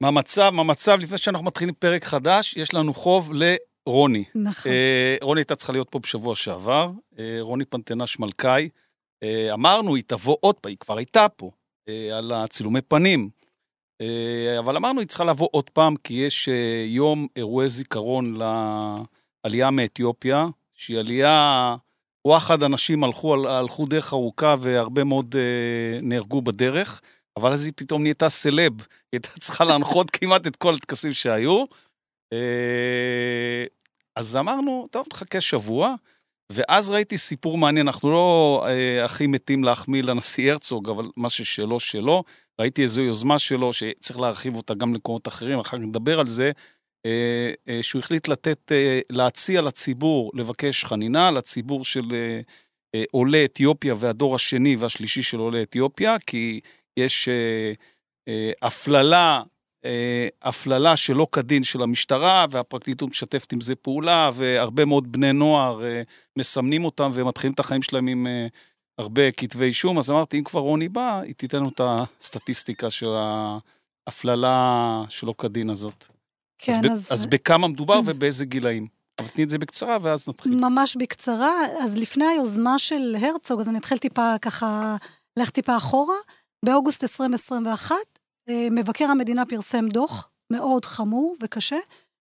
מה המצב? מה המצב? לפני שאנחנו מתחילים פרק חדש, יש לנו חוב לרוני. נכון. אה, רוני הייתה צריכה להיות פה בשבוע שעבר, אה, רוני פנטנש מלכאי. אה, אמרנו, היא תבוא עוד פעם, היא כבר הייתה פה, אה, על הצילומי פנים. אה, אבל אמרנו, היא צריכה לבוא עוד פעם, כי יש אה, יום אירועי זיכרון לעלייה מאתיופיה, שהיא עלייה, וואחד אנשים הלכו, הלכו דרך ארוכה והרבה מאוד אה, נהרגו בדרך, אבל אז היא פתאום נהייתה סלב, היא הייתה צריכה להנחות כמעט את כל הטקסים שהיו. אה, אז אמרנו, טוב, תחכה שבוע. ואז ראיתי סיפור מעניין, אנחנו לא אה, הכי מתים להחמיא לנשיא הרצוג, אבל מה ששלו, שלו. ראיתי איזו יוזמה שלו, שצריך להרחיב אותה גם למקומות אחרים, אחר כך נדבר על זה, אה, אה, שהוא החליט לתת, אה, להציע לציבור, לבקש חנינה לציבור של אה, אה, עולי אתיופיה והדור השני והשלישי של עולי אתיופיה, כי יש אה, אה, הפללה אה, הפללה שלא כדין של המשטרה, והפרקליטות משתפת עם זה פעולה, והרבה מאוד בני נוער אה, מסמנים אותם ומתחילים את החיים שלהם עם אה, הרבה כתבי אישום. אז אמרתי, אם כבר רוני בא, היא תיתן לנו את הסטטיסטיקה של ההפללה שלא כדין הזאת. כן, אז, ב- אז... אז בכמה מדובר ובאיזה גילאים? אבל תני את זה בקצרה ואז נתחיל. ממש בקצרה, אז לפני היוזמה של הרצוג, אז אני אתחיל טיפה ככה, לך טיפה אחורה. באוגוסט 2021, אה, מבקר המדינה פרסם דוח מאוד חמור וקשה,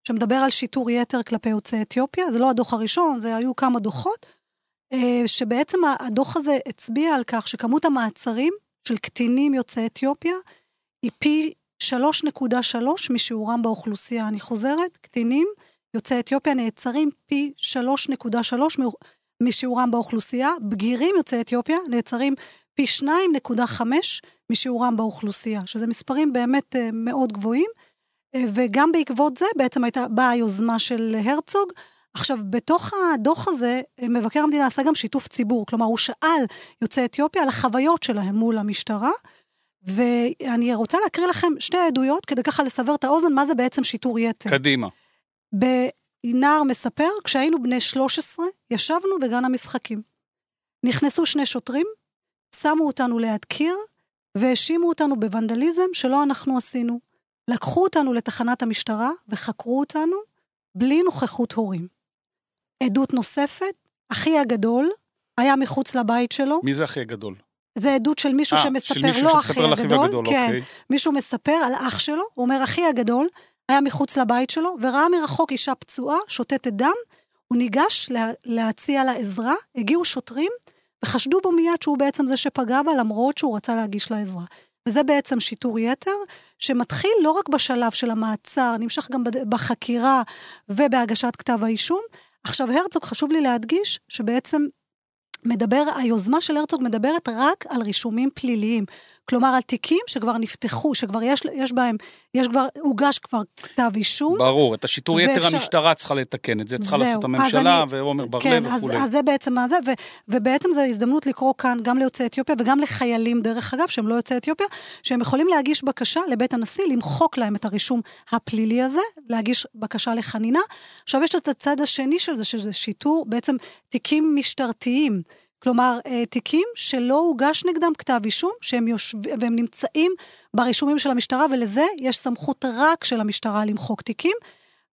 שמדבר על שיטור יתר כלפי יוצאי אתיופיה. זה לא הדוח הראשון, זה היו כמה דוחות, אה, שבעצם הדוח הזה הצביע על כך שכמות המעצרים של קטינים יוצאי אתיופיה היא פי 3.3 משיעורם באוכלוסייה. אני חוזרת, קטינים יוצאי אתיופיה נעצרים פי 3.3 משיעורם באוכלוסייה, בגירים יוצאי אתיופיה נעצרים פי 2.5 משיעורם באוכלוסייה, שזה מספרים באמת אה, מאוד גבוהים, אה, וגם בעקבות זה בעצם הייתה, באה היוזמה של הרצוג. עכשיו, בתוך הדוח הזה, אה, מבקר המדינה עשה גם שיתוף ציבור, כלומר, הוא שאל יוצאי אתיופיה על החוויות שלהם מול המשטרה, ואני רוצה להקריא לכם שתי עדויות כדי ככה לסבר את האוזן מה זה בעצם שיטור יתר. קדימה. נער מספר, כשהיינו בני 13, ישבנו בגן המשחקים. נכנסו שני שוטרים, שמו אותנו ליד קיר, והאשימו אותנו בוונדליזם שלא אנחנו עשינו. לקחו אותנו לתחנת המשטרה וחקרו אותנו בלי נוכחות הורים. עדות נוספת, אחי הגדול היה מחוץ לבית שלו. מי זה אחי הגדול? זה עדות של מישהו 아, שמספר, של מישהו לא אחי הגדול, הגדול, כן, אוקיי. מישהו מספר על אח שלו, הוא אומר, אחי הגדול היה מחוץ לבית שלו, וראה מרחוק אישה פצועה, שותתת דם, הוא ניגש לה, להציע לה עזרה, הגיעו שוטרים, וחשדו בו מיד שהוא בעצם זה שפגע בה, למרות שהוא רצה להגיש לה עזרה. וזה בעצם שיטור יתר, שמתחיל לא רק בשלב של המעצר, נמשך גם בחקירה ובהגשת כתב האישום. עכשיו, הרצוג, חשוב לי להדגיש שבעצם מדבר, היוזמה של הרצוג מדברת רק על רישומים פליליים. כלומר, על תיקים שכבר נפתחו, שכבר יש, יש בהם, יש כבר, הוגש כבר כתב אישום. ברור, את השיטור יתר ואפשר- המשטרה צריכה לתקן את זה, צריכה זהו, לעשות אז הממשלה אני- ועומר בר כן, לב אז, וכולי. אז זה בעצם מה זה, ו, ובעצם זו הזדמנות לקרוא כאן גם ליוצאי אתיופיה וגם לחיילים, דרך אגב, שהם לא יוצאי אתיופיה, שהם יכולים להגיש בקשה לבית הנשיא, למחוק להם את הרישום הפלילי הזה, להגיש בקשה לחנינה. עכשיו יש את הצד השני של זה, שזה שיטור, בעצם תיקים משטרתיים. כלומר, אה, תיקים שלא הוגש נגדם כתב אישום, שהם יושב... והם נמצאים ברישומים של המשטרה, ולזה יש סמכות רק של המשטרה למחוק תיקים.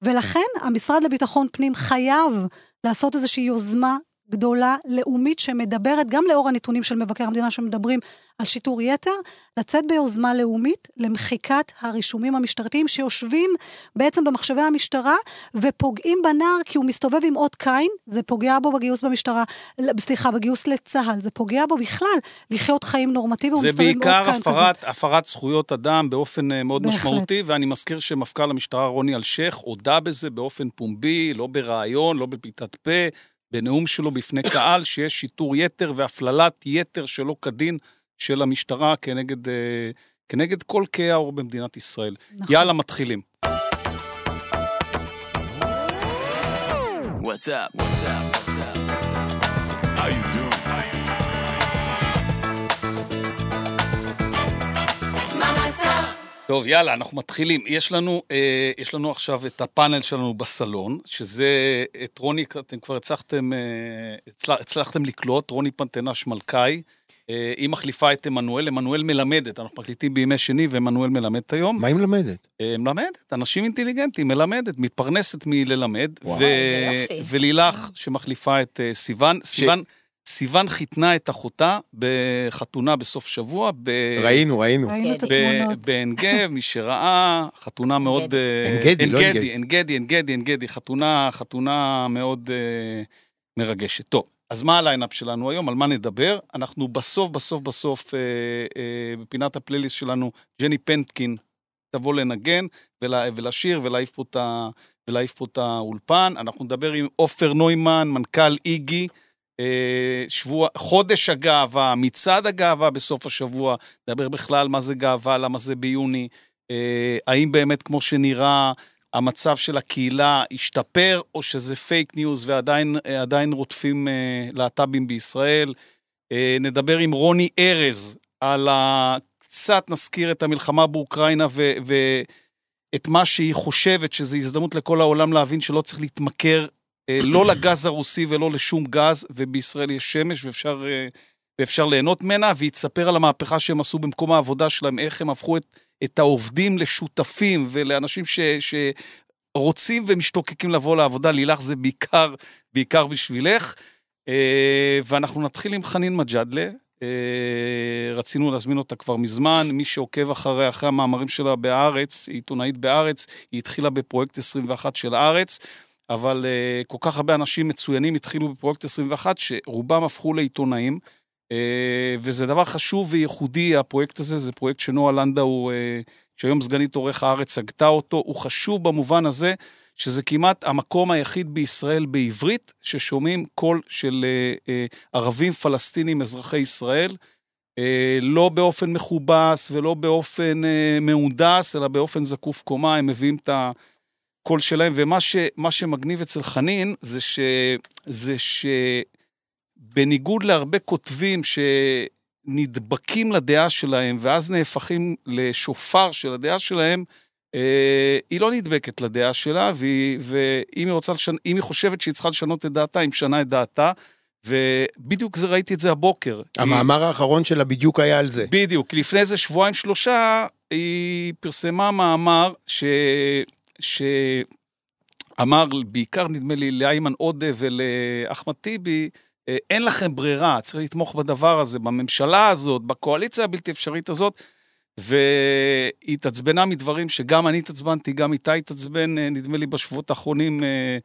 ולכן המשרד לביטחון פנים חייב לעשות איזושהי יוזמה גדולה, לאומית, שמדברת, גם לאור הנתונים של מבקר המדינה שמדברים על שיטור יתר, לצאת ביוזמה לאומית למחיקת הרישומים המשטרתיים שיושבים בעצם במחשבי המשטרה ופוגעים בנער כי הוא מסתובב עם אות קין, זה פוגע בו בגיוס במשטרה, סליחה, בגיוס לצה"ל, זה פוגע בו בכלל לחיות חיים נורמטיביים, הוא זה מסתובב עם אות בעיקר קין כזה. הפרת, הפרת זכויות אדם באופן אה, מאוד בהחלט. משמעותי, ואני מזכיר שמפכ"ל המשטרה רוני אלשיך הודה בזה באופן פומבי, לא בריאיון, לא בפליטת פה, בנאום שלו בפני קהל, שיש שיטור יתר והפללת יתר שלא כדין של המשטרה כנגד, אה, כנגד כל כהי העור במדינת ישראל. נכון. יאללה, מתחילים. What's up? What's up? טוב, יאללה, אנחנו מתחילים. יש לנו, אה, יש לנו עכשיו את הפאנל שלנו בסלון, שזה את רוני, אתם כבר הצלחתם, אה, הצלח, הצלחתם לקלוט, רוני פנטנש מלכאי, אה, היא מחליפה את עמנואל, עמנואל מלמדת, אנחנו מקליטים בימי שני ועמנואל מלמדת היום. מה היא מלמדת? אה, מלמדת, אנשים אינטליגנטים, מלמדת, מתפרנסת מללמד. וואו. ו- איזה יופי. ולילך, שמחליפה את אה, סיוון, סיוון, סיוון חיתנה את אחותה בחתונה בסוף שבוע. ב- ראינו, ראינו. ראינו את התמונות. בעין גב, מי שראה, חתונה מאוד... אה, עין גדי, לא עין גדי. עין גדי, עין גדי, עין גדי, חתונה, חתונה מאוד אה, מרגשת. טוב, אז מה הליינאפ שלנו היום? על מה נדבר? אנחנו בסוף, בסוף, בסוף, אה, אה, בפינת הפלייליסט שלנו, ג'ני פנקין תבוא לנגן ולה, ולשיר ולהעיף פה, את ה- ולהעיף פה את האולפן. אנחנו נדבר עם עופר נוימן, מנכ"ל איגי. אה, שבוע, חודש הגאווה, מצעד הגאווה בסוף השבוע, נדבר בכלל מה זה גאווה, למה זה ביוני, אה, האם באמת כמו שנראה המצב של הקהילה השתפר, או שזה fake news ועדיין עדיין רודפים אה, להט"בים בישראל. נדבר עם רוני ארז על ה... קצת נזכיר את המלחמה באוקראינה ו... ואת מה שהיא חושבת שזו הזדמנות לכל העולם להבין שלא צריך להתמכר לא לגז הרוסי ולא לשום גז, ובישראל יש שמש ואפשר, אה, ואפשר ליהנות ממנה, והיא תספר על המהפכה שהם עשו במקום העבודה שלהם, איך הם הפכו את, את העובדים לשותפים ולאנשים ש, שרוצים ומשתוקקים לבוא לעבודה. לילך זה בעיקר, בעיקר בשבילך. אה, ואנחנו נתחיל עם חנין מג'אדלה. אה, רצינו להזמין אותה כבר מזמן, מי שעוקב אחרי, אחרי המאמרים שלה בהארץ, היא עיתונאית בהארץ, היא התחילה בפרויקט 21 של הארץ. אבל uh, כל כך הרבה אנשים מצוינים התחילו בפרויקט 21, שרובם הפכו לעיתונאים, uh, וזה דבר חשוב וייחודי, הפרויקט הזה, זה פרויקט שנועה לנדאו, uh, שהיום סגנית עורך הארץ, הגתה אותו, הוא חשוב במובן הזה, שזה כמעט המקום היחיד בישראל בעברית, ששומעים קול של uh, uh, ערבים פלסטינים אזרחי ישראל, uh, לא באופן מכובס ולא באופן uh, מהונדס, אלא באופן זקוף קומה, הם מביאים את קול שלהם, ומה ש, שמגניב אצל חנין זה, ש, זה שבניגוד להרבה כותבים שנדבקים לדעה שלהם ואז נהפכים לשופר של הדעה שלהם, אה, היא לא נדבקת לדעה שלה, והיא, ואם היא, רוצה לשנ... היא חושבת שהיא צריכה לשנות את דעתה, היא משנה את דעתה, ובדיוק זה, ראיתי את זה הבוקר. המאמר האחרון שלה בדיוק היה על זה. בדיוק, לפני איזה שבועיים שלושה היא פרסמה מאמר ש... שאמר בעיקר נדמה לי לאיימן עודה ולאחמד טיבי, אה, אין לכם ברירה, צריך לתמוך בדבר הזה, בממשלה הזאת, בקואליציה הבלתי אפשרית הזאת. והיא התעצבנה מדברים שגם אני התעצבנתי, גם איתה התעצבן, אה, נדמה לי בשבועות האחרונים, אה,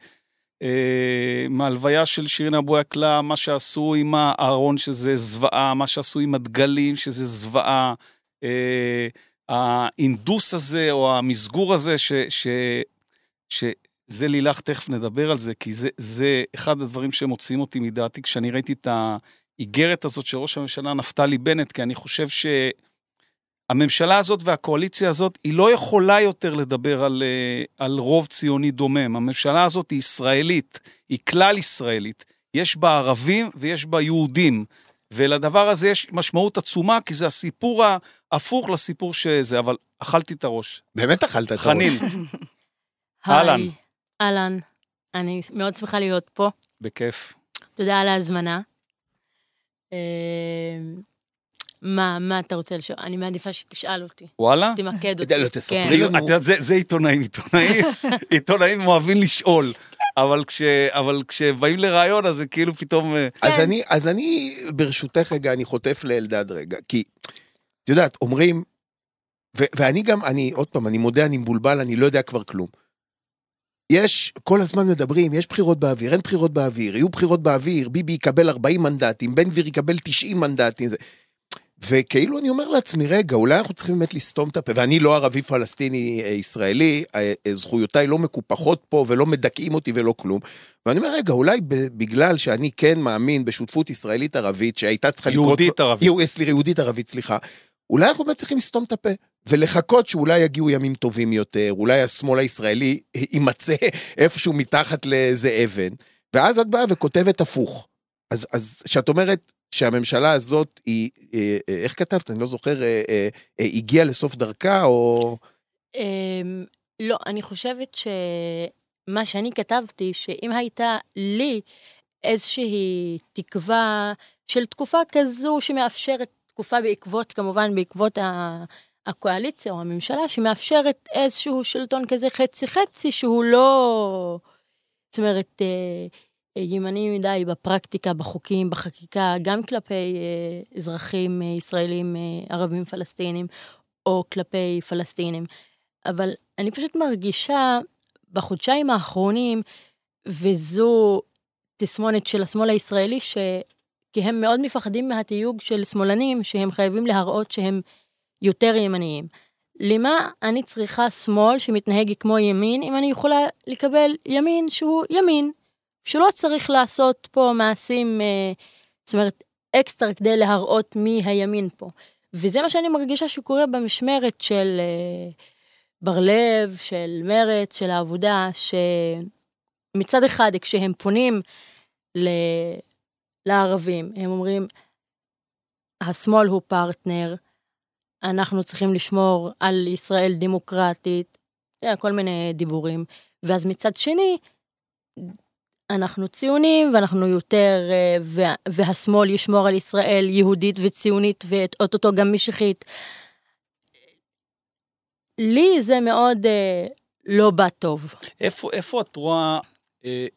אה, מהלוויה של שירין אבו יקלה, מה שעשו עם הארון שזה זוועה, מה שעשו עם הדגלים שזה זוועה, אה, האינדוס הזה או המסגור הזה, ש, ש, שזה לילך, תכף נדבר על זה, כי זה, זה אחד הדברים שמוציאים אותי מדעתי כשאני ראיתי את האיגרת הזאת של ראש הממשלה נפתלי בנט, כי אני חושב ש... הממשלה הזאת והקואליציה הזאת, היא לא יכולה יותר לדבר על, אה, על רוב ציוני דומם. הממשלה הזאת היא ישראלית, היא כלל ישראלית. יש בה ערבים ויש בה יהודים. ולדבר הזה יש משמעות עצומה, כי זה הסיפור ההפוך לסיפור שזה, אבל אכלתי את הראש. באמת אכלת את הראש. חנין, אהלן. אהלן. אני מאוד שמחה להיות פה. בכיף. תודה על ההזמנה. אה, מה, מה אתה רוצה לשאול? אני מעדיפה שתשאל אותי. וואלה? תמקד אותי. לא, תספרי כן. זה- לנו. את יודעת, זה, זה עיתונאים, עיתונאים, עיתונאים אוהבים לשאול, אבל, כש, אבל כשבאים לראיון אז זה כאילו פתאום... אה, אז כן. אני, אז אני, ברשותך רגע, אני חוטף לאלדד רגע, כי, את יודעת, אומרים, ו- ואני גם, אני, עוד פעם, אני מודה, אני מבולבל, אני לא יודע כבר כלום. יש, כל הזמן מדברים, יש בחירות באוויר, אין בחירות באוויר, יהיו בחירות באוויר, ביבי יקבל 40 מנדטים, בן גביר יקבל 90 מנדטים, זה... וכאילו אני אומר לעצמי, רגע, אולי אנחנו צריכים באמת לסתום את הפה, ואני לא ערבי פלסטיני אה, ישראלי, אה, אה, זכויותיי לא מקופחות פה ולא מדכאים אותי ולא כלום. ואני אומר, רגע, אולי בגלל שאני כן מאמין בשותפות ישראלית-ערבית שהייתה צריכה לקרות... יהודית ערבית. יהו- סליחה, יהודית-ערבית, סליחה. אולי אנחנו באמת צריכים לסתום את הפה, ולחכות שאולי יגיעו ימים טובים יותר, אולי השמאל הישראלי יימצא איפשהו מתחת לאיזה אבן, ואז את באה וכותבת הפוך. אז, אז כשאת אומרת שהממשלה הזאת היא, אה, אה, איך כתבת? אני לא זוכר, אה, הגיעה לסוף דרכה, או... אמ, לא, אני חושבת שמה שאני כתבתי, שאם הייתה לי איזושהי תקווה של תקופה כזו שמאפשרת, תקופה בעקבות, כמובן בעקבות ה... הקואליציה או הממשלה שמאפשרת איזשהו שלטון כזה חצי חצי שהוא לא, זאת אומרת, אה, ימני מדי בפרקטיקה, בחוקים, בחקיקה, גם כלפי אה, אזרחים אה, ישראלים, אה, ערבים פלסטינים, או כלפי פלסטינים. אבל אני פשוט מרגישה בחודשיים האחרונים, וזו תסמונת של השמאל הישראלי, ש... כי הם מאוד מפחדים מהתיוג של שמאלנים, שהם חייבים להראות שהם יותר ימניים. למה אני צריכה שמאל שמתנהג כמו ימין, אם אני יכולה לקבל ימין שהוא ימין, שלא צריך לעשות פה מעשים, אה, זאת אומרת, אקסטרה כדי להראות מי הימין פה. וזה מה שאני מרגישה שקורה במשמרת של אה, בר לב, של מרצ, של העבודה, שמצד אחד, כשהם פונים ל... לערבים, הם אומרים, השמאל הוא פרטנר, אנחנו צריכים לשמור על ישראל דמוקרטית, כל מיני דיבורים. ואז מצד שני, אנחנו ציונים ואנחנו יותר, אה, וה, והשמאל ישמור על ישראל יהודית וציונית ואו-טו-טו גם משיחית. לי זה מאוד אה, לא בא טוב. איפה, איפה את רואה, אה,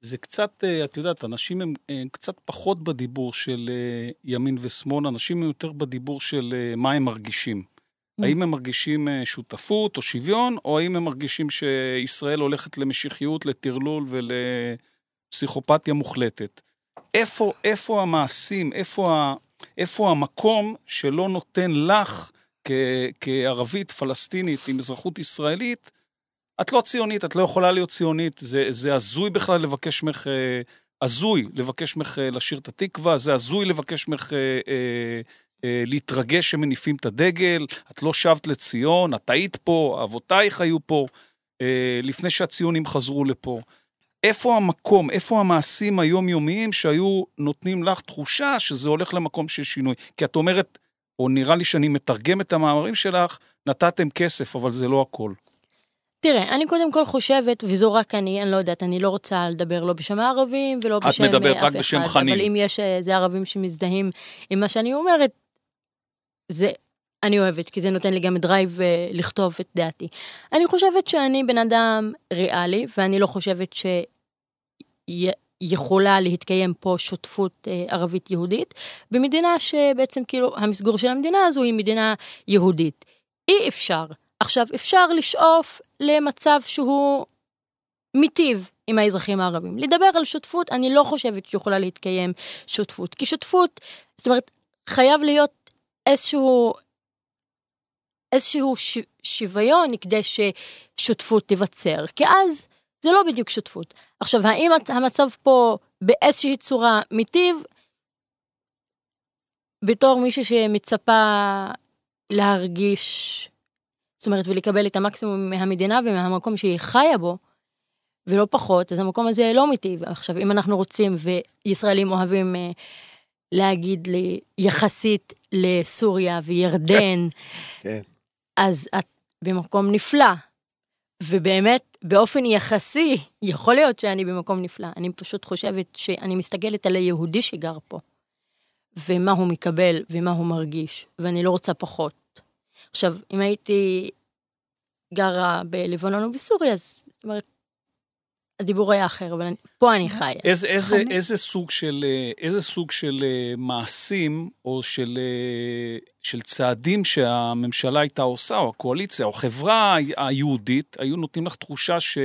זה קצת, את יודעת, אנשים הם אה, קצת פחות בדיבור של ימין ושמאל, אנשים הם יותר בדיבור של מה הם מרגישים. האם הם מרגישים אה, שותפות או שוויון, או האם הם מרגישים שישראל הולכת למשיחיות, לטרלול ולפסיכופתיה מוחלטת? איפה, איפה המעשים, איפה, איפה המקום שלא נותן לך, כ, כערבית פלסטינית עם אזרחות ישראלית, את לא ציונית, את לא יכולה להיות ציונית, זה, זה הזוי בכלל לבקש ממך, אה, הזוי לבקש ממך אה, לשיר את התקווה, זה הזוי לבקש ממך אה, להתרגש שמניפים את הדגל, את לא שבת לציון, את היית פה, אבותייך היו פה, אה, לפני שהציונים חזרו לפה. איפה המקום, איפה המעשים היומיומיים שהיו נותנים לך תחושה שזה הולך למקום של שינוי? כי את אומרת, או נראה לי שאני מתרגם את המאמרים שלך, נתתם כסף, אבל זה לא הכל. תראה, אני קודם כל חושבת, וזו רק אני, אני לא יודעת, אני לא רוצה לדבר לא בשם הערבים ולא בשם אה, מדברת אף רק בשם אחד, חנין. אבל אם יש איזה ערבים שמזדהים עם מה שאני אומרת, זה, אני אוהבת, כי זה נותן לי גם drive אה, לכתוב את דעתי. אני חושבת שאני בן אדם ריאלי, ואני לא חושבת שיכולה להתקיים פה שותפות אה, ערבית-יהודית, במדינה שבעצם כאילו המסגור של המדינה הזו היא מדינה יהודית. אי אפשר. עכשיו, אפשר לשאוף למצב שהוא מיטיב עם האזרחים הערבים. לדבר על שותפות, אני לא חושבת שיכולה להתקיים שותפות. כי שותפות, זאת אומרת, חייב להיות איזשהו, איזשהו ש, שוויון כדי ששותפות תיווצר. כי אז זה לא בדיוק שותפות. עכשיו, האם המצב פה באיזושהי צורה מיטיב? בתור מישהי שמצפה להרגיש זאת אומרת, ולקבל את המקסימום מהמדינה ומהמקום שהיא חיה בו, ולא פחות, אז המקום הזה לא מיטיב. עכשיו, אם אנחנו רוצים, וישראלים אוהבים אה, להגיד לי, יחסית לסוריה וירדן, כן. אז את במקום נפלא. ובאמת, באופן יחסי, יכול להיות שאני במקום נפלא. אני פשוט חושבת שאני מסתכלת על היהודי שגר פה, ומה הוא מקבל ומה הוא מרגיש, ואני לא רוצה פחות. עכשיו, אם הייתי גרה בלבנון או בסוריה, אז זאת אומרת, הדיבור היה אחר, אבל פה אני חיה. איזה, איזה. איזה סוג של, אה, איזה סוג של אה, מעשים או של, אה, של צעדים שהממשלה הייתה עושה, או הקואליציה, או החברה היהודית, היו נותנים לך תחושה ש...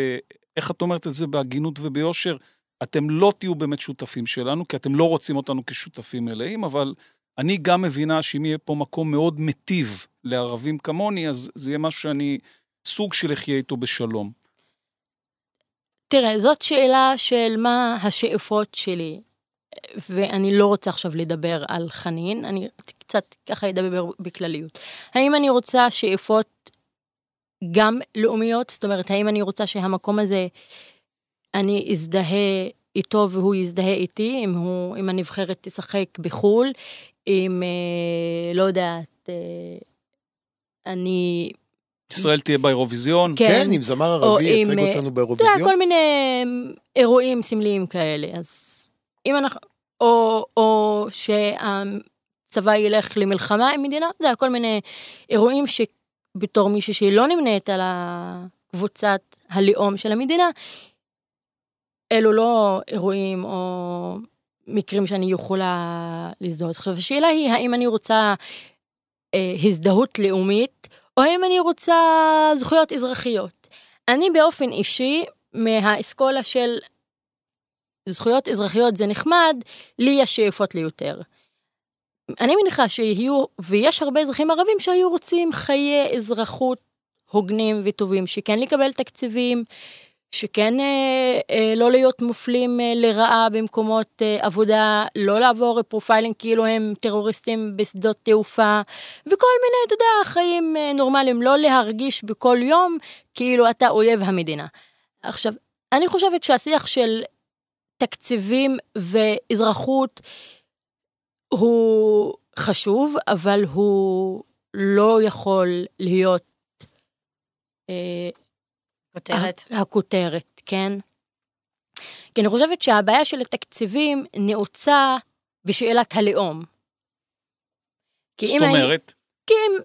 איך את אומרת את זה בהגינות וביושר? אתם לא תהיו באמת שותפים שלנו, כי אתם לא רוצים אותנו כשותפים מלאים, אבל אני גם מבינה שאם יהיה פה מקום מאוד מטיב לערבים כמוני, אז זה יהיה משהו שאני סוג של אחיה איתו בשלום. תראה, זאת שאלה של מה השאיפות שלי, ואני לא רוצה עכשיו לדבר על חנין, אני קצת ככה אדבר בכלליות. האם אני רוצה שאיפות גם לאומיות? זאת אומרת, האם אני רוצה שהמקום הזה, אני אזדהה איתו והוא יזדהה איתי, אם, הוא, אם הנבחרת תשחק בחו"ל, אם, אה, לא יודעת, אה, אני ישראל תהיה באירוויזיון. כן. כן, אם זמר ערבי ייצג עם, אה, אותנו אתה יודע, באירוויזיון. כל מיני אירועים סמליים כאלה. אז אם אנחנו, או, או שהצבא ילך למלחמה עם מדינה, זה היה כל מיני אירועים שבתור מישהי שהיא לא נמנית על הקבוצת הלאום של המדינה, אלו לא אירועים או מקרים שאני יכולה לזהות. עכשיו, השאלה היא, האם אני רוצה אה, הזדהות לאומית, או האם אני רוצה זכויות אזרחיות. אני באופן אישי, מהאסכולה של זכויות אזרחיות זה נחמד, לי יש שאיפות ליותר. אני מניחה שיהיו, ויש הרבה אזרחים ערבים שהיו רוצים חיי אזרחות הוגנים וטובים, שכן לקבל תקציבים, שכן אה, אה, לא להיות מופלים אה, לרעה במקומות עבודה, לא לעבור profiling כאילו הם טרוריסטים בשדות תעופה, וכל מיני, אתה יודע, חיים נורמליים, לא להרגיש בכל יום כאילו אתה אויב המדינה. עכשיו, אני חושבת שהשיח של תקציבים ואזרחות הוא חשוב, אבל הוא לא יכול להיות כותרת. ה- הכותרת, כן? כי אני חושבת שהבעיה של התקציבים נעוצה בשאלת הלאום. כי זאת אם הי- אומרת, כי אם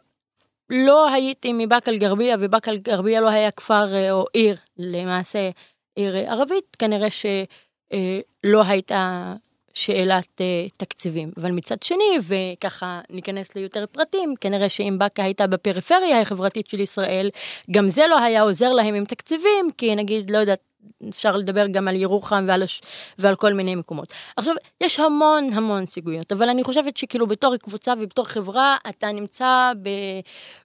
לא הייתי מבאקה אל-גרבייה, ובאקה אל-גרבייה לא היה כפר אה, או עיר, למעשה עיר אה, ערבית, כנראה שלא הייתה שאלת אה, תקציבים. אבל מצד שני, וככה ניכנס ליותר פרטים, כנראה שאם באקה הייתה בפריפריה החברתית של ישראל, גם זה לא היה עוזר להם עם תקציבים, כי נגיד, לא יודעת, אפשר לדבר גם על ירוחם ועל, הש... ועל כל מיני מקומות. עכשיו, יש המון המון סיגויות, אבל אני חושבת שכאילו בתור קבוצה ובתור חברה, אתה נמצא ב...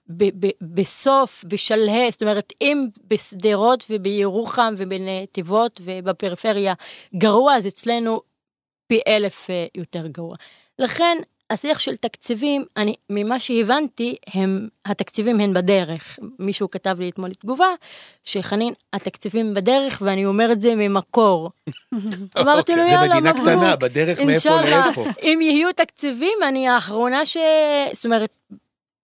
ב... ב... בסוף, בשלהי, זאת אומרת, אם בשדרות ובירוחם ובנתיבות ובפריפריה גרוע, אז אצלנו פי אלף אה, יותר גרוע. לכן, השיח של תקציבים, אני, ממה שהבנתי, הם, התקציבים הן בדרך. מישהו כתב לי אתמול תגובה, שחנין, התקציבים בדרך, ואני אומר את זה ממקור. אמרתי לו, אוקיי, זה יאללה, מדינה מברוק. קטנה, בדרך מאיפה לאיפה. אם יהיו תקציבים, אני האחרונה ש... זאת אומרת,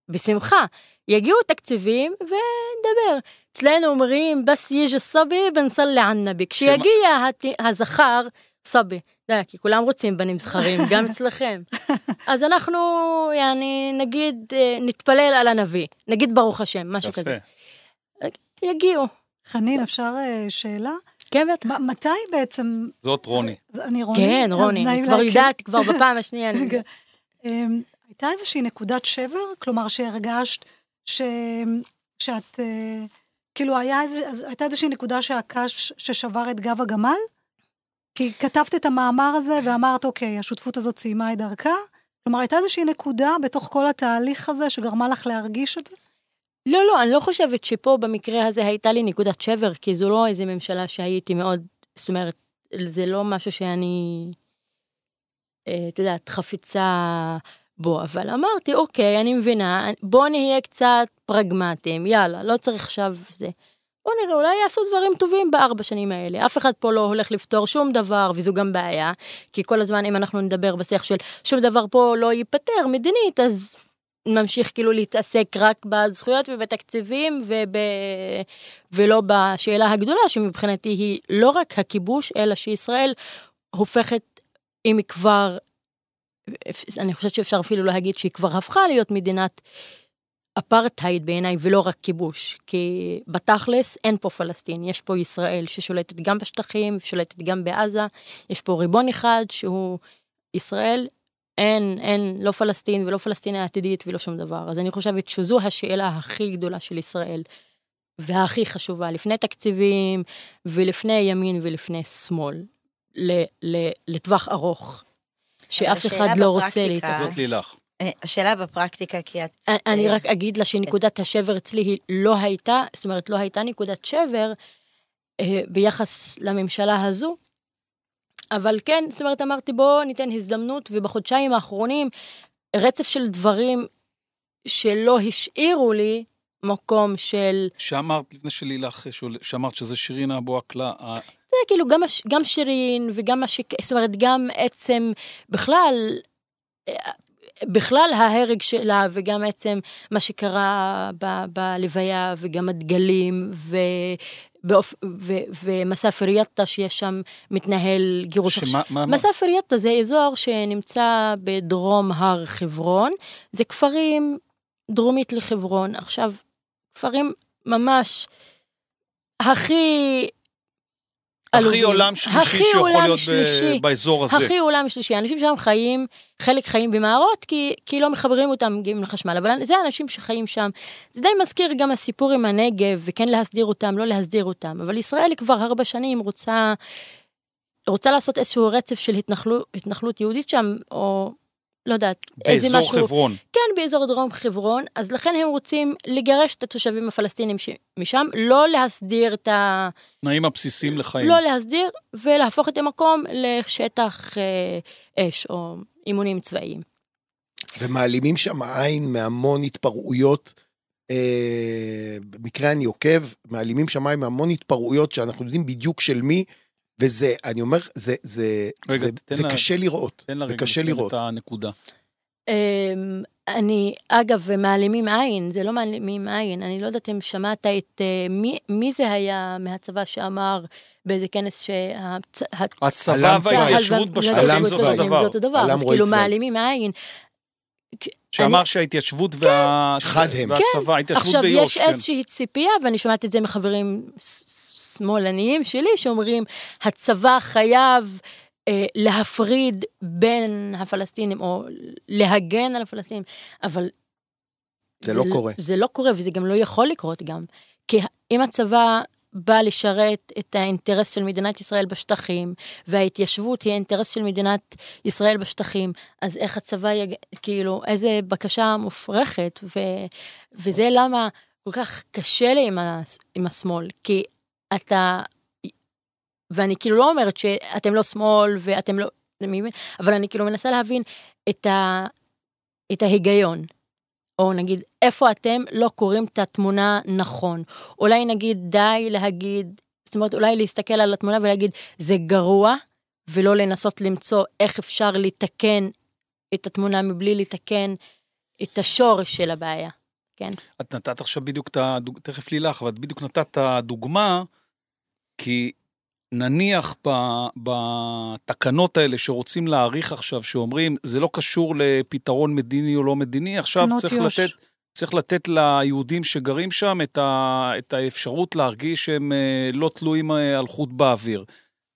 בשמחה. יגיעו תקציבים ונדבר. אצלנו אומרים, בס יג'י סבי בנסלי על נבי. כשיגיע הזכר, סבי. יודע, כי כולם רוצים בנים זכרים, גם אצלכם. אז אנחנו, יעני, נגיד, אה, נתפלל על הנביא. נגיד ברוך השם, משהו יפה. כזה. יגיעו. חנין, אפשר אה, שאלה? כן, בטח. מתי בעצם, זאת רוני. אני רוני? כן, רוני, אני כבר. יודעת, כבר בפעם השנייה. אמ, הייתה איזושהי נקודת שבר? כלומר, שהרגשת ש... שאת... אה, כאילו, היה הייתה איזושהי נקודה שהקש ששבר את גב הגמל? כי כתבת את המאמר הזה ואמרת, אוקיי, השותפות הזאת סיימה את דרכה? כלומר, הייתה איזושהי נקודה בתוך כל התהליך הזה שגרמה לך להרגיש את זה? לא, לא, אני לא חושבת שפה במקרה הזה הייתה לי נקודת שבר, כי זו לא איזה ממשלה שהייתי מאוד, זאת אומרת, זה לא משהו שאני, אה, את יודעת, חפיצה בו, אבל אמרתי, אוקיי, אני מבינה, בוא נהיה קצת פרגמטיים, יאללה, לא צריך עכשיו זה. בוא נראה, אולי יעשו דברים טובים בארבע שנים האלה. אף אחד פה לא הולך לפתור שום דבר, וזו גם בעיה, כי כל הזמן אם אנחנו נדבר בשיח של שום דבר פה לא ייפתר מדינית, אז ממשיך כאילו להתעסק רק בזכויות ובתקציבים וב... ולא בשאלה הגדולה שמבחינתי היא לא רק הכיבוש, אלא שישראל הופכת, אם היא כבר, אני חושבת שאפשר אפילו להגיד שהיא כבר הפכה להיות מדינת אפרטהייד בעיניי ולא רק כיבוש, כי בתכלס אין פה פלסטין, יש פה ישראל ששולטת גם בשטחים, שולטת גם בעזה, יש פה ריבון אחד שהוא ישראל, אין, אין, לא פלסטין ולא פלסטין העתידית ולא שום דבר. אז אני חושבת שזו השאלה הכי גדולה של ישראל, והכי חשובה, לפני תקציבים ולפני ימין ולפני שמאל, ל, ל, לטווח ארוך, שאף אחד לא רוצה להתעסק. זאת לילך. השאלה בפרקטיקה, כי את... אני אה, רק אגיד לה שנקודת השבר אצלי היא לא הייתה, זאת אומרת, לא הייתה נקודת שבר אה, ביחס לממשלה הזו, אבל כן, זאת אומרת, אמרתי בואו ניתן הזדמנות, ובחודשיים האחרונים רצף של דברים שלא השאירו לי מקום של, שאמרת, לפני שלילך, שאמרת שזה שירין אבו עקלה, זה כאילו גם, גם שירין וגם השיק... זאת אומרת, גם עצם, בכלל, אה, בכלל ההרג שלה וגם עצם מה שקרה ב- בלוויה וגם הדגלים באופ... ו... ומסאפר יטא שיש שם מתנהל גירוש. שמה- מה- מה? מסאפר יטא זה אזור שנמצא בדרום הר חברון, זה כפרים דרומית לחברון. עכשיו, כפרים ממש הכי... הכי. עולם שלישי הכי שיכול עולם להיות ב- שלישי. באזור הזה. הכי עולם שלישי. אנשים שם חיים, חלק חיים במערות, כי, כי לא מחברים אותם, מגיעים לחשמל, אבל זה האנשים שחיים שם. זה די מזכיר גם הסיפור עם הנגב, וכן להסדיר אותם, לא להסדיר אותם. אבל ישראל כבר הרבה שנים רוצה, רוצה לעשות איזשהו רצף של התנחלות, התנחלות יהודית שם, או לא יודעת, איזה באזור משהו. חברון. כן, באזור דרום חברון, אז לכן הם רוצים לגרש את התושבים הפלסטינים משם, לא להסדיר את ה... תנאים הבסיסיים לחיים. לא להסדיר, ולהפוך את המקום לשטח אה, אש או אימונים צבאיים. ומעלימים שם עין מהמון התפרעויות. אה, במקרה אני עוקב, מעלימים שם עין מהמון התפרעויות שאנחנו יודעים בדיוק של מי, וזה, אני אומר, זה, זה, רגע, זה, זה לה- קשה לראות. תן לה זה רגע לסיים. את הנקודה. אמ, אני, אגב, מעלימים עין, זה לא מעלימים עין, אני לא יודעת אם שמעת את, אה, מי, מי זה היה מהצבא שאמר באיזה כנס שהצ... הצבא עלם וההתיישבות. בשטחים זה אותו. דבר. זה אותו דבר, כאילו. מעלימים עין. שאמר שההתיישבות וה... חד הם. והצבא, ההתיישבות עכשיו, ביו"ש, יש כן. איזושהי ציפייה, ואני שומעת את זה מחברים ס- שמאלניים שלי, שאומרים, הצבא חייב אה, להפריד בין הפלסטינים, או להגן על הפלסטינים, אבל... זה לא קורה. זה לא קורה, וזה גם לא יכול לקרות גם. כי אם הצבא בא לשרת את האינטרס של מדינת ישראל בשטחים, וההתיישבות היא האינטרס של מדינת ישראל בשטחים, אז איך הצבא, יג... כאילו, איזה בקשה מופרכת, ו... וזה למה כל כך קשה לי עם, ה... עם השמאל, כי אתה, ואני כאילו לא אומרת שאתם לא שמאל ואתם לא? אבל אני כאילו מנסה להבין את, ה... את ההיגיון. או נגיד, איפה אתם לא קוראים את התמונה נכון. אולי נגיד, די להגיד, זאת אומרת, אולי להסתכל על התמונה ולהגיד, זה גרוע, ולא לנסות למצוא איך אפשר לתקן את התמונה מבלי לתקן את השורש של הבעיה, כן? את נתת עכשיו בדיוק את הדוג... תכף לילך, אבל את בדיוק נתת את הדוגמה, כי נניח ב... בתקנות האלה שרוצים להאריך עכשיו, שאומרים, זה לא קשור לפתרון מדיני או לא מדיני, עכשיו צריך יו"ש. לתת, צריך לתת ליהודים שגרים שם את, ה... את האפשרות להרגיש שהם אה, לא תלויים אה, על חוט באוויר.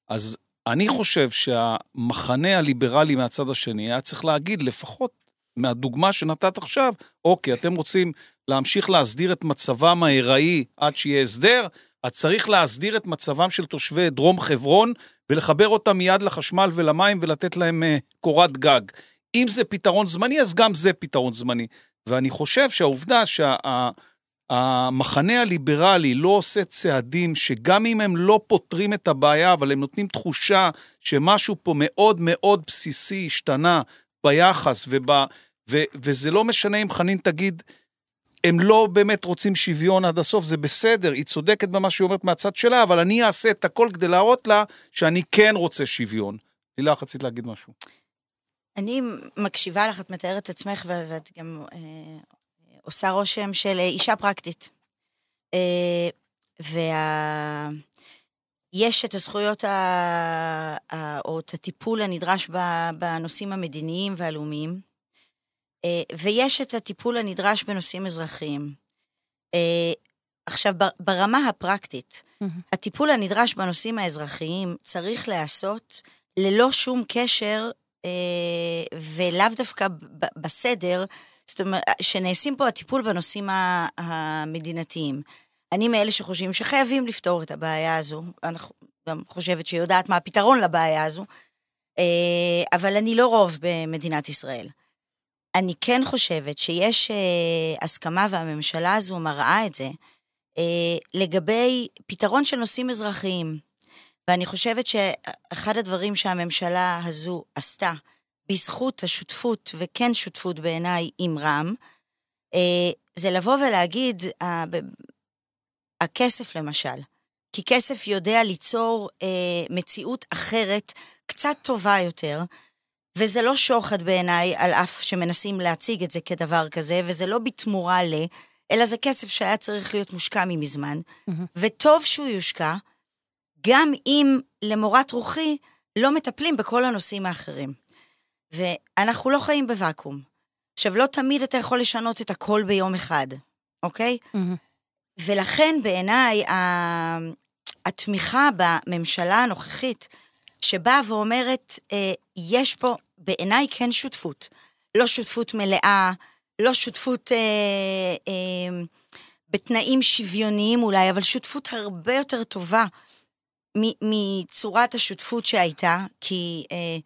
אז אני חושב שהמחנה הליברלי מהצד השני היה צריך להגיד, לפחות מהדוגמה שנתת עכשיו, אוקיי, אתם רוצים להמשיך להסדיר את מצבם ההיראי עד שיהיה הסדר, אז צריך להסדיר את מצבם של תושבי דרום חברון ולחבר אותם מיד לחשמל ולמים ולתת להם אה, קורת גג. אם זה פתרון זמני, אז גם זה פתרון זמני. ואני חושב שהעובדה שהמחנה הליברלי לא עושה צעדים שגם אם הם לא פותרים את הבעיה, אבל הם נותנים תחושה שמשהו פה מאוד מאוד בסיסי השתנה ביחס, וב, ו, וזה לא משנה אם חנין תגיד, הם לא באמת רוצים שוויון עד הסוף, זה בסדר, היא צודקת במה שהיא אומרת מהצד שלה, אבל אני אעשה את הכל כדי להראות לה שאני כן רוצה שוויון. לילך, רצית להגיד משהו. אני מקשיבה לך, את מתארת את עצמך, ואת גם אה, עושה רושם של אה, אישה פרקטית. אה, וה... יש את הזכויות, ה... או את הטיפול הנדרש. בנושאים המדיניים והלאומיים, ויש את הטיפול הנדרש בנושאים אזרחיים. אה, עכשיו, ברמה הפרקטית, הטיפול הנדרש בנושאים האזרחיים צריך להיעשות ללא שום קשר אה, ולאו דווקא ב- בסדר, זאת אומרת, שנעשים פה הטיפול בנושאים המדינתיים. אני מאלה שחושבים שחייבים לפתור את הבעיה הזו, אני גם חושבת שהיא יודעת מה הפתרון לבעיה הזו, אה, אבל אני לא רוב במדינת ישראל. אני כן חושבת שיש אה, הסכמה, והממשלה הזו מראה את זה, אה, לגבי פתרון של נושאים אזרחיים. ואני חושבת שאחד הדברים שהממשלה הזו עשתה, בזכות השותפות, וכן שותפות בעיניי עם רע"מ, אה, זה לבוא ולהגיד, אה, ב- הכסף למשל, כי כסף יודע ליצור אה, מציאות אחרת, קצת טובה יותר, וזה לא שוחד בעיניי, על אף שמנסים להציג את זה כדבר כזה, וזה לא בתמורה ל... אלא זה כסף שהיה צריך להיות מושקע ממזמן, מהמם. וטוב שהוא יושקע, גם אם למורת רוחי לא מטפלים בכל הנושאים האחרים. ואנחנו לא חיים בוואקום. עכשיו, לא תמיד אתה יכול לשנות את הכל ביום אחד, אוקיי? מהמם. ולכן בעיניי התמיכה בממשלה הנוכחית, שבאה ואומרת, אה, יש פה בעיניי כן שותפות. לא שותפות מלאה, לא שותפות אה, אה, בתנאים שוויוניים אולי, אבל שותפות הרבה יותר טובה מצורת השותפות שהייתה, כי אה,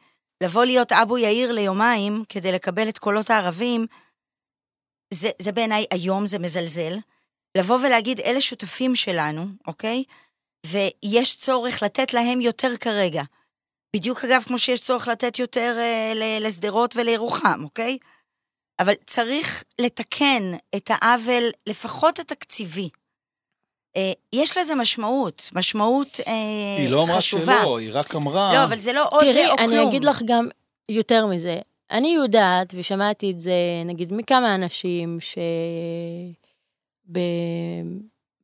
לבוא להיות אבו יאיר ליומיים כדי לקבל את קולות הערבים, זה, זה בעיניי היום, זה מזלזל. לבוא ולהגיד, אלה שותפים שלנו, אוקיי? ויש צורך לתת להם יותר כרגע. בדיוק אגב, כמו שיש צורך לתת יותר אה, לשדרות ולירוחם, אוקיי? אבל צריך לתקן את העוול, לפחות התקציבי. אה, יש לזה משמעות, משמעות אה, היא לא אמרה חשובה. שלא, היא רק אמרה... לא, אבל זה לא או זה תראי, או כלום. אני אגיד לך גם יותר מזה. אני יודעת, ושמעתי את זה, נגיד, מכמה אנשים ש... ב...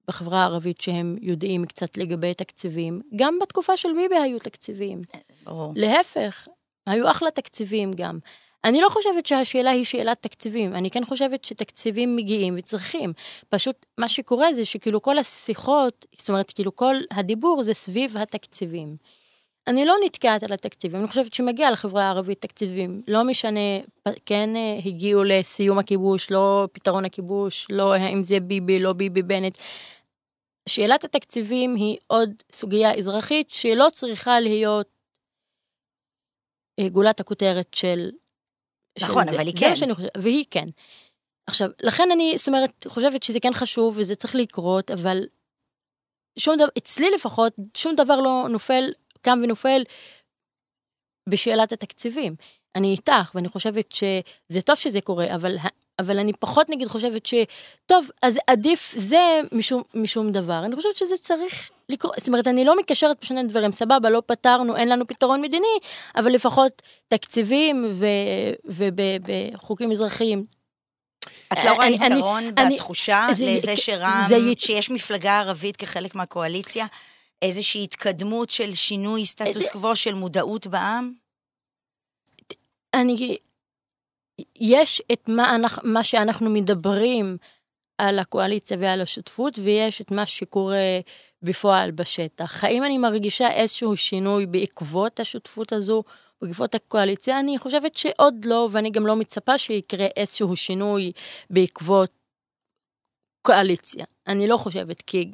בחברה הערבית שהם יודעים קצת לגבי תקציבים. גם בתקופה של ביבי היו תקציבים. ברור. להפך, היו אחלה תקציבים גם. אני לא חושבת שהשאלה היא שאלת תקציבים, אני כן חושבת שתקציבים מגיעים וצריכים. פשוט מה שקורה זה שכאילו כל השיחות, זאת אומרת, כאילו כל הדיבור זה סביב התקציבים. אני לא נתקעת על התקציבים, אני חושבת שמגיע לחברה הערבית תקציבים. לא משנה, כן אה, הגיעו לסיום הכיבוש, לא פתרון הכיבוש, לא האם זה ביבי, לא ביבי בנט. שאלת התקציבים היא עוד סוגיה אזרחית שלא צריכה להיות אה, גולת הכותרת של... של נכון, זה. אבל היא זה כן. מה שאני חושבת, והיא כן. עכשיו, לכן אני, זאת אומרת, חושבת שזה כן חשוב וזה צריך לקרות, אבל שום דבר, אצלי לפחות, שום דבר לא נופל, קם ונופל בשאלת התקציבים. אני איתך, ואני חושבת שזה טוב שזה קורה, אבל, אבל אני פחות נגיד חושבת ש... טוב, אז עדיף זה משום, משום דבר. אני חושבת שזה צריך לקרות. זאת אומרת, אני לא מקשרת פה שני דברים, סבבה, לא פתרנו, אין לנו פתרון מדיני, אבל לפחות תקציבים ובחוקים אזרחיים. את לא רואה יתרון בתחושה זה- לזה שרע"מ, זה ית- שיש מפלגה ערבית כחלק מהקואליציה, איזושהי התקדמות של שינוי סטטוס קוו של מודעות בעם? אני... יש את מה, אנחנו, מה שאנחנו מדברים על הקואליציה ועל השותפות, ויש את מה שקורה בפועל בשטח. האם אני מרגישה איזשהו שינוי בעקבות השותפות הזו, בעקבות הקואליציה? אני חושבת שעוד לא, ואני גם לא מצפה שיקרה איזשהו שינוי בעקבות קואליציה. אני לא חושבת, כי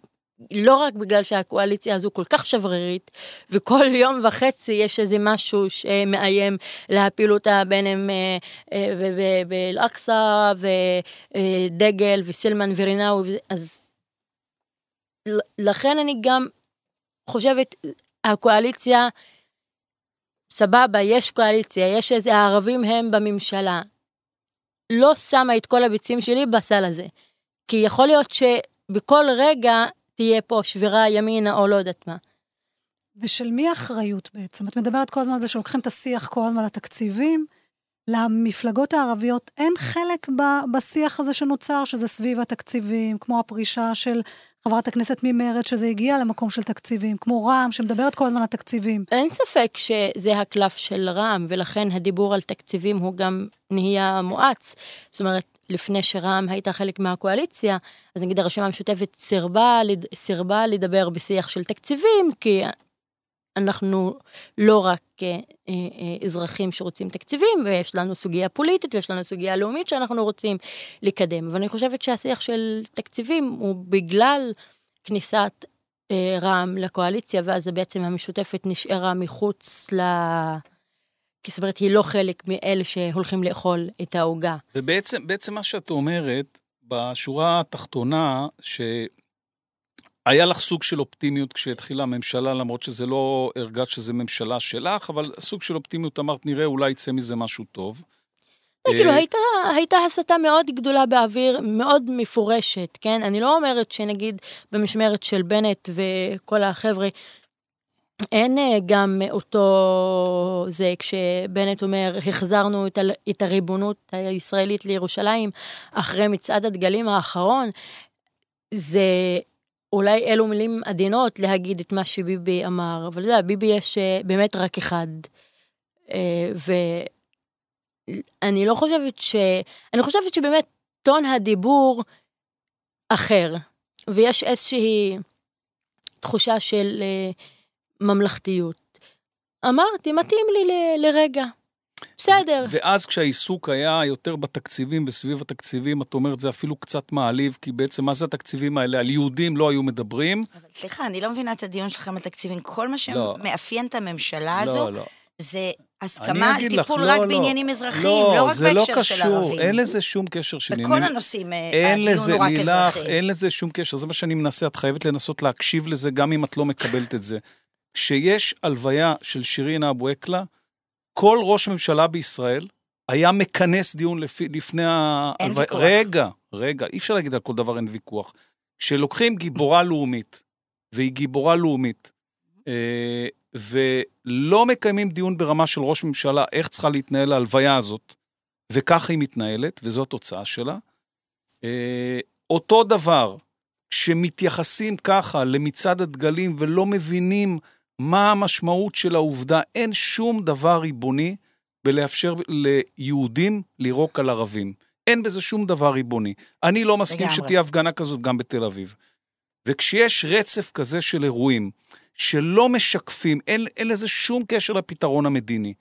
לא רק בגלל שהקואליציה הזו כל כך שברירית, וכל יום וחצי יש איזה משהו שמאיים להפיל אותה בין אם אה, אה, באל-אקצא ודגל וסילמן ורינאוי, אז לכן אני גם חושבת, הקואליציה, סבבה, יש קואליציה, יש איזה הערבים הם בממשלה. לא שמה את כל הביצים שלי בסל הזה. כי יכול להיות שבכל רגע תהיה פה שבירה ימינה או לא יודעת מה. ושל מי האחריות בעצם? את מדברת כל הזמן על זה שלוקחים את השיח כל הזמן על התקציבים. למפלגות הערביות אין חלק ב- בשיח הזה שנוצר, שזה סביב התקציבים, כמו הפרישה של חברת הכנסת ממרצ, שזה הגיע למקום של תקציבים, כמו רע"מ, שמדברת כל הזמן על תקציבים. אין ספק שזה הקלף של רע"מ, ולכן הדיבור על תקציבים הוא גם נהיה מואץ. זאת אומרת, לפני שרע"מ הייתה חלק מהקואליציה, אז נגיד הרשימה המשותפת סירבה, סירבה לדבר בשיח של תקציבים, כי אנחנו לא רק אה, אה, אזרחים שרוצים תקציבים, ויש לנו סוגיה פוליטית ויש לנו סוגיה לאומית שאנחנו רוצים לקדם. ואני חושבת שהשיח של תקציבים הוא בגלל כניסת אה, רע"מ לקואליציה, ואז בעצם המשותפת נשארה מחוץ ל... כי זאת אומרת, היא לא חלק מאלה שהולכים לאכול את העוגה. ובעצם בעצם מה שאת אומרת, בשורה התחתונה, שהיה לך סוג של אופטימיות כשהתחילה הממשלה, למרות שזה לא הרגשת שזה ממשלה שלך, אבל סוג של אופטימיות, אמרת, נראה, אולי יצא מזה משהו טוב. אה, כאילו, אה, הייתה, הייתה הסתה מאוד גדולה באוויר, מאוד מפורשת, כן? אני לא אומרת שנגיד במשמרת של בנט וכל החבר'ה, אין אה, גם אותו זה כשבנט אומר החזרנו את, הריבונות הישראלית לירושלים אחרי מצעד הדגלים האחרון, זה אולי אלו מילים עדינות להגיד את מה שביבי אמר, אבל אתה יודע, ביבי יש אה, באמת רק אחד. אה, ואני לא חושבת ש... אני חושבת שבאמת טון הדיבור אחר, ויש איזושהי תחושה של ממלכתיות. אמרתי, מתאים לי ל- לרגע. בסדר. ואז כשהעיסוק היה יותר בתקציבים וסביב התקציבים, את אומרת, זה אפילו קצת מעליב, כי בעצם מה זה התקציבים האלה? על יהודים לא היו מדברים. אבל סליחה, אני לא מבינה את הדיון שלכם על תקציבים. כל מה לא. שמאפיין את הממשלה הזו, לא, לא. זה הסכמה על אגיד לך, טיפול לא, רק לא. בעניינים אזרחיים, לא, לא רק זה לא בהקשר של קשור, ערבים. אין לזה שום קשר של בכל הנושאים אה, אין הדיון הוא רק לילך, אזרחי. אין לזה שום קשר, זה מה שאני מנסה, את חייבת לנסות להקשיב לזה, גם אם את לא מקבלת את זה. כשיש הלוויה של שירין אבו עקלה, כל ראש ממשלה בישראל היה מכנס דיון לפי, לפני אין ההלוויה. ויכוח. רגע, רגע, אי אפשר להגיד על כל דבר אין ויכוח. כשלוקחים גיבורה לאומית, והיא גיבורה לאומית, אה, ולא מקיימים דיון ברמה של ראש ממשלה, איך צריכה להתנהל ההלוויה הזאת, וככה היא מתנהלת, וזו התוצאה שלה. אה, אותו דבר, כשמתייחסים ככה למצעד הדגלים ולא מבינים מה המשמעות של העובדה, אין שום דבר ריבוני בלאפשר ליהודים לירוק על ערבים. אין בזה שום דבר ריבוני. אני לא מסכים לגמרי. שתהיה הפגנה כזאת גם בתל אביב. וכשיש רצף כזה של אירועים שלא משקפים, אין, אין לזה שום קשר לפתרון המדיני.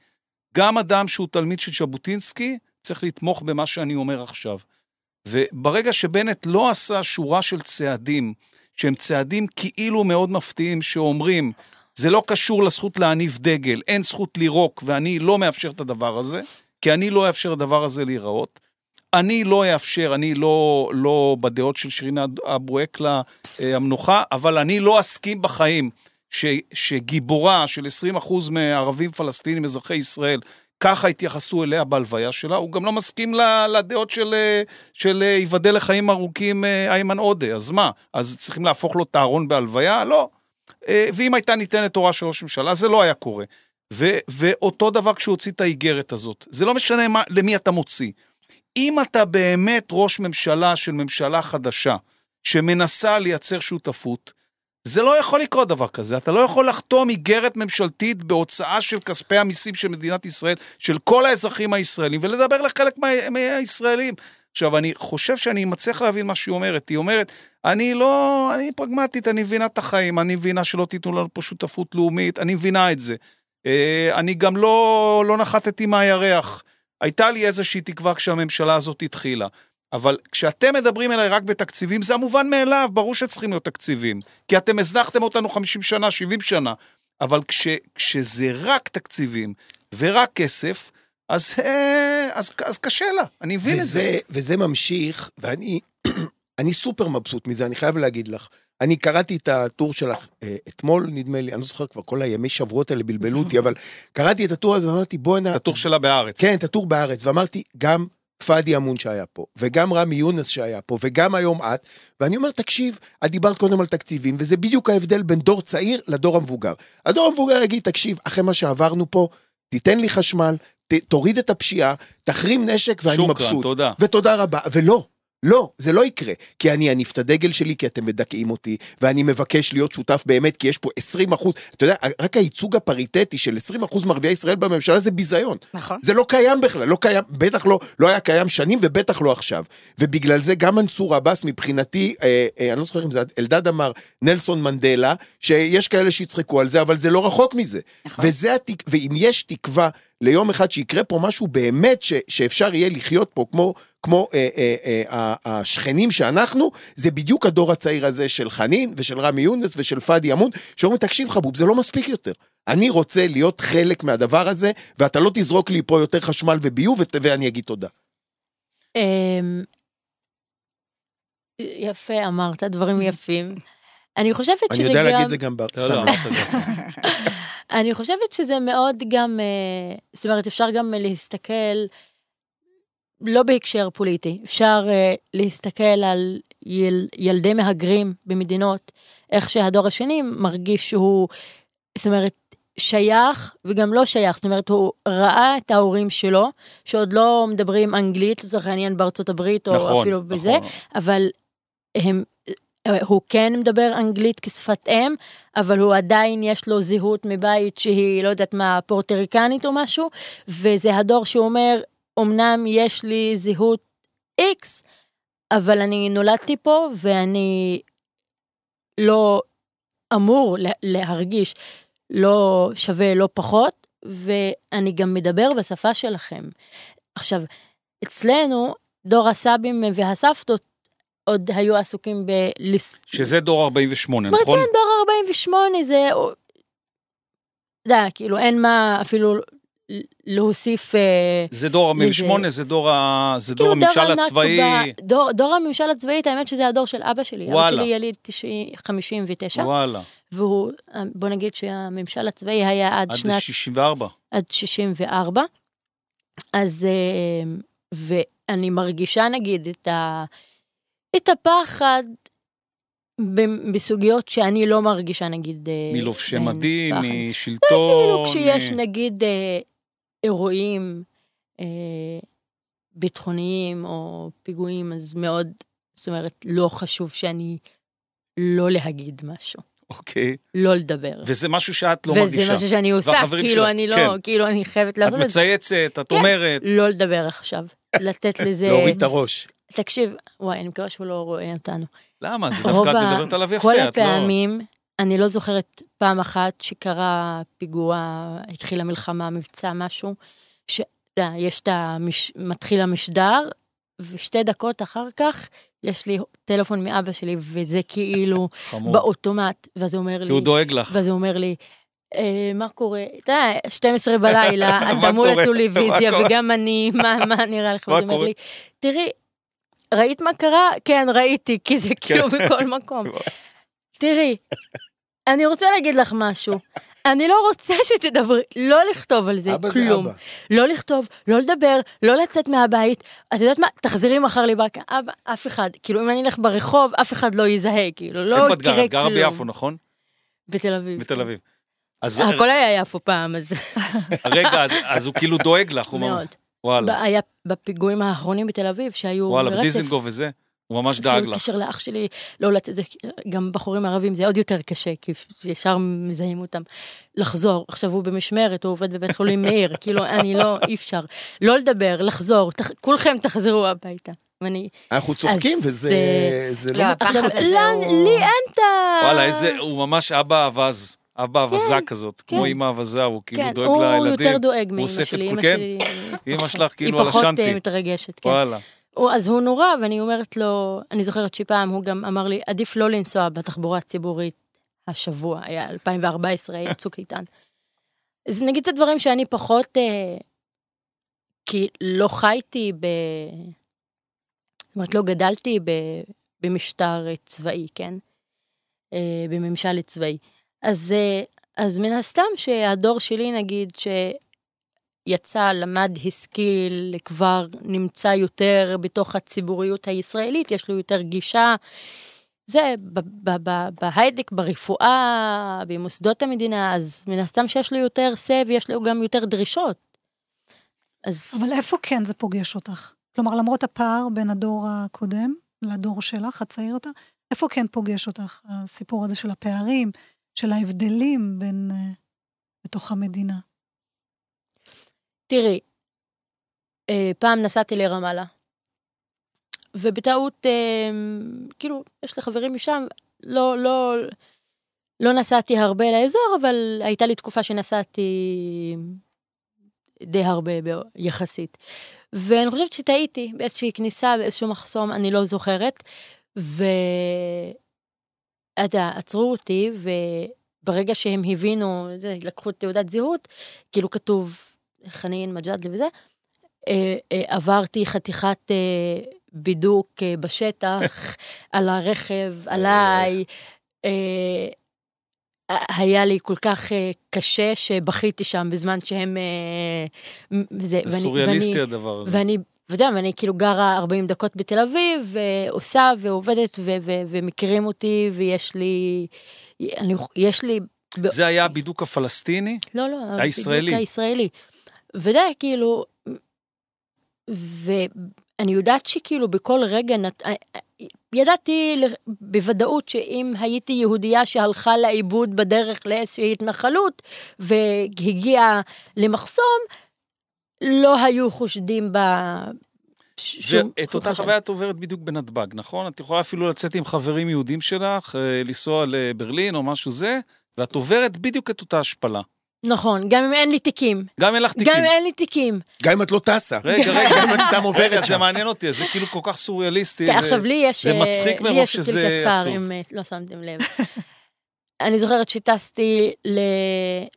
גם אדם שהוא תלמיד של ז'בוטינסקי צריך לתמוך במה שאני אומר עכשיו. וברגע שבנט לא עשה שורה של צעדים, שהם צעדים כאילו מאוד מפתיעים, שאומרים, זה לא קשור לזכות להניף דגל, אין זכות לירוק, ואני לא מאפשר את הדבר הזה, כי אני לא אאפשר לדבר הזה להיראות. אני לא אאפשר, אני לא, לא בדעות של שירין אבו עקלה אה, המנוחה, אבל אני לא אסכים בחיים ש, שגיבורה של 20% מערבים פלסטינים, אזרחי ישראל, ככה התייחסו אליה בהלוויה שלה. הוא גם לא מסכים לדעות של, אה, של אה, ייבדל לחיים ארוכים איימן עודה. אז מה? אז צריכים להפוך לו את הארון בהלוויה? לא. אה, ואם הייתה ניתנת תורה של ראש ממשלה, זה לא היה קורה. ו, ואותו דבר כשהוא הוציא את האיגרת הזאת. זה לא משנה מה, למי אתה מוציא. אם אתה באמת ראש ממשלה של ממשלה חדשה, שמנסה לייצר שותפות, זה לא יכול לקרות דבר כזה. אתה לא יכול לחתום איגרת ממשלתית בהוצאה של כספי המיסים של מדינת ישראל, של כל האזרחים הישראלים, ולדבר לחלק מה, מהישראלים. עכשיו, אני חושב שאני מצליח להבין מה שהיא אומרת. היא אומרת, אני לא, אני פרגמטית, אני מבינה את החיים, אני מבינה שלא תיתנו לנו פה שותפות לאומית, אני מבינה את זה. אה, אני גם לא, לא נחתתי מהירח. הייתה לי איזושהי תקווה כשהממשלה הזאת התחילה. אבל כשאתם מדברים אליי רק בתקציבים, זה המובן מאליו, ברור שצריכים להיות תקציבים. כי אתם הזנחתם אותנו 50 שנה, 70 שנה. אבל כש, כשזה רק תקציבים ורק כסף, אז, אה, אז, אז קשה לה, אני מבין את זה. וזה, וזה ממשיך, ואני אני סופר מבסוט מזה, אני חייב להגיד לך. אני קראתי את הטור שלך אה, אתמול, נדמה לי, אני לא זוכר כבר, כל הימי שבועות האלה בלבלו אותי, אבל קראתי את הטור הזה ואמרתי, בואנה... את הטור שלה בהארץ. כן, את הטור בארץ, ואמרתי, גם פאדי אמון שהיה פה, וגם רמי יונס שהיה פה, וגם היום את, ואני אומר, תקשיב, את דיברת קודם על תקציבים, וזה בדיוק ההבדל בין דור צעיר לדור המבוגר. הדור המבוגר יגיד, תקשיב, אחרי מה שעברנו פה, תיתן לי חשמל, תוריד את הפשיעה, תחרים נשק ואני שוקרן, מבסוט. תודה. ותודה רבה, ולא. לא, זה לא יקרה, כי אני אניף את הדגל שלי, כי אתם מדכאים אותי, ואני מבקש להיות שותף באמת, כי יש פה 20 אחוז, אתה יודע, רק הייצוג הפריטטי של 20 אחוז מערביי ישראל בממשלה זה ביזיון. נכון. זה לא קיים בכלל, לא קיים, בטח לא, לא היה קיים שנים ובטח לא עכשיו. ובגלל זה גם מנסור עבאס מבחינתי, אה, אה, אני לא זוכר אם זה אלדד אמר, נלסון מנדלה, שיש כאלה שיצחקו על זה, אבל זה לא רחוק מזה. נכון. וזה התק... ואם יש תקווה ליום אחד שיקרה פה משהו באמת ש... שאפשר יהיה לחיות פה כמו, כמו אה, אה, אה, אה, השכנים שאנחנו, זה בדיוק הדור הצעיר הזה של חנין ושל רמי יונס ושל פאדי אמון, שאומרים, תקשיב חבוב, זה לא מספיק יותר. אני רוצה להיות חלק מהדבר הזה, ואתה לא תזרוק לי פה יותר חשמל וביוב, ות- ואני אגיד תודה. אמ, יפה, אמרת דברים יפים. אני חושבת אני שזה יודע להגיד גם, את זה גם סתם. אני חושבת שזה מאוד גם, אה, זאת אומרת, אפשר גם להסתכל, לא בהקשר פוליטי, אפשר אה, להסתכל על יל, ילדי מהגרים במדינות, איך שהדור השני מרגיש שהוא זאת אומרת, שייך וגם לא שייך, זאת אומרת, הוא ראה את ההורים שלו, שעוד לא מדברים אנגלית, לצורך העניין בארצות הברית, או נכון, אפילו נכון. בזה, אבל הם, הוא כן מדבר אנגלית כשפת אם, אבל הוא עדיין יש לו זהות מבית שהיא, לא יודעת מה, פורטריקנית או משהו, וזה הדור שאומר, אמנם יש לי זהות איקס, אבל אני נולדתי פה ואני לא אמור לה- להרגיש לא שווה, לא פחות, ואני גם מדבר בשפה שלכם. עכשיו, אצלנו, דור הסבים והסבתות עוד היו עסוקים בלס... שזה דור 48, זאת אומרת, נכון? כן, דור 48 זה... אתה יודע, כאילו, אין מה אפילו להוסיף... אה, זה דור לזה. 48, זה דור ה- זה דור כאילו, הממשל הנכבה, הצבאי. דור, דור הממשל הצבאי, האמת שזה הדור של אבא שלי. וואלה. אבא שלי יליד 90 59, וואלה, והוא, בוא נגיד שהממשל הצבאי היה עד עד שנת 64. עד 64. אז, אה, ואני מרגישה נגיד את, ה, את הפחד ב- בסוגיות שאני לא מרגישה נגיד... אה, מלובשי מדים. משלטון. כאילו כשיש נגיד אה, אירועים אה, ביטחוניים או פיגועים, אז מאוד, זאת אומרת, לא חשוב שאני לא להגיד משהו, אוקיי. לא לדבר. וזה משהו שאת לא וזה מרגישה. משהו שאני עושה, כאילו שלך, אני לא, כן. כאילו אני חייבת את לעשות את זה. מצייצת, את כן. אומרת. לא לדבר עכשיו, לתת לזה... להוריד את הראש. תקשיב, וואי, אני מקווה שהוא לא רואה אותנו. למה? זה דווקא את מדברת עליו יפה, כל את לא... הפעמים, אני לא זוכרת פעם אחת שקרה פיגוע, התחילה מלחמה, מבצע, משהו, ש... אתה יודע, יש את המש... מתחיל המשדר, ושתי דקות אחר כך יש לי טלפון מאבא שלי, וזה כאילו חמור. באוטומט, ואז הוא אומר כי לי, הוא דואג לך. ואז הוא אומר לי, אה, מה קורה? אתה יודע, 12 בלילה, אתה מול קורה? וגם אני, מה מה נראה לך? ואז הוא אומר? לי, תראי, ראית מה קרה? כן, ראיתי, כי זה כאילו כן. בכל מקום. תראי, אני רוצה להגיד לך משהו. אני לא רוצה שתדברי, לא לכתוב על זה אבא זה כלום. אבא. לא לכתוב, לא לדבר, לא לצאת מהבית. את יודעת מה? תחזרי מחר לברקה. אבא, אף אחד. כאילו, אם אני אלך ברחוב, אף אחד לא יזהה, כאילו, לא איפה את גרה? את גרה כלום. ביפו, נכון? בתל אביב. בתל אביב. אז הכל היה יפו פעם, אז רגע, אז- אז הוא כאילו דואג לך. הוא ממש- מאוד. וואלה. היה בפיגועים האחרונים בתל אביב, שהיו וואלה. בדיזנגוף וזה. הוא ממש דאג לך. קשר לאח שלי, לא לצאת, זה גם בחורים ערבים זה עוד יותר קשה, כי ישר מזהים אותם. לחזור, עכשיו הוא במשמרת, הוא עובד בבית חולים מאיר, כאילו אני לא, אי אפשר. לא לדבר, לחזור, תח, כולכם תחזרו הביתה. ואני, אנחנו צוחקים, וזה זה- זה לא, לא... עכשיו, הוא- לי אין את ה... וואלה, איזה, הוא ממש אבא אווז. אבא אווזה כזאת, כמו כן. אמא אווזה, הוא כאילו כן, דואג הוא לילדים. יותר דואג מאמא שלי, אמא כן? שלי, אמא שלך היא כאילו על פחות השנטי. אה, מתרגשת, כן. וואלה. הוא, אז הוא נורא, ואני אומרת לו, אני זוכרת שפעם הוא גם אמר לי, עדיף לא לנסוע בתחבורה הציבורית השבוע, היה 2014, היה צוק איתן. אז נגיד זה דברים שאני פחות, אה, כי לא חייתי ב... זאת אומרת, לא גדלתי ב, במשטר צבאי, כן? אה, בממשל צבאי. אז, אה, אז מן הסתם שהדור שלי, נגיד, ש... יצא, למד, השכיל, כבר נמצא יותר בתוך הציבוריות הישראלית, יש לו יותר גישה. זה, בהייטק, ברפואה, במוסדות המדינה, אז מן הסתם שיש לו יותר say ויש לו גם יותר דרישות. אז אבל איפה כן זה פוגש אותך? כלומר, למרות הפער בין הדור הקודם לדור שלך, הצעיר יותר, איפה כן פוגש אותך הסיפור הזה של הפערים, של ההבדלים בין... אה, בתוך המדינה? תראי, אה, פעם נסעתי לרמאללה, ובטעות, אה, כאילו, יש לי חברים משם, לא, לא, לא נסעתי הרבה לאזור, אבל הייתה לי תקופה שנסעתי די הרבה יחסית. ואני חושבת שטעיתי באיזושהי כניסה, באיזשהו מחסום, אני לא זוכרת, ו... אתה יודע, עצרו אותי, וברגע שהם הבינו, לקחו תעודת זהות, כאילו כתוב חנין, מג'אדלי וזה, אה, אה, עברתי חתיכת אה, בידוק בשטח, על הרכב, עליי. היה לי כל כך קשה שבכיתי שם בזמן שהם... זה, סוריאליסטי הדבר הזה. ואני, ואתה יודע, ואני כאילו גרה 40 דקות בתל אביב, ועושה ועובדת, ו- ו- ומכירים אותי, ויש לי, אני, יש לי זה היה הבידוק הפלסטיני? לא, לא, הישראלי. הישראלי. ודי, כאילו, ואני יודעת שכאילו בכל רגע, נת... ידעתי ל- בוודאות שאם הייתי יהודייה שהלכה לאיבוד בדרך לאיזושהי התנחלות והגיעה למחסום, לא היו חושדים בה. ואת אותה. חוויה את עוברת בדיוק בנתב"ג, נכון? את יכולה אפילו לצאת עם חברים יהודים שלך, אה, לנסוע לברלין או משהו זה, ואת עוברת בדיוק את אותה השפלה. נכון, גם אם אין לי תיקים. גם אין לך תיקים. גם אם אין לי תיקים. גם אם את לא טסה. רגע, רגע, גם אם את סתם עוברת זה שם. מעניין אותי, זה כאילו כל כך סוריאליסטי. כן, זה- עכשיו לי יש... זה אה, מצחיק לי מרוב יש שזה טיל קצר, עצוב. אם אה, לא שמתם לב. אני זוכרת שטסתי ל-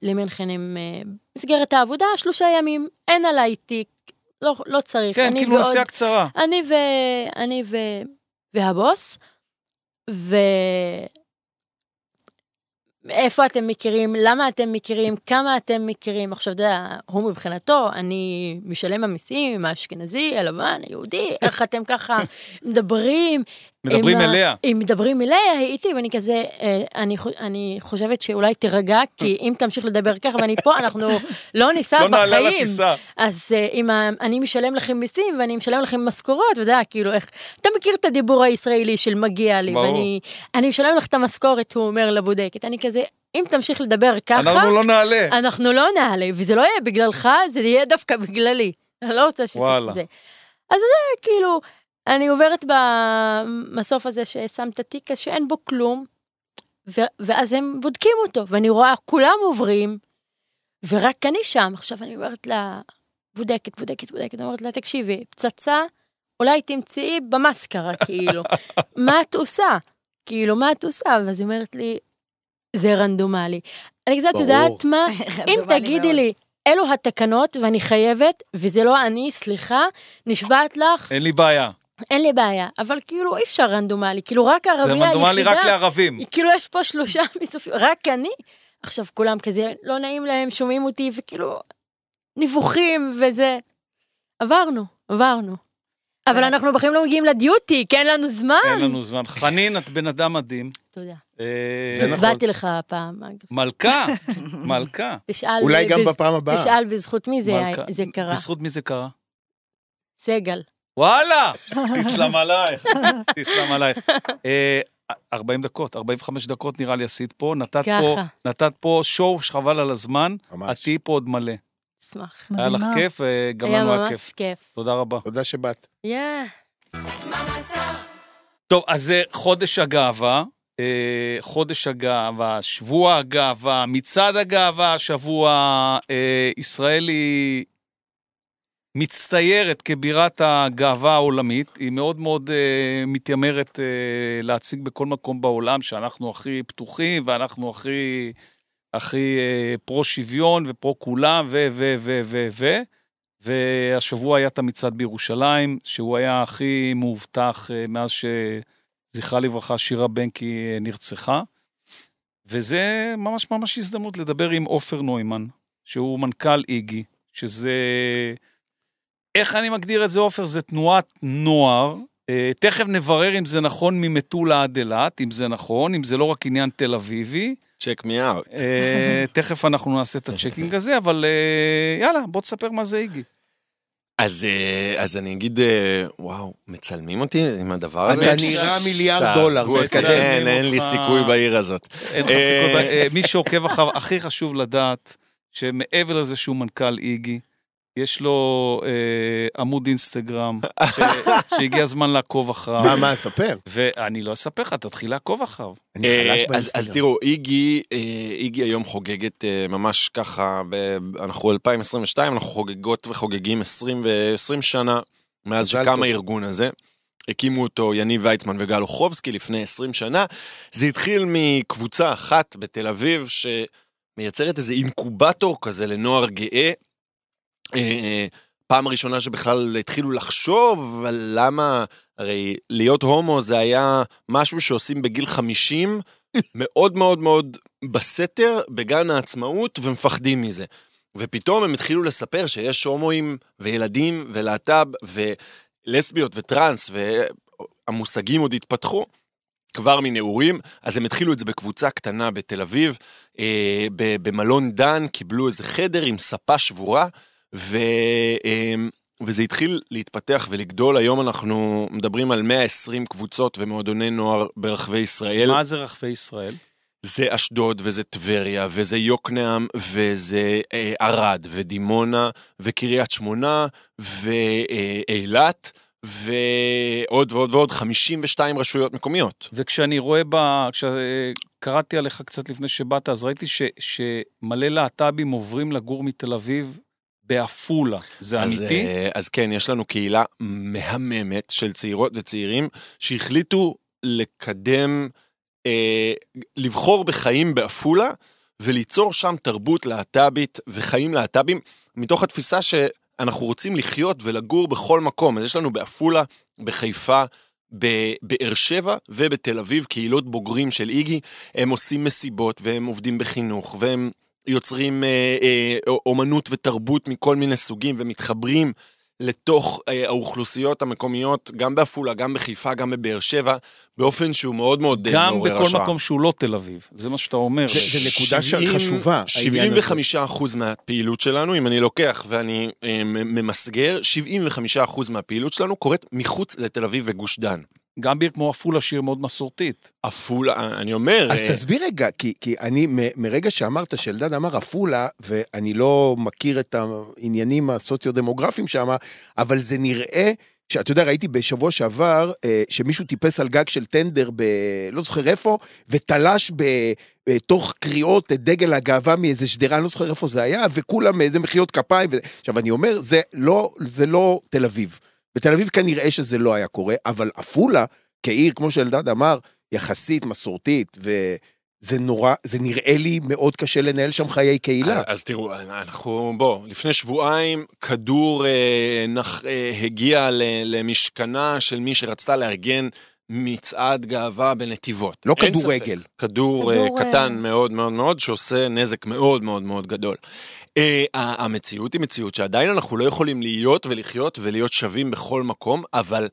למינכן עם אה, מסגרת העבודה, שלושה ימים, אין עליי תיק, לא, לא צריך. כן, כאילו ועוד- נסיעה קצרה. אני ו... אני ו... והבוס, ו... איפה אתם מכירים, למה אתם מכירים, כמה אתם מכירים. עכשיו, אתה יודע, הוא מבחינתו, אני משלם המיסים, האשכנזי, הלבן, היהודי, איך אתם ככה מדברים. מדברים עם אליה. אם מדברים אליה, הייתי, ואני כזה, אה, אני, אני חושבת שאולי תירגע, כי אם תמשיך לדבר ככה ואני פה, אנחנו לא ניסע לא נעלה בחיים. לטיסה. אז uh, אם אני משלם לכם מיסים ואני משלם לכם משכורות, אתה יודע, כאילו איך, אתה מכיר את הדיבור הישראלי של מגיע לי, ברור. ואני אני משלם לך את המשכורת, הוא אומר לבודקת, אני כזה, אם תמשיך לדבר ככה, אנחנו לא נעלה. אנחנו לא נעלה, וזה לא יהיה בגללך, זה יהיה דווקא בגללי. אני לא רוצה שזה. אז זה כאילו, אני עוברת במסוף הזה ששם את התיק שאין בו כלום, ו- ואז הם בודקים אותו, ואני רואה, כולם עוברים, ורק אני שם. עכשיו אני אומרת לה, בודקת, בודקת, בודקת, אני אומרת לה, תקשיבי, פצצה, אולי תמצאי במאסקרה, כאילו, מה את עושה? כאילו, מה את עושה? ואז היא אומרת לי, זה רנדומלי. אני קצת. יודעת מה, אם תגידי מאוד. לי, אלו התקנות ואני חייבת, וזה לא אני, סליחה, נשבעת לך, אין לי בעיה. אין לי בעיה. אבל כאילו אי אפשר רנדומלי, כאילו רק זה ערבייה רנדומלי רק היחידה, לערבים. כאילו יש פה שלושה מסופים, רק אני. עכשיו כולם כזה, לא נעים להם, שומעים אותי, וכאילו, נבוכים וזה. עברנו, עברנו. אבל אנחנו בחיים לא מגיעים לדיוטי, כי אין לנו זמן. אין לנו זמן. חנין, את בן אדם מדהים. תודה. אה, זה נכון. הצבעתי לך הפעם, אגב. מלכה, מלכה. תשאל... אולי גם בפעם הבאה. תשאל בזכות מי זה. זה קרה. בזכות מי זה קרה? סגל. וואלה! תסלם עלייך, תסלם עלייך. אה, 40 דקות, 45 דקות נראה לי עשית פה. נתת פה. נתת פה שואו שחבל על הזמן. ממש. פה עוד מלא. אשמח. היה לך. כיף, וגם היה לנו היה ממש כיף. כיף. תודה רבה. תודה שבאת. יא. טוב, אז זה חודש הגאווה. אה, חודש הגאווה, שבוע הגאווה, מצעד הגאווה, השבוע אה, ישראל היא מצטיירת כבירת הגאווה העולמית. היא מאוד מאוד אה, מתיימרת אה, להציג בכל מקום בעולם שאנחנו הכי פתוחים ואנחנו הכי, הכי אה, פרו-שוויון ופרו כולם ו... ו... ו... ו... ו... והשבוע היה את המצעד בירושלים, שהוא היה הכי מאובטח אה, מאז שזכרה לברכה שירה בנקי אה, נרצחה. וזה ממש ממש הזדמנות לדבר עם עופר נוימן, שהוא מנכ"ל איגי, שזה... איך אני מגדיר את זה, עופר? זה תנועת נוער. אה, תכף נברר אם זה נכון ממטולה עד אילת, אם זה נכון, אם זה לא רק עניין תל אביבי. Check me out. תכף אנחנו נעשה את ה checking הזה, אבל אה, יאללה, בוא תספר מה זה איגי. אז, אה, אז אני אגיד, וואו, מצלמים אותי עם הדבר הזה? אתה נראה מיליארד דולר, תתקדם. אין, אין לי. סיכוי בעיר הזאת. אין לך סיכוי, מי שעוקב אחריו, הכי חשוב לדעת שמעבר לזה שהוא מנכ"ל איגי, יש לו אה, עמוד אינסטגרם, ש- שהגיע הזמן לעקוב אחריו. מה, מה, ספר. ואני לא אספר לך, תתחיל לעקוב אחריו. אני אה, חלש אז, אז באינסטגרם. תראו, איגי, אה, איגי היום חוגגת אה, ממש ככה, ב, אנחנו 2022, אנחנו חוגגות וחוגגים 20 ו-20 שנה מאז שקם. הארגון הזה. הקימו אותו יניב ויצמן וגל אוחובסקי לפני 20 שנה. זה התחיל מקבוצה אחת בתל אביב שמייצרת איזה אינקובטור כזה לנוער גאה. אה, אה, פעם הראשונה שבכלל התחילו לחשוב על למה, הרי להיות הומו זה היה משהו שעושים בגיל 50, מאוד מאוד מאוד בסתר, בגן העצמאות, ומפחדים מזה. ופתאום הם התחילו לספר שיש הומואים וילדים ולהט"ב ולסביות וטראנס, והמושגים עוד התפתחו. כבר מנעורים, אז הם התחילו את זה בקבוצה קטנה בתל אביב, אה, במלון דן, קיבלו איזה חדר עם ספה שבורה, ו, אה, וזה התחיל להתפתח ולגדול. היום אנחנו מדברים על 120 קבוצות ומועדוני נוער ברחבי ישראל. מה זה רחבי ישראל? זה אשדוד, וזה טבריה, וזה יוקנעם, וזה אה, ערד, ודימונה, וקריית שמונה, ואילת, ועוד ועוד ועוד 52 רשויות מקומיות. וכשאני רואה ב... כשקראתי עליך קצת לפני שבאת, אז ראיתי ש... שמלא להט"בים עוברים לגור מתל אביב בעפולה. זה אז, אמיתי? אה, אז כן, יש לנו קהילה מהממת של צעירות וצעירים שהחליטו לקדם, אה, לבחור בחיים בעפולה וליצור שם תרבות להט"בית וחיים להט"בים, מתוך התפיסה שאנחנו רוצים לחיות ולגור בכל מקום. אז יש לנו בעפולה, בחיפה, בבאר שבע ובתל אביב קהילות בוגרים של איגי, הם עושים מסיבות והם עובדים בחינוך והם יוצרים אה, אה, אומנות ותרבות מכל מיני סוגים ומתחברים לתוך אה, האוכלוסיות המקומיות, גם בעפולה, גם בחיפה, גם בבאר שבע, באופן שהוא מאוד מאוד אה, גם מעורר בכל השראה. מקום שהוא לא תל אביב. זה מה שאתה אומר. זה- זה נקודה ש- 70 חשובה, העניין הזה. 75% מהפעילות שלנו, אם אני לוקח ואני אה, ממסגר, 75% מהפעילות שלנו קורית מחוץ לתל אביב וגוש דן. גם בעיר כמו עפולה, שיר מאוד מסורתית. עפולה, אני אומר... אז אה, תסביר רגע, כי, כי אני, מ- מרגע שאמרת שאלדד אמר עפולה, ואני לא מכיר את העניינים הסוציו-דמוגרפיים שם, אבל זה נראה, שאתה יודע, ראיתי בשבוע שעבר, אה, שמישהו טיפס על גג של טנדר ב... לא זוכר איפה, ותלש ב... בתוך קריאות את דגל הגאווה מאיזה שדרה, אני לא זוכר איפה זה היה, וכולם איזה מחיאות כפיים. ו... עכשיו, אני אומר, זה לא, זה לא תל אביב. בתל אביב כנראה שזה לא היה קורה, אבל עפולה, כעיר, כמו שאלדד אמר, יחסית מסורתית, וזה נורא, זה נראה לי מאוד קשה לנהל שם חיי קהילה. אז תראו, אנחנו, בוא, לפני שבועיים כדור אה, נח, אה, הגיע למשכנה של מי שרצתה לארגן מצעד גאווה בנתיבות. לא כדורגל. כדור, כדור, אה, אה, קטן מאוד מאוד מאוד, שעושה נזק מאוד מאוד מאוד גדול. ה- המציאות היא מציאות שעדיין אנחנו לא יכולים להיות ולחיות ולהיות שווים בכל מקום, אבל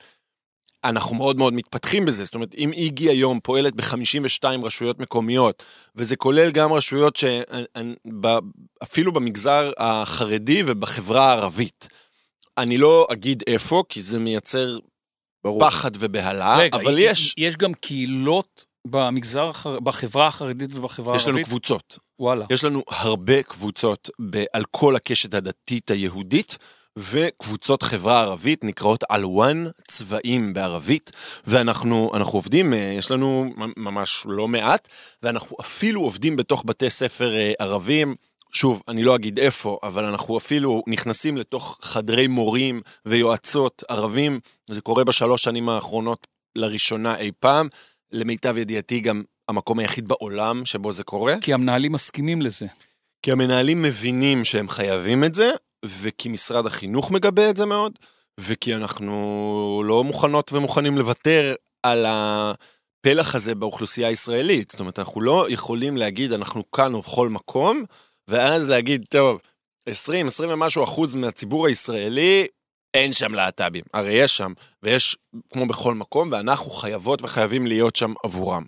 אנחנו מאוד מאוד מתפתחים בזה. זאת אומרת, אם איגי היום פועלת ב-52 רשויות מקומיות, וזה כולל גם רשויות שאפילו במגזר החרדי ובחברה הערבית. אני לא אגיד איפה, כי זה מייצר ברור. פחד ובהלה, רגע, אבל יש, יש גם קהילות במגזר, בחברה החרדית ובחברה יש לנו הערבית? קבוצות. וואלה. יש לנו הרבה קבוצות ב- על כל הקשת הדתית היהודית, וקבוצות חברה ערבית נקראות אלואן צבעים בערבית, ואנחנו אנחנו עובדים, אה, יש לנו ממ- ממש לא מעט, ואנחנו אפילו עובדים בתוך בתי ספר אה, ערבים. שוב, אני לא אגיד איפה, אבל אנחנו אפילו נכנסים לתוך חדרי מורים ויועצות ערבים, זה קורה בשלוש שנים האחרונות לראשונה אי פעם. למיטב ידיעתי גם המקום היחיד בעולם שבו זה קורה. כי המנהלים מסכימים לזה. כי המנהלים מבינים שהם חייבים את זה, וכי משרד החינוך מגבה את זה מאוד, וכי אנחנו לא מוכנות ומוכנים לוותר על הפלח הזה באוכלוסייה הישראלית. זאת אומרת, אנחנו לא יכולים להגיד, אנחנו כאן ובכל מקום, ואז להגיד, טוב, 20, 20 ומשהו אחוז מהציבור הישראלי, אין שם להט"בים. הרי יש שם, ויש כמו בכל מקום, ואנחנו חייבות וחייבים להיות שם עבורם.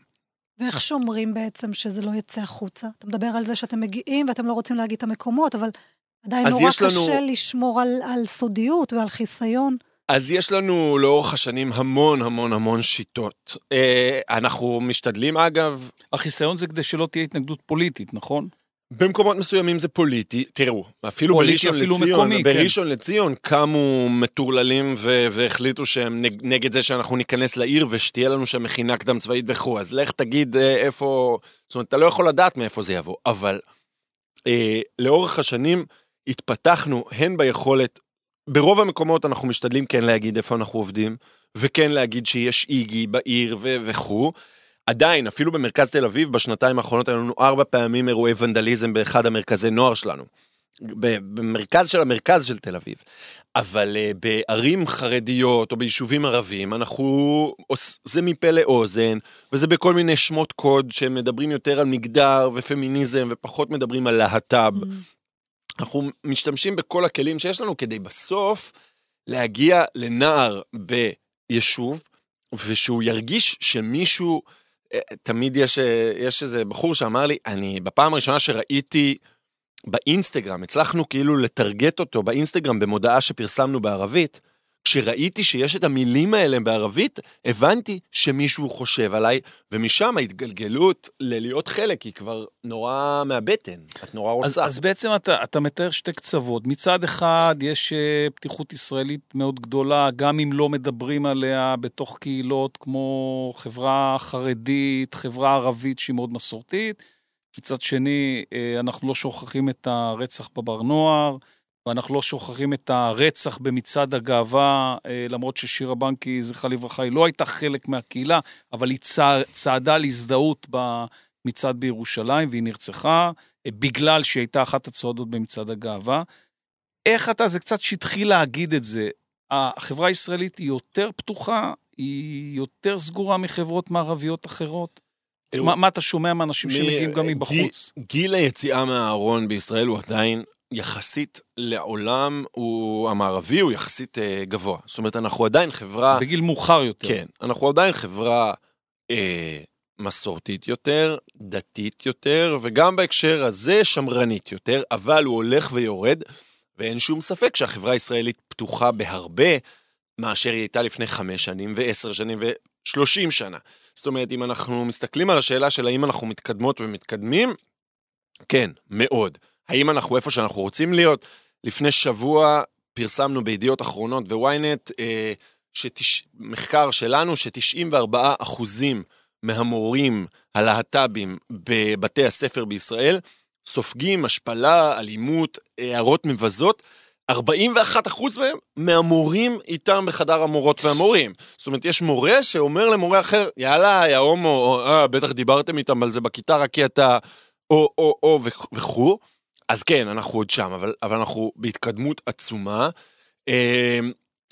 ואיך שומרים בעצם שזה לא יצא החוצה? אתה מדבר על זה שאתם מגיעים ואתם לא רוצים להגיד את המקומות, אבל עדיין נורא יש לנו- קשה לשמור על, על סודיות ועל חיסיון. אז יש לנו לאורך השנים המון המון המון שיטות. אה, אנחנו משתדלים אגב, החיסיון זה כדי שלא תהיה התנגדות פוליטית, נכון? במקומות מסוימים זה פוליטי, תראו, אפילו פוליטי, בראשון אפילו לציון, מקומי, כן. בראשון לציון קמו מטורללים ו- והחליטו שהם נג- נגד זה שאנחנו ניכנס לעיר ושתהיה לנו שם מכינה קדם צבאית וכו', אז לך תגיד אה, איפה, זאת אומרת, אתה לא יכול לדעת מאיפה זה יבוא, אבל אה, לאורך השנים התפתחנו הן ביכולת, ברוב המקומות אנחנו משתדלים כן להגיד איפה אנחנו עובדים, וכן להגיד שיש איגי בעיר ו- וכו'. עדיין, אפילו במרכז תל אביב, בשנתיים האחרונות היו לנו ארבע פעמים אירועי ונדליזם באחד המרכזי נוער שלנו. במרכז של המרכז של תל אביב. אבל uh, בערים חרדיות או ביישובים ערביים, אנחנו, זה מפה לאוזן, וזה בכל מיני שמות קוד שמדברים יותר על מגדר ופמיניזם ופחות מדברים על להט"ב. אנחנו משתמשים בכל הכלים שיש לנו כדי בסוף להגיע לנער ביישוב ושהוא ירגיש שמישהו, תמיד יש, אה, יש איזה בחור שאמר לי, אני בפעם הראשונה שראיתי באינסטגרם, הצלחנו כאילו לטרגט אותו באינסטגרם במודעה שפרסמנו בערבית, כשראיתי שיש את המילים האלה בערבית, הבנתי שמישהו חושב עליי, ומשם ההתגלגלות ללהיות חלק היא כבר נורא מהבטן, את נורא אז, רוצה. אז בעצם אתה, אתה מתאר שתי קצוות. מצד אחד, יש אה, פתיחות ישראלית מאוד גדולה, גם אם לא מדברים עליה בתוך קהילות כמו חברה חרדית, חברה ערבית שהיא מאוד מסורתית. מצד שני, אה, אנחנו לא שוכחים את הרצח בבר נוער, ואנחנו לא שוכחים את הרצח במצעד הגאווה, אה, למרות ששירה בנקי, זכרה לברכה, היא לא הייתה חלק מהקהילה, אבל היא צע, צעדה להזדהות במצעד בירושלים, והיא נרצחה אה, בגלל שהיא הייתה אחת הצועדות במצעד הגאווה. איך אתה, זה קצת שטחי להגיד את זה, החברה הישראלית היא יותר פתוחה, היא יותר סגורה מחברות מערביות אחרות? מה, מה אתה שומע מאנשים שמגיעים גם מבחוץ? גיל היציאה מהארון בישראל הוא עדיין יחסית לעולם הוא המערבי הוא יחסית אה, גבוה. זאת אומרת, אנחנו עדיין חברה... בגיל מאוחר יותר. כן, אנחנו עדיין חברה אה, מסורתית יותר, דתית יותר, וגם בהקשר הזה שמרנית יותר, אבל הוא הולך ויורד, ואין שום ספק שהחברה הישראלית פתוחה בהרבה מאשר היא הייתה לפני חמש שנים ועשר שנים ושלושים שנה. זאת אומרת, אם אנחנו מסתכלים על השאלה של האם אנחנו מתקדמות ומתקדמים, כן, מאוד. האם אנחנו איפה שאנחנו רוצים להיות? לפני שבוע פרסמנו בידיעות אחרונות וויינט אה, שתש... מחקר שלנו ש-94 אחוזים מהמורים הלהט"בים בבתי הספר בישראל סופגים השפלה, אלימות, הערות מבזות. 41 אחוז מהם מהמורים איתם בחדר המורות והמורים. זאת אומרת, יש מורה שאומר למורה אחר, יאללה, יא הומו, אה, בטח דיברתם איתם על זה בכיתה, רק כי אתה או, או, או וכ- וכו'. אז כן, אנחנו עוד שם, אבל, אבל אנחנו בהתקדמות עצומה. אה,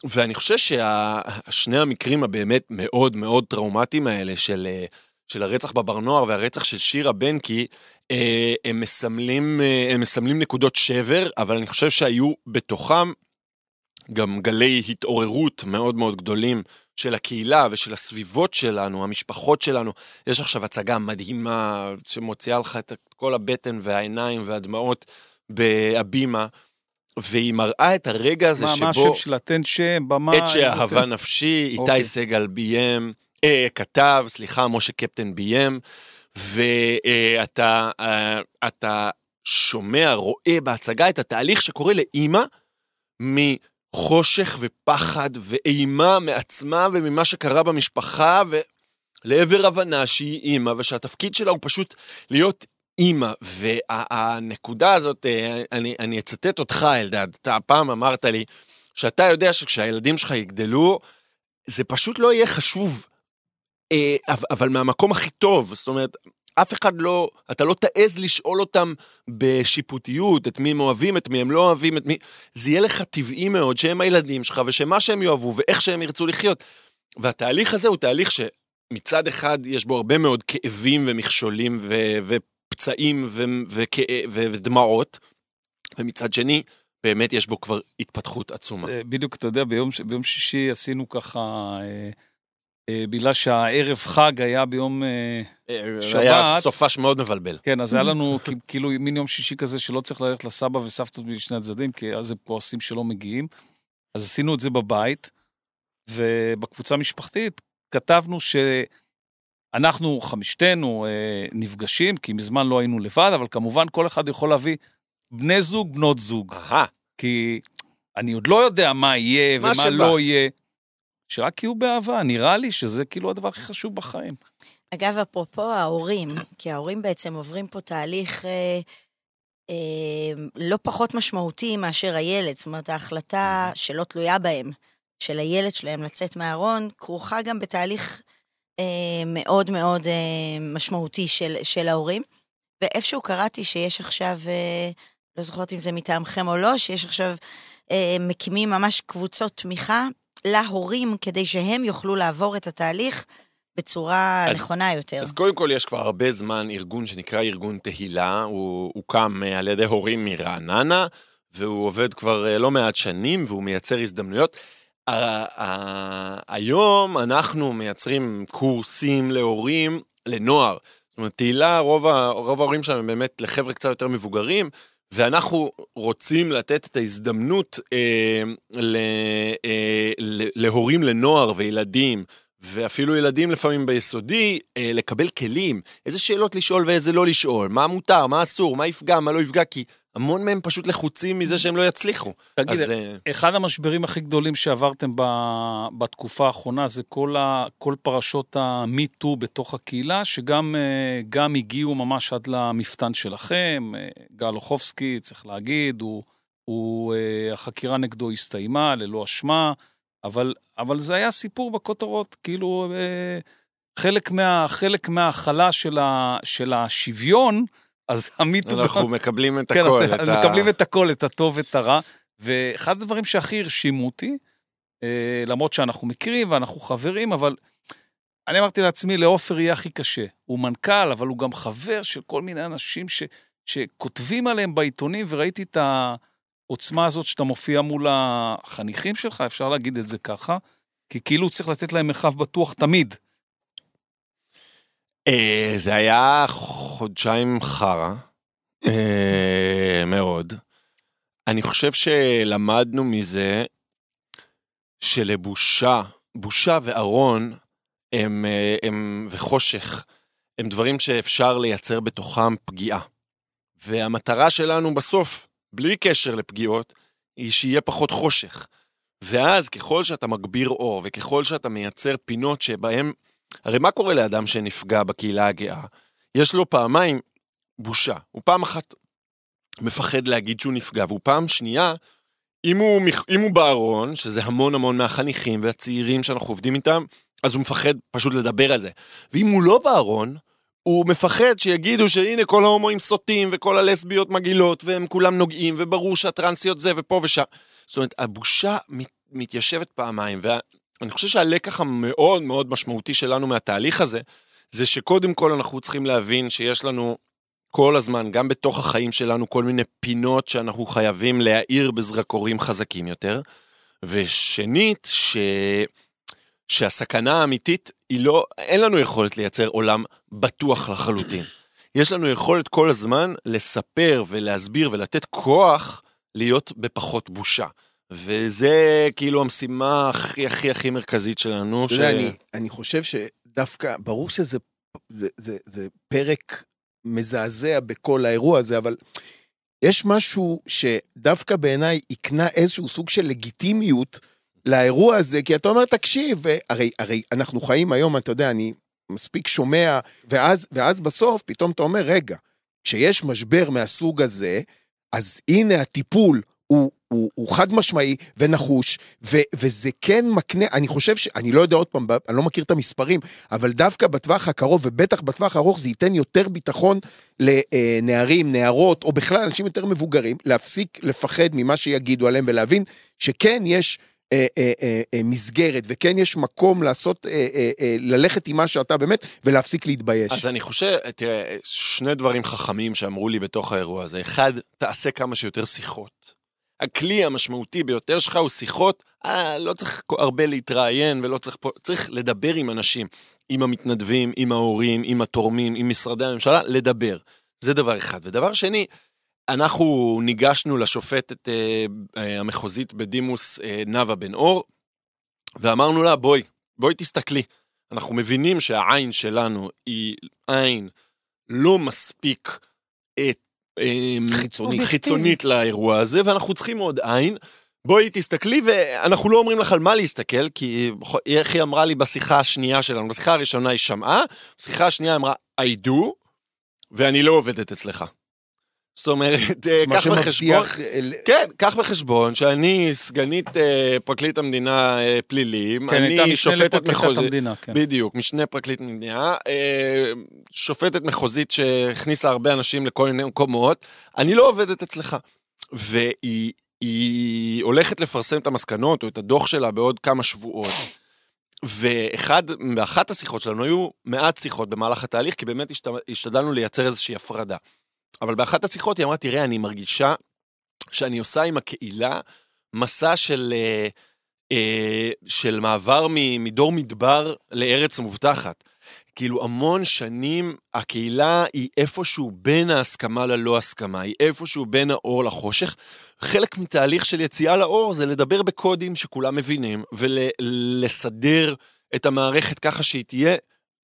ואני חושב ששני המקרים הבאמת מאוד מאוד טראומטיים האלה של, אה, של הרצח בבר נוער והרצח של שירה בנקי, אה, הם מסמלים, הם מסמלים נקודות שבר, אבל אני חושב שהיו בתוכם גם גלי התעוררות מאוד מאוד גדולים של הקהילה ושל הסביבות שלנו, המשפחות שלנו. יש עכשיו הצגה מדהימה שמוציאה לך את כל הבטן והעיניים והדמעות בהבימה, והיא מראה את הרגע הזה מה, שבו... מה השם שלה? תן שם, במה... עת שאהבה נפשי, איתי אוקיי. סגל ביים, אה, כתב, סליחה, משה קפטן ביים, ואתה אה, שומע, רואה בהצגה את התהליך שקורה לאימא מחושך ופחד ואימה מעצמה וממה שקרה במשפחה, ולעבר הבנה שהיא אימא, ושהתפקיד שלה הוא פשוט להיות אימא. והנקודה הזאת, אה, אני, אני אצטט אותך, אלדד, אתה פעם אמרת לי, שאתה יודע שכשהילדים שלך יגדלו, זה פשוט לא יהיה חשוב, אה, אבל מהמקום הכי טוב, זאת אומרת, אף אחד לא, אתה לא תעז לשאול אותם בשיפוטיות, את מי הם אוהבים, את מי הם לא אוהבים, את מי... זה יהיה לך טבעי מאוד שהם הילדים שלך, ושמה שהם יאהבו, ואיך שהם ירצו לחיות. והתהליך הזה הוא תהליך שמצד אחד יש בו הרבה מאוד כאבים ומכשולים ו- ופצעים ו- וכא- ו- ודמעות, ומצד שני, באמת יש בו כבר התפתחות עצומה. בדיוק, אתה יודע, ביום, ביום שישי עשינו ככה, אה, בגלל שהערב חג היה ביום... אה, זה שבת- היה סופש מאוד מבלבל. כן, אז היה לנו כאילו מין יום שישי כזה שלא צריך ללכת לסבא וסבתות משני הצדדים, כי אז הם כועסים שלא מגיעים. אז עשינו את זה בבית, ובקבוצה המשפחתית כתבנו שאנחנו, חמישתנו, אה, נפגשים, כי מזמן לא היינו לבד, אבל כמובן כל אחד יכול להביא בני זוג, בנות זוג. אהה, כי אני עוד לא יודע מה יהיה מה ומה שבא. לא יהיה. שרק יהיו באהבה, נראה לי שזה כאילו הדבר הכי חשוב בחיים. אגב, אפרופו ההורים, כי ההורים בעצם עוברים פה תהליך אה, אה, לא פחות משמעותי מאשר הילד. זאת אומרת, ההחלטה שלא תלויה בהם, של הילד שלהם לצאת מהארון, כרוכה גם בתהליך אה, מאוד מאוד אה, משמעותי של, של ההורים. ואיפשהו קראתי שיש עכשיו, אה, לא זוכרת אם זה מטעמכם או לא, שיש עכשיו, אה, מקימים ממש קבוצות תמיכה להורים, כדי שהם יוכלו לעבור את התהליך בצורה אז- נכונה יותר. אז קודם כל יש כבר הרבה זמן ארגון שנקרא ארגון תהילה, הוא הוקם אה, על ידי הורים מרעננה, והוא עובד כבר אה, לא מעט שנים והוא מייצר הזדמנויות. היום אנחנו מייצרים קורסים להורים לנוער. זאת אומרת, תהילה, רוב ההורים שלהם הם באמת לחבר'ה קצת יותר מבוגרים, ואנחנו רוצים לתת את ההזדמנות אה, ל, אה, להורים לנוער וילדים, ואפילו ילדים לפעמים ביסודי, אה, לקבל כלים, איזה שאלות לשאול ואיזה לא לשאול, מה מותר, מה אסור, מה יפגע, מה לא יפגע, כי המון מהם פשוט לחוצים מזה שהם לא יצליחו. תגיד, אז, אה, אחד המשברים הכי גדולים שעברתם ב, בתקופה האחרונה זה כל, ה, כל פרשות המיטו בתוך הקהילה, שגם אה, גם הגיעו ממש עד למפתן שלכם. אה, גל אוחובסקי, צריך להגיד, הוא, הוא, החקירה נגדו הסתיימה ללא אשמה, אבל, אבל זה היה סיפור בכותרות, כאילו חלק, מה, חלק מההכלה של, ה, של השוויון, אז המיטו... אנחנו מקבלים את כן, הכל. אתה- את מקבלים את הכל, את הטוב ואת הרע. ואחד הדברים שהכי הרשימו אותי, אה, למרות שאנחנו מכירים ואנחנו חברים, אבל אני אמרתי לעצמי, לעופר יהיה הכי קשה. הוא מנכ"ל, אבל הוא גם חבר של כל מיני אנשים ש, שכותבים עליהם בעיתונים, וראיתי את העוצמה הזאת שאתה מופיע מול החניכים שלך, אפשר להגיד את זה ככה, כי כאילו צריך לתת להם מרחב בטוח תמיד. אה, זה היה חודשיים חרא, אה, מאוד. אני חושב שלמדנו מזה שלבושה, בושה וארון הם, אה, הם, וחושך הם דברים שאפשר לייצר בתוכם פגיעה. והמטרה שלנו בסוף, בלי קשר לפגיעות, היא שיהיה פחות חושך. ואז ככל שאתה מגביר אור וככל שאתה מייצר פינות שבהם הרי מה קורה לאדם שנפגע בקהילה הגאה? יש לו פעמיים בושה. הוא פעם אחת מפחד להגיד שהוא נפגע, והוא פעם שנייה, אם הוא, אם הוא בארון, שזה המון המון מהחניכים והצעירים שאנחנו עובדים איתם, אז הוא מפחד פשוט לדבר על זה. ואם הוא לא בארון, הוא מפחד שיגידו שהנה כל ההומואים סוטים וכל הלסביות מגעילות והם כולם נוגעים וברור שהטרנסיות זה ופה ושם. זאת אומרת, הבושה מת, מתיישבת פעמיים, ואני חושב שהלקח המאוד מאוד משמעותי שלנו מהתהליך הזה, זה שקודם כל אנחנו צריכים להבין שיש לנו כל הזמן, גם בתוך החיים שלנו, כל מיני פינות שאנחנו חייבים להאיר בזרקורים חזקים יותר. ושנית, ש... שהסכנה האמיתית היא לא, אין לנו יכולת לייצר עולם בטוח לחלוטין. יש לנו יכולת כל הזמן לספר ולהסביר ולתת כוח להיות בפחות בושה. וזה כאילו המשימה הכי הכי הכי מרכזית שלנו. אתה יודע, אני, אני חושב שדווקא, ברור שזה זה, זה, זה פרק מזעזע בכל האירוע הזה, אבל יש משהו שדווקא בעיניי הקנה איזשהו סוג של לגיטימיות לאירוע הזה, כי אתה אומר, תקשיב, הרי, הרי אנחנו חיים היום, אתה יודע, אני מספיק שומע, ואז, ואז בסוף פתאום אתה אומר, רגע, כשיש משבר מהסוג הזה, אז הנה הטיפול הוא, הוא, הוא חד משמעי ונחוש, ו, וזה כן מקנה, אני חושב ש... אני לא יודע עוד פעם, אני לא מכיר את המספרים, אבל דווקא בטווח הקרוב, ובטח בטווח הארוך, זה ייתן יותר ביטחון לנערים, נערות, או בכלל אנשים יותר מבוגרים, להפסיק לפחד ממה שיגידו עליהם ולהבין שכן יש... אה, אה, אה, אה, מסגרת, וכן יש מקום לעשות, אה, אה, אה, ללכת עם מה שאתה באמת, ולהפסיק להתבייש. אז אני חושב, תראה, שני דברים חכמים שאמרו לי בתוך האירוע הזה. אחד, תעשה כמה שיותר שיחות. הכלי המשמעותי ביותר שלך הוא שיחות, אה, לא צריך הרבה להתראיין ולא צריך פה, צריך לדבר עם אנשים, עם המתנדבים, עם ההורים, עם התורמים, עם משרדי הממשלה, לדבר. זה דבר אחד. ודבר שני, אנחנו ניגשנו לשופטת אה, אה, המחוזית בדימוס אה, נאוה בן אור, ואמרנו לה, בואי, בואי תסתכלי. אנחנו מבינים שהעין שלנו היא עין לא מספיק אה, חיצונית. חיצונית לאירוע הזה, ואנחנו צריכים עוד עין. בואי תסתכלי, ואנחנו לא אומרים לך על מה להסתכל, כי איך היא אמרה לי בשיחה השנייה שלנו, בשיחה הראשונה היא שמעה, בשיחה השנייה אמרה, I do, ואני לא עובדת אצלך. זאת אומרת, אה, קח בחשבון. אה, כן, קח בחשבון שאני סגנית אה, פרקליט המדינה אה, פלילים, כן, הייתה אני משנה שופטת לפרקליטת מחוזית, המדינה, כן. בדיוק, משנה פרקליט המדינה, אה, שופטת מחוזית שהכניסה הרבה אנשים לכל מיני מקומות, אני לא עובדת אצלך. והיא היא הולכת לפרסם את המסקנות או את הדוח שלה בעוד כמה שבועות. ואחד, באחת השיחות שלנו היו מעט שיחות במהלך התהליך, כי באמת השת, השתדלנו לייצר איזושהי הפרדה. אבל באחת השיחות היא אמרה, תראה, אני מרגישה שאני עושה עם הקהילה מסע של, אה, אה, של מעבר מדור מדבר לארץ מובטחת. כאילו המון שנים הקהילה היא איפשהו בין ההסכמה ללא הסכמה, היא איפשהו בין האור לחושך. חלק מתהליך של יציאה לאור זה לדבר בקודים שכולם מבינים, ולסדר את המערכת ככה שהיא תהיה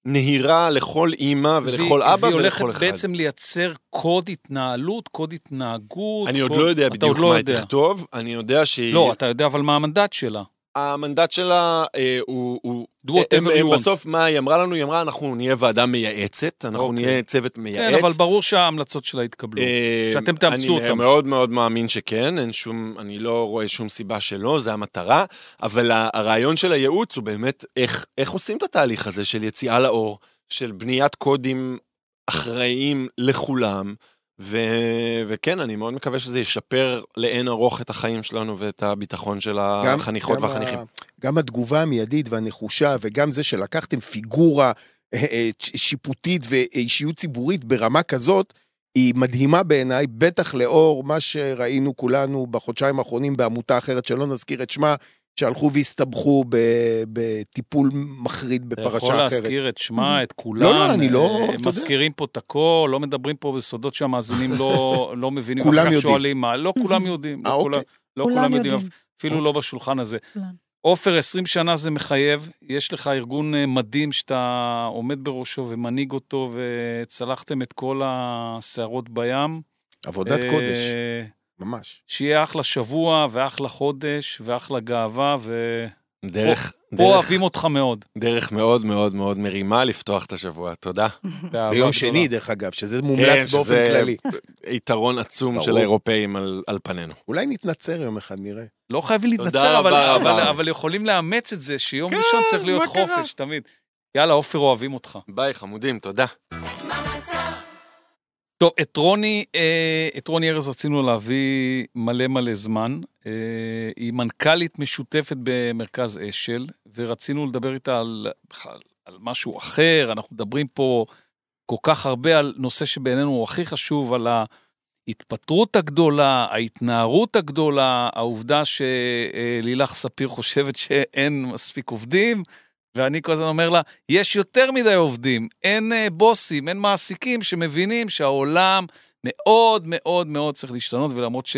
נהירה לכל אימא ולכל והיא- אבא והיא ולכל הולכת אחד. בעצם לייצר קוד התנהלות, קוד התנהגות. אני עוד קוד- לא יודע בדיוק עוד לא מה היא. תכתוב, אני יודע שהיא... לא, אתה יודע אבל מה המנדט שלה. המנדט שלה אה, הוא... הוא Do whatever הם, you want. בסוף, מה היא אמרה לנו? היא אמרה, אנחנו נהיה ועדה מייעצת, אנחנו אוקיי. נהיה צוות מייעץ. כן, אבל ברור שההמלצות שלה יתקבלו. אה, שאתם תאמצו אני אותם. מאוד מאוד מאמין שכן, אין שום, אני לא רואה שום סיבה שלא, זה המטרה, אבל הרעיון של הייעוץ הוא באמת איך, איך עושים את התהליך הזה של יציאה לאור, של בניית קודים אחראיים לכולם, ו... וכן, אני מאוד מקווה שזה ישפר לאין ארוך את החיים שלנו ואת הביטחון של גם- החניכות גם והחניכים. ה- גם התגובה המיידית והנחושה, וגם זה שלקחתם פיגורה אה, אה, שיפוטית ואישיות ציבורית ברמה כזאת, היא מדהימה בעיניי, בטח לאור מה שראינו כולנו בחודשיים האחרונים בעמותה אחרת, שלא נזכיר את שמה, שהלכו והסתבכו ב- בטיפול מחריד אתה בפרשה יכול אחרת. להזכיר את שמה, את כולם. לא, לא, אני לא- אה, אתה. מזכירים פה את הכל, לא מדברים פה בסודות שהמאזינים לא לא מבינים. כולם כך יודעים. שואלים מה, לא כולם יודעים. לא אה, כולם- אוקיי. לא כולם יודעים. אפילו לא בשולחן הזה. עופר, 20 שנה זה מחייב, יש לך ארגון אה, מדהים שאתה עומד בראשו ומנהיג אותו, וצלחתם את כל הסערות בים. עבודת אה, קודש, ממש. שיהיה אחלה שבוע, ואחלה חודש, ואחלה גאווה, ופה דרך, דרך, אוהבים אותך מאוד. דרך מאוד מאוד מאוד מרימה לפתוח את השבוע, תודה. ביום. שני, דרך אגב, שזה כן, מומלץ באופן שזה כללי. יתרון עצום של. האירופאים על, על פנינו. אולי נתנצר יום אחד, נראה. לא חייבים להתנצר, אבל, רבה אבל. אבל יכולים לאמץ את זה, שיום כן, ראשון צריך להיות מה קרה? חופש, תמיד. יאללה, עופר, אוהבים אותך. ביי, חמודים, תודה. טוב, את רוני, אה, את רוני ארז רצינו להביא מלא מלא זמן. אה, היא מנכ"לית משותפת במרכז אשל, ורצינו לדבר איתה על, בכלל, על משהו אחר. אנחנו מדברים פה כל כך הרבה על נושא שבעינינו הוא הכי חשוב, על ההתפטרות הגדולה, ההתנערות הגדולה, העובדה שלילך ספיר חושבת שאין מספיק עובדים. ואני כל הזמן אומר לה, יש יותר מדי עובדים, אין אה, בוסים, אין מעסיקים שמבינים שהעולם מאוד מאוד מאוד צריך להשתנות, ולמרות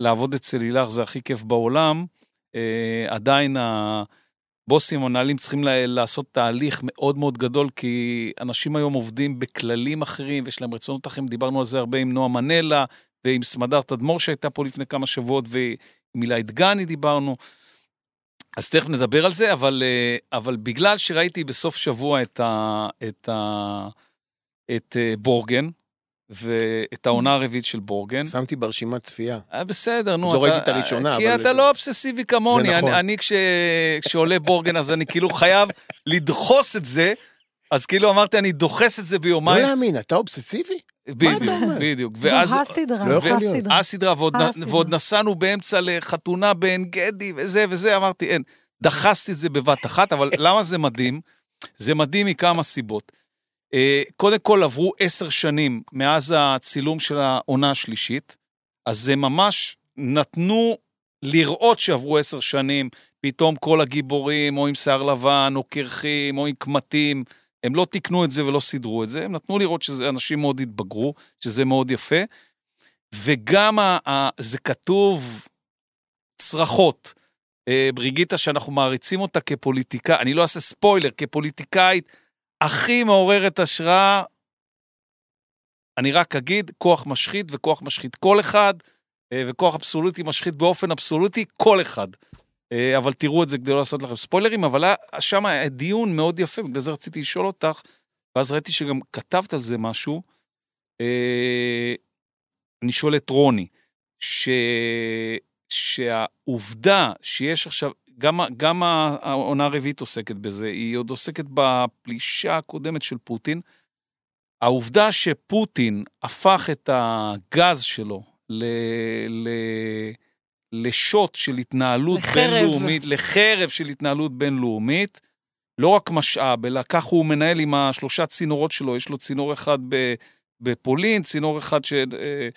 שלעבוד אצל לילך זה הכי כיף בעולם, אה, עדיין הבוסים, המנהלים צריכים לעשות תהליך מאוד מאוד גדול, כי אנשים היום עובדים בכללים אחרים, ויש להם רצונות אחרים, דיברנו על זה הרבה עם נועה מנלה, ועם סמדר תדמור שהייתה פה לפני כמה שבועות, ועם אילי דגני דיברנו. אז תכף נדבר על זה, אבל, אה, אבל בגלל שראיתי בסוף שבוע את, ה, את, ה, את אה, בורגן, ואת העונה הרביעית של בורגן, שמתי ברשימת צפייה. היה בסדר, נו. לא ראיתי את הראשונה, כי אבל- אתה לא אובססיבי כמוני. זה נכון. אני, אני כש, כשעולה בורגן, אז אני כאילו חייב לדחוס את זה, אז כאילו אמרתי, אני דוחס את זה לא ביומיים. להאמין, אתה אובססיבי? בדיוק? בדיוק. ואז... הסדרה, לא יכול להיות. ועוד, הסדרה. ועוד נסענו באמצע לחתונה בעין גדי וזה וזה, אמרתי, אין. דחסתי את זה בבת אחת, אבל למה זה מדהים? זה מדהים מכמה סיבות. אה, קודם כל, עברו עשר שנים מאז הצילום של העונה השלישית, אז זה ממש נתנו לראות שעברו עשר שנים, פתאום כל הגיבורים, או עם שיער לבן, או קרחים, או עם קמטים, הם לא תיקנו את זה ולא סידרו את זה, הם נתנו לראות שאנשים מאוד התבגרו, שזה מאוד יפה. וגם ה, ה, זה כתוב צרחות. אה, בריגיטה, שאנחנו מעריצים אותה כפוליטיקאית, אני לא אעשה ספוילר, כפוליטיקאית הכי מעוררת השראה, אני רק אגיד, כוח משחית וכוח משחית כל אחד, אה, וכוח אבסולוטי משחית באופן אבסולוטי כל אחד. אה, אבל תראו את זה כדי לא לעשות לכם ספוילרים, אבל היה שם דיון מאוד יפה, בגלל זה רציתי לשאול אותך, ואז ראיתי שגם כתבת על זה משהו. אה, אני שואל את רוני, ש... שהעובדה שיש עכשיו, גם, גם העונה הרביעית עוסקת בזה, היא עוד עוסקת בפלישה הקודמת של פוטין. העובדה שפוטין הפך את הגז שלו ל... ל... לשוט של התנהלות לחרב. בינלאומית, לחרב של התנהלות בינלאומית, לא רק משאב, אלא כך הוא מנהל עם השלושה צינורות שלו, יש לו צינור אחד בפולין, צינור אחד ש, אה,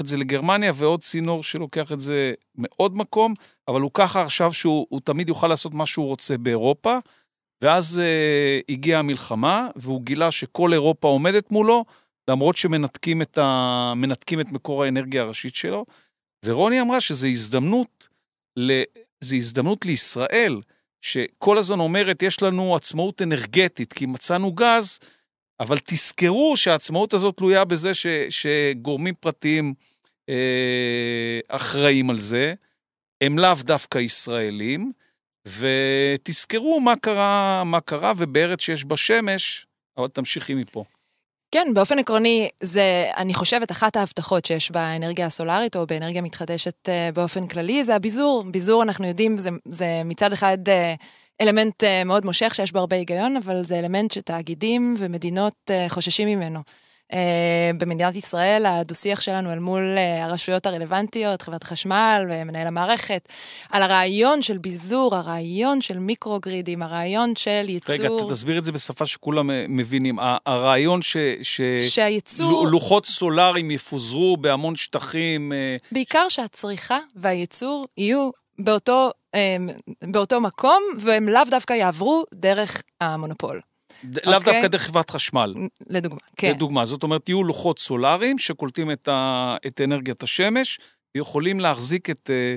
את זה לגרמניה, ועוד צינור שלוקח את זה מעוד מקום, אבל הוא ככה עכשיו שהוא הוא תמיד יוכל לעשות מה שהוא רוצה באירופה, ואז אה, הגיעה המלחמה, והוא גילה שכל אירופה עומדת מולו, למרות שמנתקים את, ה... את מקור האנרגיה הראשית שלו. ורוני אמרה שזו הזדמנות, ל... הזדמנות לישראל, שכל הזמן אומרת, יש לנו עצמאות אנרגטית, כי מצאנו גז, אבל תזכרו שהעצמאות הזאת תלויה בזה ש... שגורמים פרטיים אה, אחראים על זה, הם לאו דווקא ישראלים, ותזכרו מה קרה, מה קרה, ובארץ שיש בה שמש, אבל תמשיכי מפה. כן, באופן עקרוני, זה, אני חושבת, אחת ההבטחות שיש באנרגיה הסולארית, או באנרגיה מתחדשת uh, באופן כללי, זה הביזור. ביזור, אנחנו יודעים, זה, זה מצד אחד uh, אלמנט uh, מאוד מושך, שיש בו הרבה היגיון, אבל זה אלמנט שתאגידים ומדינות חוששים ממנו. Uh, במדינת ישראל, הדו-שיח שלנו אל מול uh, הרשויות הרלוונטיות, חברת החשמל ומנהל המערכת, על הרעיון של ביזור, הרעיון של מיקרוגרידים, הרעיון של ייצור... רגע, תסביר את זה בשפה שכולם אה, מבינים. הרעיון ש... ש... שהייצור... לו- לוחות סולאריים יפוזרו בהמון שטחים. אה, בעיקר שהצריכה והייצור יהיו באותו, באותו מקום, והם לאו דווקא יעברו דרך המונופול. לאו אוקיי. דווקא דרך חברת חשמל. לדוגמה, כן. לדוגמה, זאת אומרת, יהיו לוחות סולאריים שקולטים את, ה... את אנרגיית השמש, ויכולים להחזיק את, אה,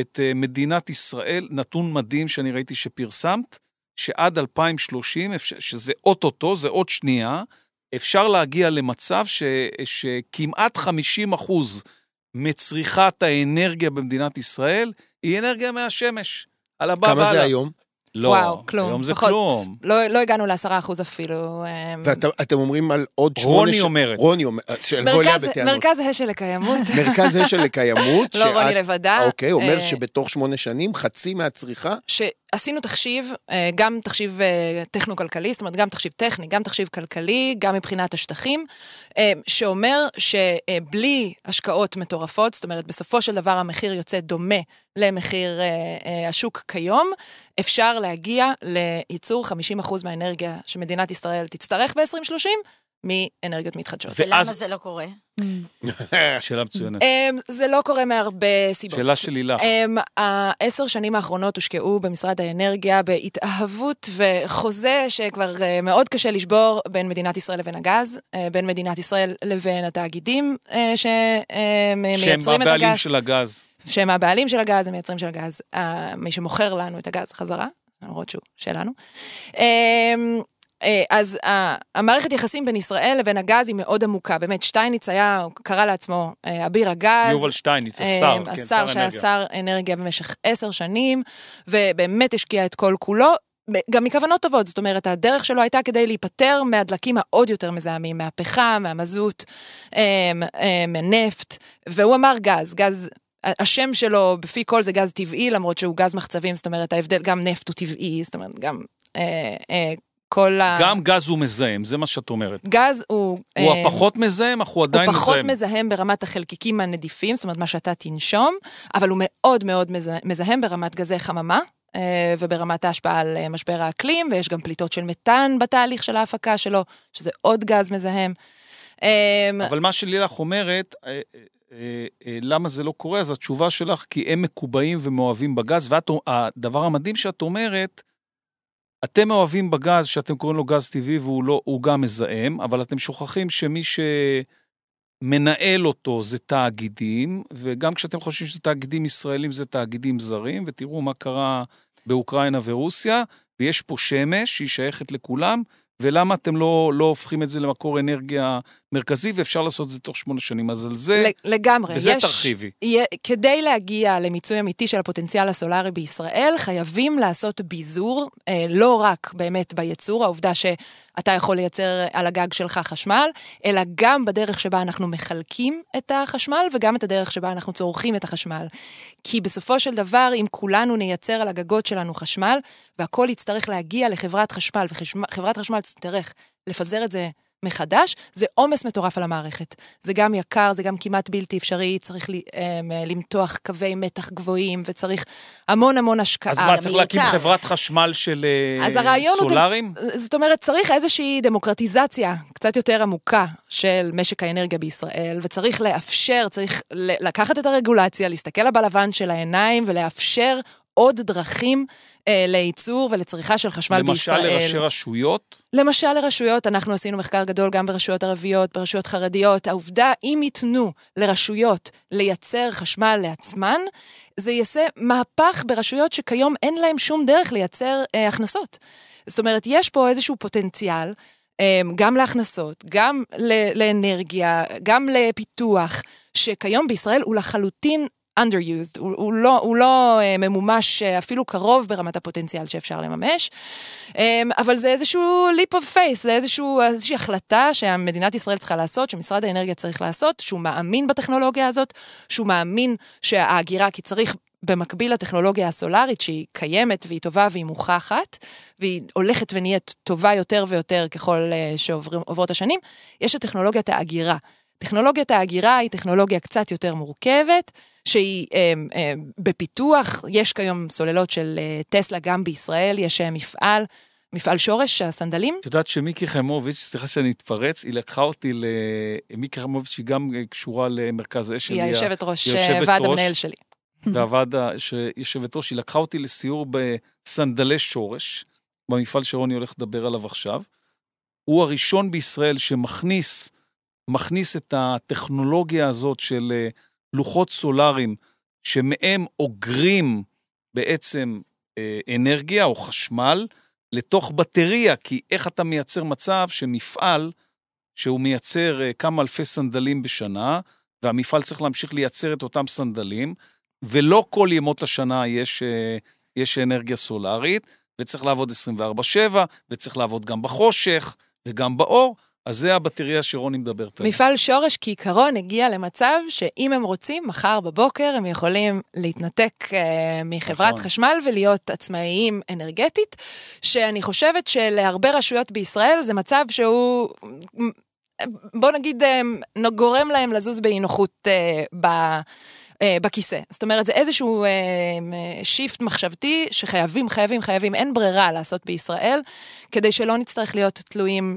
את אה, מדינת ישראל, נתון מדהים שאני ראיתי שפרסמת, שעד 2030, אפשר- שזה אוטוטו, זה עוד שנייה, אפשר להגיע למצב ש, שכמעט 50 אחוז מצריכת האנרגיה במדינת ישראל היא אנרגיה מהשמש. על הבא כמה זה. היום? לא, וואו, כלום. היום זה פחות. כלום. לא, לא הגענו לעשרה אחוז אפילו. אמ, ואתם אומרים על עוד שמונה... רוני ש- אומרת. רוני אומרת, שיבוא אליה מרכז, בטענות. מרכז השל לקיימות. מרכז אשל לקיימות. לא רוני לבדה. אוקיי, אומר אה, שבתוך שמונה שנים חצי מהצריכה, שעשינו תחשיב, אה, גם תחשיב אה, טכנו-כלכלי, זאת אומרת, גם תחשיב טכני, גם תחשיב כלכלי, גם מבחינת השטחים, אה, שאומר שבלי השקעות מטורפות, זאת אומרת, בסופו של דבר המחיר יוצא דומה למחיר השוק כיום, אפשר להגיע לייצור 50% מהאנרגיה שמדינת ישראל תצטרך ב-2030 מאנרגיות מתחדשות. ואז- ולמה זה לא קורה? שאלה מצוינת. אמ, זה לא קורה מהרבה סיבות. שאלה של לילך. אמ, העשר שנים האחרונות הושקעו במשרד האנרגיה בהתאהבות וחוזה שכבר אה, מאוד קשה לשבור בין מדינת ישראל לבין הגז, אה, בין מדינת ישראל לבין התאגידים אה, שהם שמייצרים את הבעלים הגז, של הגז. שהם הבעלים של הגז, המייצרים של הגז, אה, מי שמוכר לנו את הגז חזרה, למרות שהוא שלנו. אה, אז ה- המערכת יחסים בין ישראל לבין הגז היא מאוד עמוקה. באמת, שטייניץ היה, הוא קרא לעצמו אה, אביר הגז. יובל שטייניץ, השר, אה, כן, השר שר שהיה אנרגיה. שר אנרגיה במשך עשר שנים, ובאמת השקיע את כל כולו. גם מכוונות טובות, זאת אומרת, הדרך שלו הייתה כדי להיפטר מהדלקים העוד יותר מזהמים, מהפחם, מהמזוט, אה, אה, מהנפט, והוא אמר גז, גז, השם שלו בפי כל זה גז טבעי, למרות שהוא גז מחצבים, זאת אומרת, ההבדל, גם נפט הוא טבעי, זאת אומרת, גם אה, אה, כל ה... גם גז הוא מזהם, זה מה שאת אומרת. גז הוא... הוא אה, הפחות מזהם, אך הוא עדיין הוא פחות מזהם. מזהם ברמת החלקיקים הנדיפים, זאת אומרת, מה שאתה תנשום, אבל הוא מאוד מאוד מזה- מזהם ברמת גזי חממה. אה, וברמת ההשפעה על אה, משבר האקלים, ויש גם פליטות של מתאן בתהליך של ההפקה שלו, שזה עוד גז מזהם. אה, אבל מה שלילך אומרת, אה, למה זה לא קורה, אז התשובה שלך, כי הם מקובעים ומאוהבים בגז, והדבר המדהים שאת אומרת, אתם מאוהבים בגז, שאתם קוראים לו גז טבעי, והוא לא, גם מזהם, אבל אתם שוכחים שמי שמנהל אותו זה תאגידים, וגם כשאתם חושבים שזה תאגידים ישראלים, זה תאגידים זרים, ותראו מה קרה באוקראינה ורוסיה, ויש פה שמש שהיא שייכת לכולם, ולמה אתם לא, לא הופכים את זה למקור אנרגיה מרכזי, ואפשר לעשות את זה תוך שמונה שנים. אז על זה, לגמרי. בזה יש- תרחיבי. יהיה- כדי להגיע למיצוי אמיתי של הפוטנציאל הסולארי בישראל, חייבים לעשות ביזור, אה, לא רק באמת בייצור, העובדה שאתה יכול לייצר על הגג שלך חשמל, אלא גם בדרך שבה אנחנו מחלקים את החשמל, וגם את הדרך שבה אנחנו צורכים את החשמל. כי בסופו של דבר, אם כולנו נייצר על הגגות שלנו חשמל, והכל יצטרך להגיע לחברת חשמל, וחברת חשמל תצטרך לפזר את זה מחדש, זה עומס מטורף על המערכת. זה גם יקר, זה גם כמעט בלתי אפשרי, צריך ל, אמ, למתוח קווי מתח גבוהים, וצריך המון המון השקעה. אז מה, צריך להקים. חברת חשמל של אה, הרעיון הוא... סולארים? זאת אומרת, צריך איזושהי דמוקרטיזציה קצת יותר עמוקה של משק האנרגיה בישראל, וצריך לאפשר, צריך לקחת את הרגולציה, להסתכל לה בלבן של העיניים ולאפשר עוד דרכים אה, לייצור ולצריכה של חשמל למשל בישראל. לראשי רשויות? למשל לרשויות, אנחנו עשינו מחקר גדול גם ברשויות ערביות, ברשויות חרדיות. העובדה, אם ייתנו לרשויות לייצר חשמל לעצמן, זה יעשה מהפך ברשויות שכיום אין להן שום דרך לייצר אה, הכנסות. זאת אומרת, יש פה איזשהו פוטנציאל, אה, גם להכנסות, גם לאנרגיה, גם לפיתוח, שכיום בישראל הוא לחלוטין underused, הוא, הוא לא, הוא לא אה, ממומש אה, אפילו קרוב ברמת הפוטנציאל שאפשר לממש, אה, אבל זה איזשהו leap of faith, זה איזשהו, איזושהי החלטה שמדינת ישראל צריכה לעשות, שמשרד האנרגיה צריך לעשות, שהוא מאמין בטכנולוגיה הזאת, שהוא מאמין שההגירה, כי צריך במקביל לטכנולוגיה הסולארית שהיא קיימת והיא טובה והיא מוכחת, והיא הולכת ונהיית טובה יותר ויותר ככל שעוברות השנים, יש את טכנולוגיית ההגירה. טכנולוגיית ההגירה היא טכנולוגיה קצת יותר מורכבת, שהיא אה, אה, בפיתוח, יש כיום סוללות של אה, טסלה גם בישראל, יש אה, מפעל, מפעל שורש, הסנדלים. את יודעת שמיקי חיימוביץ', סליחה שאני אתפרץ, היא לקחה אותי ל... מיקי חיימוביץ', היא גם אה, קשורה למרכז האש שלי. היא היושבת ראש, אה, ועד. המנהל שלי. והוועד ה- שיושבת ראש, היא לקחה אותי לסיור בסנדלי שורש, במפעל שרוני הולך לדבר עליו עכשיו. הוא הראשון בישראל שמכניס מכניס את הטכנולוגיה הזאת של אה, לוחות סולאריים, שמהם אוגרים בעצם אה, אנרגיה או חשמל לתוך בטריה, כי איך אתה מייצר מצב שמפעל שהוא מייצר אה, כמה אלפי סנדלים בשנה, והמפעל צריך להמשיך לייצר את אותם סנדלים, ולא כל ימות השנה יש, יש אנרגיה סולארית, וצריך לעבוד 24/7, וצריך לעבוד גם בחושך וגם באור, אז זה הבטריה שרוני מדברת עליה. מפעל שורש כעיקרון הגיע למצב שאם הם רוצים, מחר בבוקר הם יכולים להתנתק אה, מחברת נכון. חשמל ולהיות עצמאיים אנרגטית, שאני חושבת שלהרבה רשויות בישראל זה מצב שהוא, בוא נגיד, אה, גורם להם לזוז באי נוחות אה, ב... בכיסא. זאת אומרת, זה איזשהו אה, שיפט מחשבתי שחייבים, חייבים, חייבים, אין ברירה לעשות בישראל, כדי שלא נצטרך להיות תלויים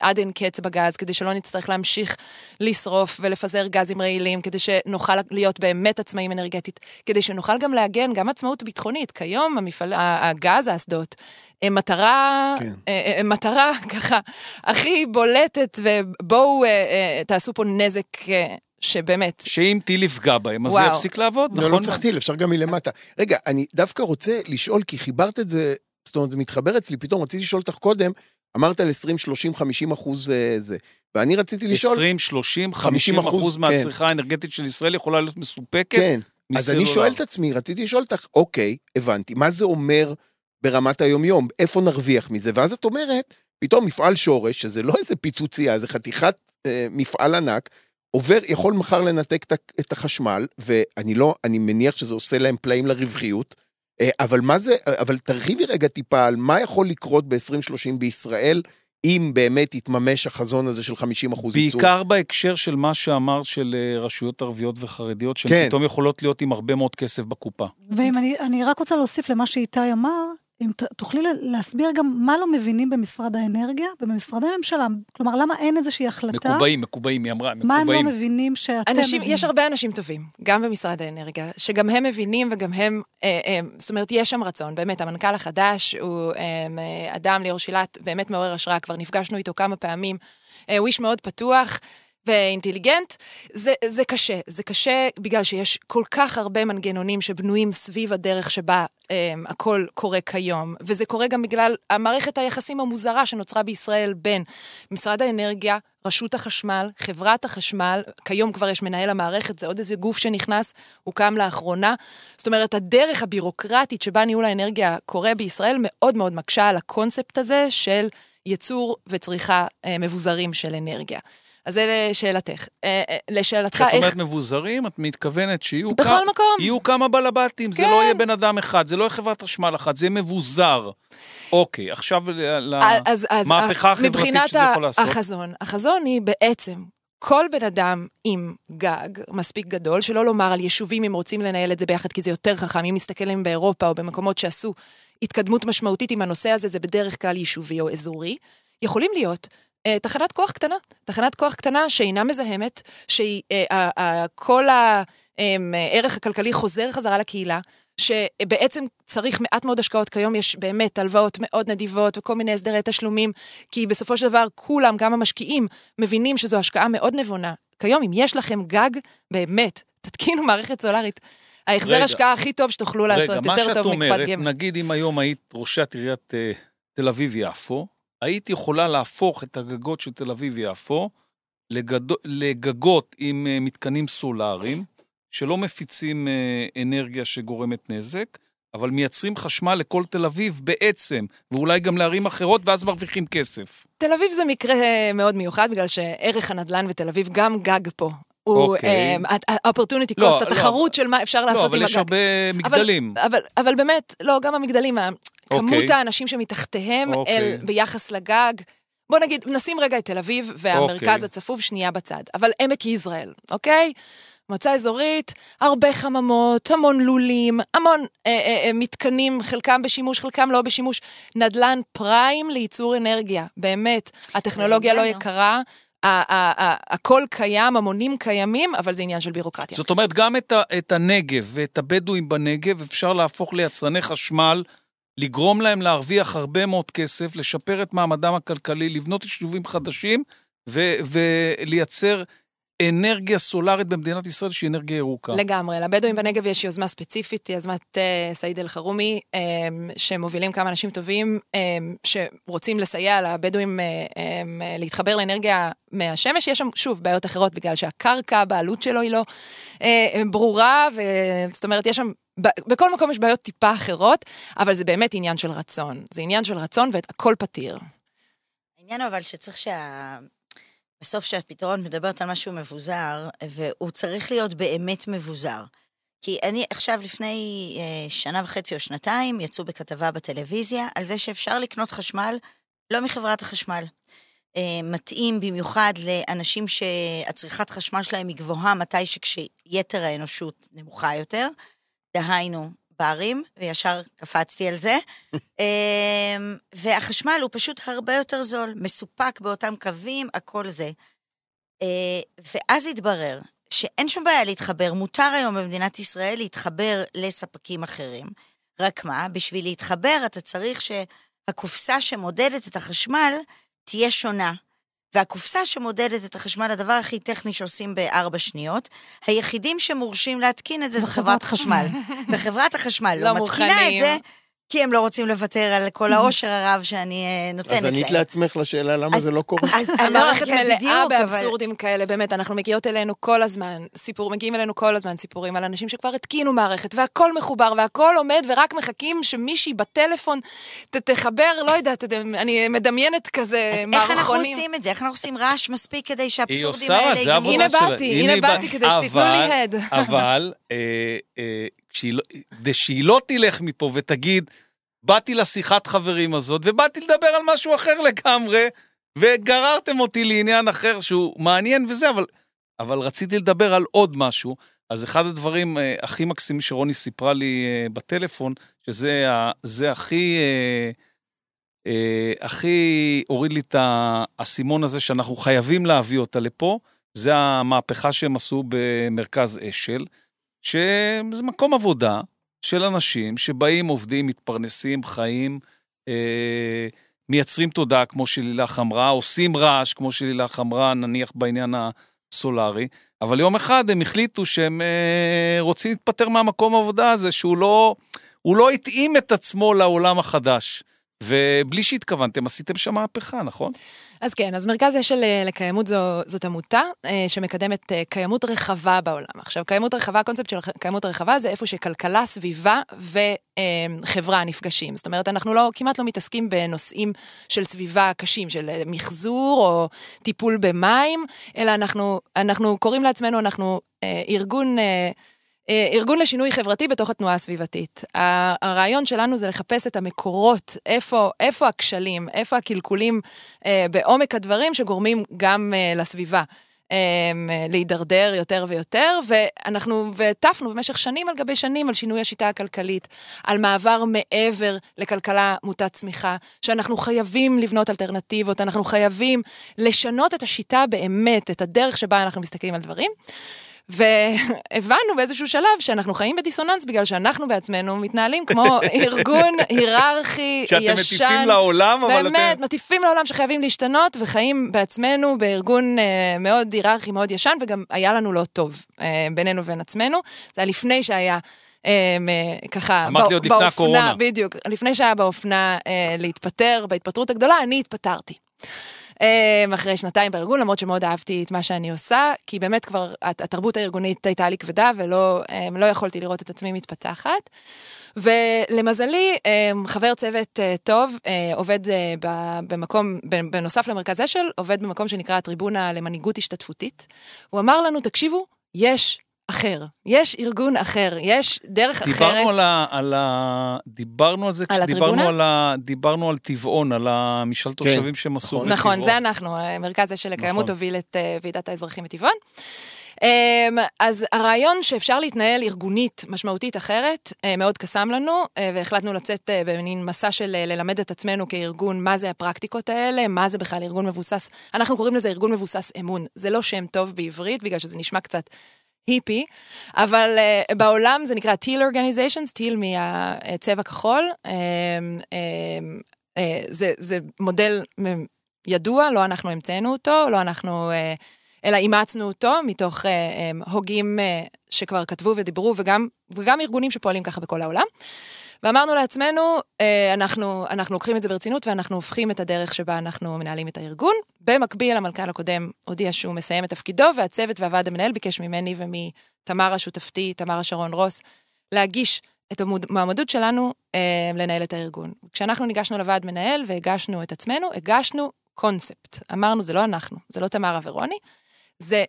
עד אין קץ בגז, כדי שלא נצטרך להמשיך לשרוף ולפזר גזים רעילים, כדי שנוכל להיות באמת עצמאים אנרגטית, כדי שנוכל גם להגן, גם עצמאות ביטחונית. כיום המפעל, הגז, האסדות, הם מטרה, כן. אה, הם מטרה ככה הכי בולטת, ובואו אה, אה, תעשו פה נזק אה, שבאמת, שאם טיל יפגע בהם, אז זה. יפסיק לעבוד, לא, נכון? לא צריך טיל, אפשר גם מלמטה. רגע, אני דווקא רוצה לשאול, כי חיברת את זה, זאת אומרת, זה מתחבר אצלי, פתאום רציתי לשאול אותך קודם, אמרת על 20, 30, 50 אחוז אה, זה. ואני רציתי לשאול... 20, 30, 50 50 אחוז כן. מהצריכה האנרגטית של ישראל יכולה להיות מסופקת כן. אז אני. שואל את עצמי, רציתי לשאול אותך, אוקיי, הבנתי, מה זה אומר ברמת היום-יום? איפה נרוויח מזה? ואז את אומרת, פתאום מפעל שורש, שזה לא איזה פיצוצייה, זה חתיכת אה, מפעל ענק, עובר, יכול מחר לנתק את החשמל, ואני לא, אני מניח שזה עושה להם פלאים לרווחיות, אבל מה זה, אבל תרחיבי רגע טיפה על מה יכול לקרות ב-2030 בישראל, אם באמת יתממש החזון הזה של 50 אחוז ייצור. בעיקר בהקשר של מה שאמרת של אה, רשויות ערביות וחרדיות, שהן כן. פתאום יכולות להיות עם הרבה מאוד כסף בקופה. ואם אני, אני רק רוצה להוסיף למה שאיתי אמר, אם ת, תוכלי לה- להסביר גם מה לא מבינים במשרד האנרגיה ובמשרדי הממשלה. כלומר, למה אין איזושהי החלטה? מקובעים, מקובעים, היא אמרה, מה הם לא מקובעים. מבינים שאתם אנשים, מבינים? יש הרבה אנשים טובים, גם במשרד האנרגיה, שגם הם מבינים וגם הם, אה, אה, זאת אומרת, יש שם רצון, באמת, המנכ"ל החדש הוא אה, אה, אדם, ליאור שילת, באמת מעורר השראה, כבר נפגשנו איתו כמה פעמים, אה, הוא איש מאוד פתוח. ואינטליגנט, זה, זה קשה. זה קשה בגלל שיש כל כך הרבה מנגנונים שבנויים סביב הדרך שבה אה, הכל קורה כיום. וזה קורה גם בגלל המערכת היחסים המוזרה שנוצרה בישראל בין משרד האנרגיה, רשות החשמל, חברת החשמל, כיום כבר יש מנהל המערכת, זה עוד איזה גוף שנכנס, הוקם לאחרונה. זאת אומרת, הדרך הבירוקרטית שבה ניהול האנרגיה קורה בישראל מאוד מאוד מקשה על הקונספט הזה של ייצור וצריכה אה, מבוזרים של אנרגיה. אז זה לשאלתך. אה, אה, לשאלתך, כשאת איך... אומרת מבוזרים, את מתכוונת שיהיו בכל כ- מקום. יהיו כמה בלבטים, זה כן. לא יהיה בן אדם אחד, זה לא יהיה חברת חשמל אחת, זה יהיה מבוזר. אוקיי, עכשיו למהפכה החברתית מבחינת שזה יכול לעשות. החזון, החזון היא בעצם כל בן אדם עם גג מספיק גדול, שלא לומר על יישובים אם רוצים לנהל את זה ביחד, כי זה יותר חכם, אם מסתכלים באירופה או במקומות שעשו התקדמות משמעותית עם הנושא הזה, זה בדרך כלל יישובי או אזורי, יכולים להיות אה, תחנת כוח קטנה, תחנת כוח קטנה שאינה מזהמת, שכל הערך הכלכלי חוזר חזרה לקהילה, שבעצם צריך מעט מאוד השקעות כיום, יש באמת הלוואות מאוד נדיבות וכל מיני הסדרי תשלומים, כי בסופו של דבר כולם, גם המשקיעים, מבינים שזו השקעה מאוד נבונה. כיום, אם יש לכם גג, באמת, תתקינו מערכת סולארית. ההחזר רגע. השקעה הכי טוב שתוכלו לעשות, רגע, מה יותר שאת טוב מקופת אומרת, גמל. נגיד אם היום היית ראשת עיריית אה, תל אביב-יפו, היית יכולה להפוך את הגגות של תל אביב-יפו לגדו- לגגות עם אה, מתקנים סולאריים, שלא מפיצים אה, אנרגיה שגורמת נזק, אבל מייצרים חשמל לכל תל אביב בעצם, ואולי גם לערים אחרות, ואז מרוויחים כסף. תל אביב זה מקרה אה, מאוד מיוחד, בגלל שערך הנדל"ן בתל אביב, גם גג פה. הוא אוקיי. ה-opportunity לא, cost, לא. התחרות של מה אפשר לא, לעשות אבל עם יש הגג. הרבה מגדלים. אבל, אבל באמת, לא, גם המגדלים, כמות אוקיי. האנשים שמתחתיהם אוקיי. אל, ביחס לגג, בוא נגיד, נשים רגע את תל אביב והמרכז אוקיי. הצפוף שנייה בצד, אבל עמק יזרעאל, אוקיי? מועצה אזורית, הרבה חממות, המון לולים, המון אה, אה, אה, מתקנים, חלקם בשימוש, חלקם לא בשימוש. נדל"ן פריים לייצור אנרגיה, באמת. הטכנולוגיה לא יקרה, הכל קיים, המונים קיימים, אבל זה עניין של בירוקרטיה. זאת אומרת, גם את, ה, את הנגב ואת הבדואים בנגב אפשר להפוך ליצרני חשמל, לגרום להם להרוויח הרבה מאוד כסף, לשפר את מעמדם הכלכלי, לבנות יישובים חדשים ו, ולייצר אנרגיה סולארית במדינת ישראל שהיא אנרגיה ירוקה. לגמרי, לבדואים בנגב יש יוזמה ספציפית, יוזמת uh, סעיד אל-חרומי, um, שמובילים כמה אנשים טובים, um, שרוצים לסייע לבדואים uh, um, להתחבר לאנרגיה מהשמש. יש שם, שוב, בעיות אחרות, בגלל שהקרקע, הבעלות שלו היא לא uh, ברורה, וזאת אומרת, יש שם... בכל מקום יש בעיות טיפה אחרות, אבל זה באמת עניין של רצון. זה עניין של רצון והכל פתיר. העניין אבל שצריך שה... בסוף שהפתרון מדברת על משהו מבוזר, והוא צריך להיות באמת מבוזר. כי אני עכשיו לפני אה, שנה וחצי או שנתיים יצאו בכתבה בטלוויזיה על זה שאפשר לקנות חשמל לא מחברת החשמל. אה, מתאים במיוחד לאנשים שהצריכת חשמל שלהם היא גבוהה מתי שכשיתר האנושות נמוכה יותר, דהיינו בערים, וישר קפצתי על זה. אמ, והחשמל הוא פשוט הרבה יותר זול, מסופק באותם קווים, הכל זה. אה, ואז התברר שאין שום בעיה להתחבר, מותר היום במדינת ישראל להתחבר לספקים אחרים. רק מה, בשביל להתחבר אתה צריך שהקופסה שמודדת את החשמל תהיה שונה. והקופסה שמודדת את החשמל, הדבר הכי טכני שעושים בארבע שניות, היחידים שמורשים להתקין את זה זה חברת חשמל. וחברת החשמל לא לא מתקינה את. זה, כי הם לא רוצים לוותר על כל העושר הרב שאני אה, נותנת אז להם. ענית לעצמך לשאלה למה אז- זה לא קורה. אז אני לא- המערכת כן, מלאה באבסורדים כאלה, באמת, אנחנו מגיעות אלינו כל הזמן, סיפור, מגיעים אלינו כל הזמן סיפורים על אנשים שכבר התקינו מערכת, והכל מחובר, והכל עומד, ורק מחכים שמישהי בטלפון תחבר, לא יודעת, אני מדמיינת כזה אז איך אנחנו מערכונים. עושים את זה? איך אנחנו עושים רעש מספיק כדי היא שהאבסורדים עושה, האלה זה ייגמרו? העבודה הנה שלה. באתי, הנה היא באתי בא- כדי שתיתנו לי הד. אבל, לא- כדי שהיא לא תלך מפה ותגיד, באתי לשיחת חברים הזאת, ובאתי לדבר על משהו אחר לגמרי, וגררתם אותי לעניין אחר שהוא מעניין וזה, אבל, אבל רציתי לדבר על עוד משהו. אז אחד הדברים אה, הכי מקסימים שרוני סיפרה לי אה, בטלפון, שזה ה- זה הכי... אה, אה, הכי הוריד לי את האסימון הזה שאנחנו חייבים להביא אותה לפה, זה המהפכה שהם עשו במרכז אשל, שזה מקום עבודה של אנשים שבאים, עובדים, מתפרנסים, חיים, אה, מייצרים תודעה, כמו שלילך אמרה, עושים רעש, כמו שלילך אמרה, נניח בעניין הסולארי, אבל יום אחד הם החליטו שהם אה, רוצים להתפטר מהמקום העבודה הזה, שהוא לא, לא התאים את עצמו לעולם החדש. ובלי שהתכוונתם, עשיתם שם מהפכה, נכון? אז כן, אז מרכז אשל אה, לקיימות זו, זאת עמותה אה, שמקדמת אה, קיימות רחבה בעולם. עכשיו, קיימות רחבה, הקונספט של קיימות רחבה זה איפה שכלכלה, סביבה וחברה נפגשים. זאת אומרת, אנחנו לא, כמעט לא מתעסקים בנושאים של סביבה קשים, של מחזור או טיפול במים, אלא אנחנו, אנחנו קוראים לעצמנו, אנחנו ארגון... אה, ארגון לשינוי חברתי בתוך התנועה הסביבתית. הרעיון שלנו זה לחפש את המקורות, איפה, איפה הכשלים, איפה הקלקולים אה, בעומק הדברים שגורמים גם אה, לסביבה. אה, להידרדר יותר ויותר, ואנחנו, והטפנו במשך שנים על גבי שנים על שינוי השיטה הכלכלית, על מעבר מעבר לכלכלה מוטת צמיחה, שאנחנו חייבים לבנות אלטרנטיבות, אנחנו חייבים לשנות את השיטה באמת, את הדרך שבה אנחנו מסתכלים על דברים. והבנו באיזשהו שלב שאנחנו חיים בדיסוננס בגלל שאנחנו בעצמנו מתנהלים כמו ארגון היררכי, ישן. שאתם מטיפים לעולם, אבל אתם... באמת, מטיפים לעולם שחייבים להשתנות, וחיים בעצמנו בארגון אה, מאוד היררכי, מאוד ישן, וגם היה לנו לא טוב אה, בינינו ובין עצמנו. זה היה לפני שהיה... אה, ככה, אמרת לי עוד לפני הקורונה. בדיוק, לפני שהיה באופנה אה, להתפטר, בהתפטרות הגדולה, אני התפטרתי. אה, אחרי שנתיים בארגון, למרות שמאוד אהבתי את מה שאני עושה, כי באמת כבר הת- התרבות הארגונית הייתה לי כבדה ולא אה, לא יכולתי לראות את עצמי מתפתחת. ולמזלי, אה, חבר צוות אה, טוב אה, עובד אה, במקום, בנוסף למרכז אשל, עובד במקום שנקרא הטריבונה למנהיגות השתתפותית. הוא אמר לנו, תקשיבו, יש אחר, יש ארגון אחר, יש דרך אחרת. דיברנו על ה... על ה... דיברנו על זה על כשדיברנו? על ה... דיברנו על טבעון, על המשאל תושבים שהם עשו בטבעון. נכון, זה אנחנו, מרכז אשל לקיימות נכון. הוביל את אה, ועידת האזרחים בטבעון. אמ, אז הרעיון שאפשר להתנהל ארגונית משמעותית אחרת אה, מאוד קסם לנו, אה, והחלטנו לצאת אה, במין מסע של ללמד את עצמנו כארגון מה זה הפרקטיקות האלה, מה זה בכלל ארגון מבוסס, אנחנו קוראים לזה ארגון מבוסס אמון. זה לא שם טוב בעברית, בגלל שזה נשמע קצת היפי, אבל uh, בעולם זה נקרא טיל אורגניזיישנס, טיל מהצבע כחול. Um, um, uh, זה, זה מודל ידוע, לא אנחנו המצאנו אותו, לא אנחנו, uh, אלא אימצנו אותו מתוך uh, um, הוגים uh, שכבר כתבו ודיברו, וגם, וגם ארגונים שפועלים ככה בכל העולם. ואמרנו לעצמנו, אה, אנחנו, אנחנו לוקחים את זה ברצינות ואנחנו הופכים את הדרך שבה אנחנו מנהלים את הארגון. במקביל, המנכ"ל הקודם הודיע שהוא מסיים את תפקידו, והצוות והוועד המנהל ביקש ממני ומתמרה שותפתי, תמרה שרון רוס, להגיש את המועמדות שלנו אה, לנהל את הארגון. כשאנחנו ניגשנו לוועד מנהל והגשנו את עצמנו, הגשנו קונספט. אמרנו, זה לא אנחנו, זה לא תמרה ורוני, זה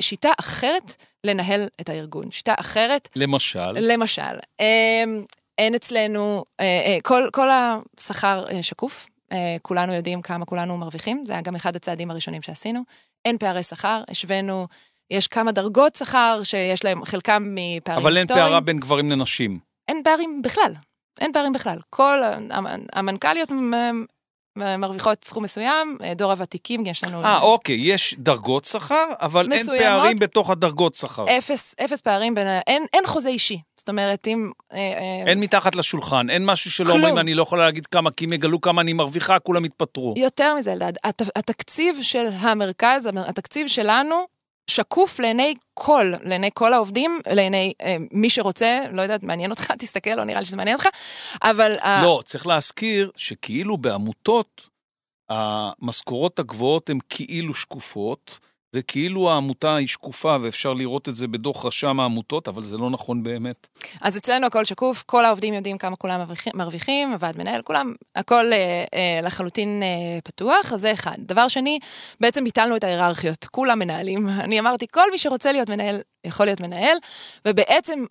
שיטה אחרת לנהל את הארגון. שיטה אחרת למשל, למשל, אמ, אין אצלנו, אה, אה, כל, כל השכר אה, שקוף, אה, כולנו יודעים כמה כולנו מרוויחים, זה היה גם אחד הצעדים הראשונים שעשינו. אין פערי שכר, השווינו, יש כמה דרגות שכר שיש להם, חלקם מפערים אבל אין היסטוריים. פערה בין גברים לנשים. אין פערים בכלל, אין פערים בכלל. כל המ- המנכ"ליות מרוויחות סכום מסוים, אה, דור הוותיקים, יש לנו... אה, אוקיי, יש דרגות שכר, אבל אין מסוימות. פערים בתוך הדרגות שכר. אפס, אפס פערים בין ה... אין, אין חוזה אישי. זאת אומרת, אם... אה, אה, אין מתחת לשולחן, אין משהו שלא כלום. אומרים, אני לא יכולה להגיד כמה, כי אם יגלו כמה אני מרוויחה, כולם יתפטרו. יותר מזה, אלדד, הת, התקציב של המרכז, התקציב שלנו, שקוף לעיני כל, לעיני כל העובדים, לעיני אה, מי שרוצה, לא יודעת, מעניין אותך, תסתכל, לא נראה לי שזה מעניין אותך, אבל... ה- לא, צריך להזכיר שכאילו בעמותות, המשכורות הגבוהות הן כאילו שקופות, וכאילו העמותה היא שקופה, ואפשר לראות את זה בדוח רשם העמותות, אבל זה לא נכון באמת. אז אצלנו הכל שקוף, כל העובדים יודעים כמה כולם מרוויחים, הוועד מנהל, כולם, הכל אה, אה, לחלוטין אה, פתוח, אז זה אחד. דבר שני, בעצם ביטלנו את ההיררכיות, כולם מנהלים. אני אמרתי, כל מי שרוצה להיות מנהל, יכול להיות מנהל, ובעצם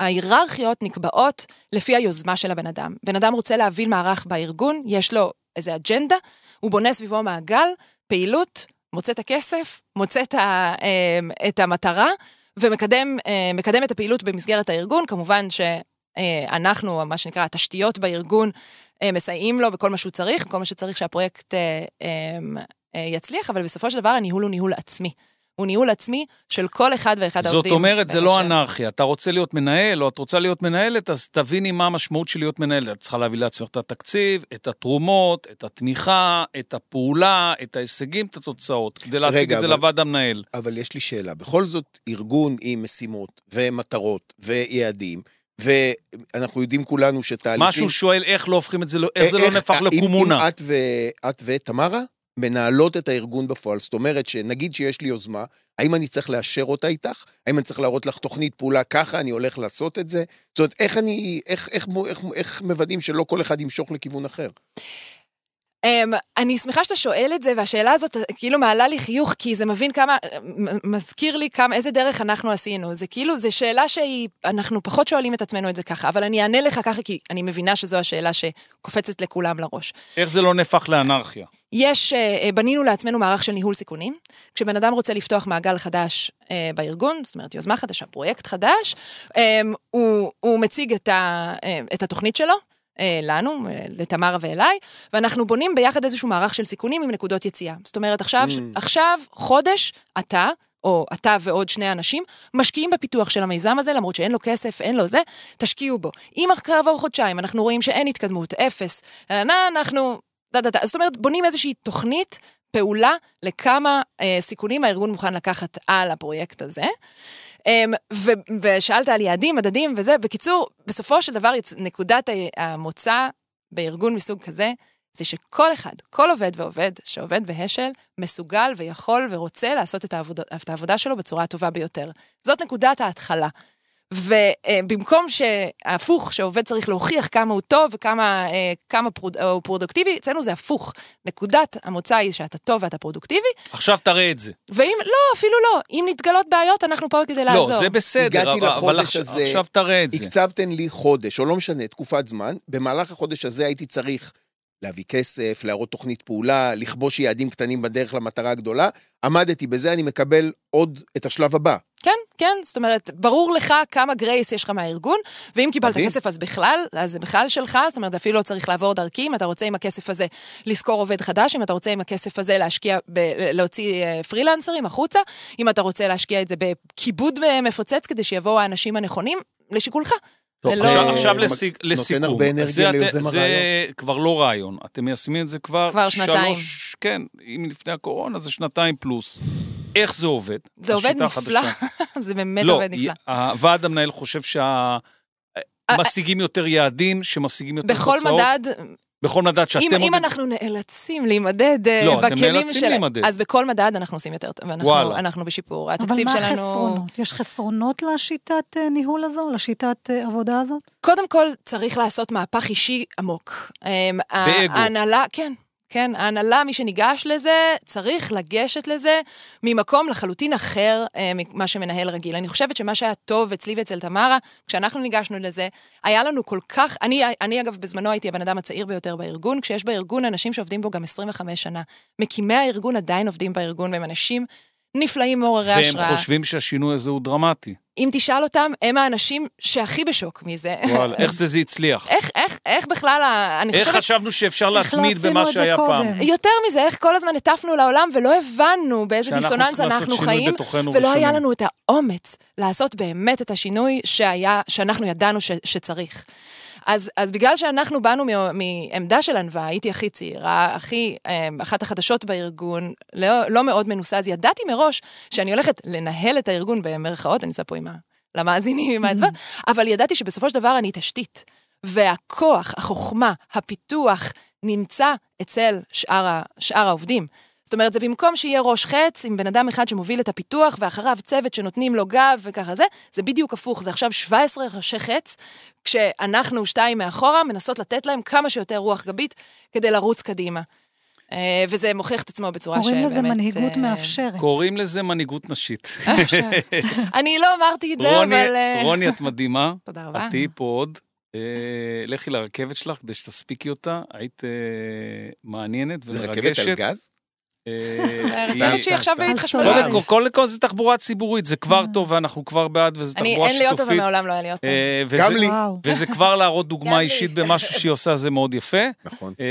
ההיררכיות נקבעות לפי היוזמה של הבן אדם. בן אדם רוצה להוביל מערך בארגון, יש לו איזה אג'נדה, הוא בונה סביבו מעגל, פעילות, מוצא את הכסף, מוצא את, ה, אה, את המטרה, ומקדם אה, את הפעילות במסגרת הארגון. כמובן שאנחנו, מה שנקרא, התשתיות בארגון, אה, מסייעים לו בכל מה שהוא צריך, כל מה שצריך שהפרויקט אה, אה, אה, יצליח, אבל בסופו של דבר הניהול הוא ניהול עצמי. הוא ניהול עצמי של כל אחד ואחד זאת העובדים. אומרת, זה לא. אנרכיה. אתה רוצה להיות מנהל, או את רוצה להיות מנהלת, אז תביני מה המשמעות של להיות מנהלת. את צריכה להביא לעצמך את התקציב, את התרומות, את התמיכה, את הפעולה, את ההישגים, את התוצאות, כדי להציג רגע, את זה אבל- לוועד המנהל. אבל יש לי שאלה. בכל זאת, ארגון עם משימות ומטרות ויעדים, ואנחנו יודעים כולנו שתהליכים... מה שהוא שואל, איך לא הופכים את זה, איך זה לא איך- נהפך אם- לקומונה? אם את ותמרה מנהלות את הארגון בפועל, זאת אומרת שנגיד שיש לי יוזמה, האם אני צריך לאשר אותה איתך? האם אני צריך להראות לך תוכנית פעולה ככה, אני הולך לעשות את זה? זאת אומרת, איך אני, איך, איך, איך, איך מוודאים שלא כל אחד ימשוך לכיוון אחר? Um, אני שמחה שאתה שואל את זה, והשאלה הזאת כאילו מעלה לי חיוך, כי זה מבין כמה, מזכיר לי כמה, איזה דרך אנחנו עשינו. זה כאילו, זו שאלה שהיא, אנחנו פחות שואלים את עצמנו את זה ככה, אבל אני אענה לך ככה, כי אני מבינה שזו השאלה שקופצת לכולם לראש. איך זה לא נהפך לאנרכיה? יש, אה, אה, בנינו לעצמנו מערך של ניהול סיכונים. כשבן אדם רוצה לפתוח מעגל חדש אה, בארגון, זאת אומרת יוזמה חדשה, פרויקט חדש, הוא, הוא מציג את, ה, את התוכנית שלו. לנו, לתמרה ואליי, ואנחנו בונים ביחד איזשהו מערך של סיכונים עם נקודות יציאה. זאת אומרת, עכשיו, Mm. עכשיו חודש, אתה, או אתה ועוד שני אנשים, משקיעים בפיתוח של המיזם הזה, למרות שאין לו כסף, אין לו זה, תשקיעו בו. אם אחרי עבור חודשיים אנחנו רואים שאין התקדמות, אפס, אנחנו... דה, דה, דה. זאת אומרת, בונים איזושהי תוכנית פעולה לכמה אה, סיכונים הארגון מוכן לקחת על הפרויקט הזה. אה, ו, ושאלת על יעדים, מדדים וזה. בקיצור, בסופו של דבר, נקודת המוצא בארגון מסוג כזה, זה שכל אחד, כל עובד ועובד שעובד בהשל, מסוגל ויכול ורוצה לעשות את העבודה, את העבודה שלו בצורה הטובה ביותר. זאת נקודת ההתחלה. ובמקום שהפוך, שעובד צריך להוכיח כמה הוא טוב וכמה אה, כמה פרוד, הוא פרודוקטיבי, אצלנו זה הפוך. נקודת המוצא היא שאתה טוב ואתה פרודוקטיבי, עכשיו תראה את זה. ואם, לא, אפילו לא, אם מתגלות בעיות, אנחנו פה כדי לעזור. לא, זה בסדר, הגעתי אבל- אבל לחודש הזה, עכשיו תראה את זה. הקצבתן לי חודש, או לא משנה, תקופת זמן, במהלך החודש הזה הייתי צריך להביא כסף, להראות תוכנית פעולה, לכבוש יעדים קטנים בדרך למטרה הגדולה, עמדתי בזה, אני מקבל עוד את השלב הבא. כן, כן, זאת אומרת, ברור לך כמה גרייס יש לך מהארגון, ואם קיבלת מדהים. כסף אז בכלל, אז זה בכלל שלך, זאת אומרת, אפילו לא צריך לעבור דרכי, אם אתה רוצה עם הכסף הזה לשכור עובד חדש, אם אתה רוצה עם הכסף הזה להשקיע, ב- להוציא אה, פרילנסרים החוצה, אם אתה רוצה להשקיע את זה בכיבוד אה, מפוצץ כדי שיבואו האנשים הנכונים, לשיקולך. טוב, ולא- עכשיו, עכשיו נותן לסיק, לסיכום. הרבה אנרגיה זה, ליוזם זה הרעיון. כבר לא רעיון, אתם מיישמים את זה כבר... כבר שנתיים. שלוש, כן, אם לפני הקורונה זה שנתיים פלוס. איך זה עובד? זה עובד נפלא. זה באמת לא, עובד נפלא. הוועד המנהל חושב שמשיגים יותר יעדים, שמשיגים יותר בכל תוצאות. מדד, בכל מדד שאתם אם, אם עוד- אנחנו נאלצים להימדד אה, לא, אתם בכלים נאלצים של... להימדד. אז בכל מדד אנחנו עושים יותר טוב, ואנחנו וואלה. אנחנו בשיפור. אבל התקציב מה שלנו... החסרונות? יש חסרונות לשיטת אה, ניהול הזו, לשיטת אה, עבודה הזאת? קודם כל, צריך לעשות מהפך אישי עמוק. אמ, באגו. ההנהלה, כן. כן, ההנהלה, מי שניגש לזה, צריך לגשת לזה ממקום לחלוטין אחר אה, ממה שמנהל רגיל. אני חושבת שמה שהיה טוב אצלי ואצל תמרה, כשאנחנו ניגשנו לזה, היה לנו כל כך... אני, אני אגב, בזמנו הייתי הבן אדם הצעיר ביותר בארגון, כשיש בארגון אנשים שעובדים בו גם 25 שנה. מקימי הארגון עדיין עובדים בארגון, והם אנשים נפלאים מעוררי והם השראה. חושבים שהשינוי הזה הוא דרמטי. אם תשאל אותם, הם האנשים שהכי בשוק מזה. וואלה, איך זה זה הצליח? איך, איך, איך בכלל, ה- אני איך חושבת, חשבנו שאפשר איך לא להתמיד במה שהיה קודם? פעם? יותר מזה, איך כל הזמן הטפנו לעולם ולא הבנו באיזה דיסוננס אנחנו חיים, ולא היה ראשונים. לנו את האומץ לעשות באמת את השינוי שהיה, שאנחנו ידענו ש, שצריך. אז, אז בגלל שאנחנו באנו מעמדה של ענווה, הייתי הכי צעירה, הכי, אה, אחת החדשות בארגון, לא, לא מאוד מנוסה, אז ידעתי מראש שאני הולכת לנהל את הארגון במרכאות, אני עושה פה עם ה... למאזינים, עם האצבע, אבל ידעתי שבסופו של דבר אני תשתית. והכוח, החוכמה, הפיתוח, נמצא אצל שאר, ה, שאר העובדים. זאת אומרת, זה במקום שיהיה ראש חץ עם בן אדם אחד שמוביל את הפיתוח, ואחריו צוות שנותנים לו גב וככה זה, זה בדיוק הפוך, זה עכשיו 17 ראשי חץ, כשאנחנו שתיים מאחורה מנסות לתת להם כמה שיותר רוח גבית כדי לרוץ קדימה. אה, וזה מוכיח את עצמו בצורה שבאמת... קוראים לזה מנהיגות אה, מאפשרת. קוראים לזה מנהיגות נשית. אני לא אמרתי את זה, אבל... אה, רוני, את מדהימה. תודה רבה. את תהיי פה עוד. לכי לרכבת שלך כדי שתספיקי אותה. היית מעניינת זה רכבת ומרגשת. על גז? אה, אני היא- חושבת שהיא עכשיו סתם. בהתחשבנות. קודם כל, קודם כל זה תחבורה ציבורית, זה כבר טוב ואנחנו כבר בעד וזה אני, תחבורה אין לי אוטו שיתופית. ומעולם לא היה לי אוטו. אה, גם לי. וזה כבר להראות דוגמה. אישית במשהו שהיא עושה, זה מאוד יפה. נכון. אה,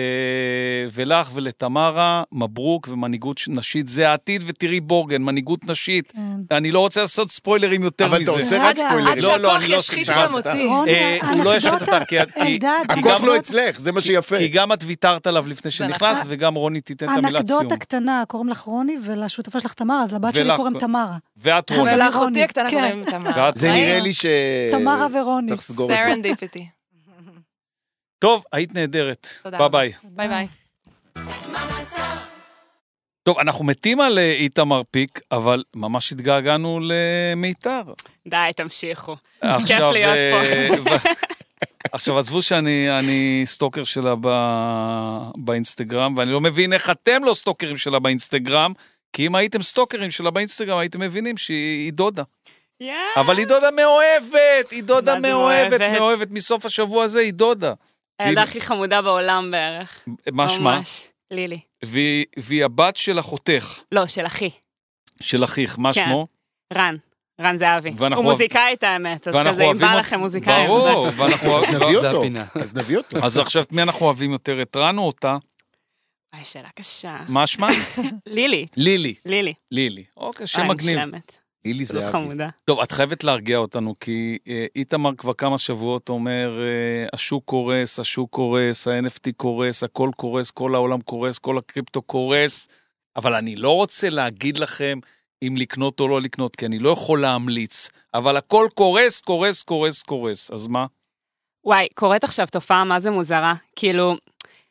ולך ולתמרה, מברוק ומנהיגות נשית, זה העתיד, ותראי בורגן, מנהיגות נשית. כן. אני לא רוצה לעשות ספוילרים יותר אבל מזה. אתה עושה רק ספוילרים. עד לא, לא, שהכוח אני לא ישחית גם. אותי. אה, הוא לא ישחית אותה, כי- הכוח גם- לא אצלך, זה מה שיפה. כי גם את ויתרת עליו לפני שנכנסת, נכון. וגם רוני תיתן את המילה ציון. הקטנה קוראים לך רוני, ולשותפה שלך תמרה, אז לבת שלי קוראים תמרה. ואת רוני. ולאחותי הקטנה כן. קוראים תמר. ואת זה? נראה לי ש... תמרה ורוני. צריך לסגור את זה. סרנדיפיטי. טוב, היית נהדרת. תודה ביי. ביי. ביי. טוב, אנחנו מתים על אה, איתמר פיק, אבל ממש התגעגענו למיתר. די, תמשיכו. עכשיו, להיות אה, ו- עכשיו, עזבו שאני אני stalker שלה ב, באינסטגרם, ואני לא מבין איך אתם לא stalker ים שלה באינסטגרם, כי אם הייתם stalker ים שלה באינסטגרם, הייתם מבינים שהיא דודה. יאה. אבל היא דודה מאוהבת, היא דודה מאוהבת, מאוהבת? מסוף השבוע הזה היא דודה. הילדה הכי חמודה בעולם בערך. מה שמה? ממש. לילי. והיא והיא הבת של אחותך, לא, של אחי. של אחיך, מה כן. שמו? רן. רן זהבי. הוא מוזיקאי את האמת, אז כזה, אם אוהבים בא לכם מוזיקאים. ברור, ואנחנו... אז נביא זה אותו. אז נביא אותו. אז עכשיו, מי אנחנו אוהבים יותר, את רן או אותה? וואי, שאלה קשה. מה שמה? לילי. לילי. לילי. לילי. אוקיי, שם מגניב. לילי זאת זהבי. חמודה. טוב, את חייבת להרגיע אותנו, כי אה, איתמר כבר כמה שבועות אומר, אה, השוק קורס, השוק קורס, ה-NFT קורס, הכל קורס, כל העולם קורס, כל הקריפטו קורס, אבל אני לא רוצה להגיד לכם אם לקנות או לא לקנות, כי אני לא יכול להמליץ, אבל הכל קורס, קורס, קורס, קורס, אז מה? וואי, קורית עכשיו תופעה מה זה מוזרה. כאילו,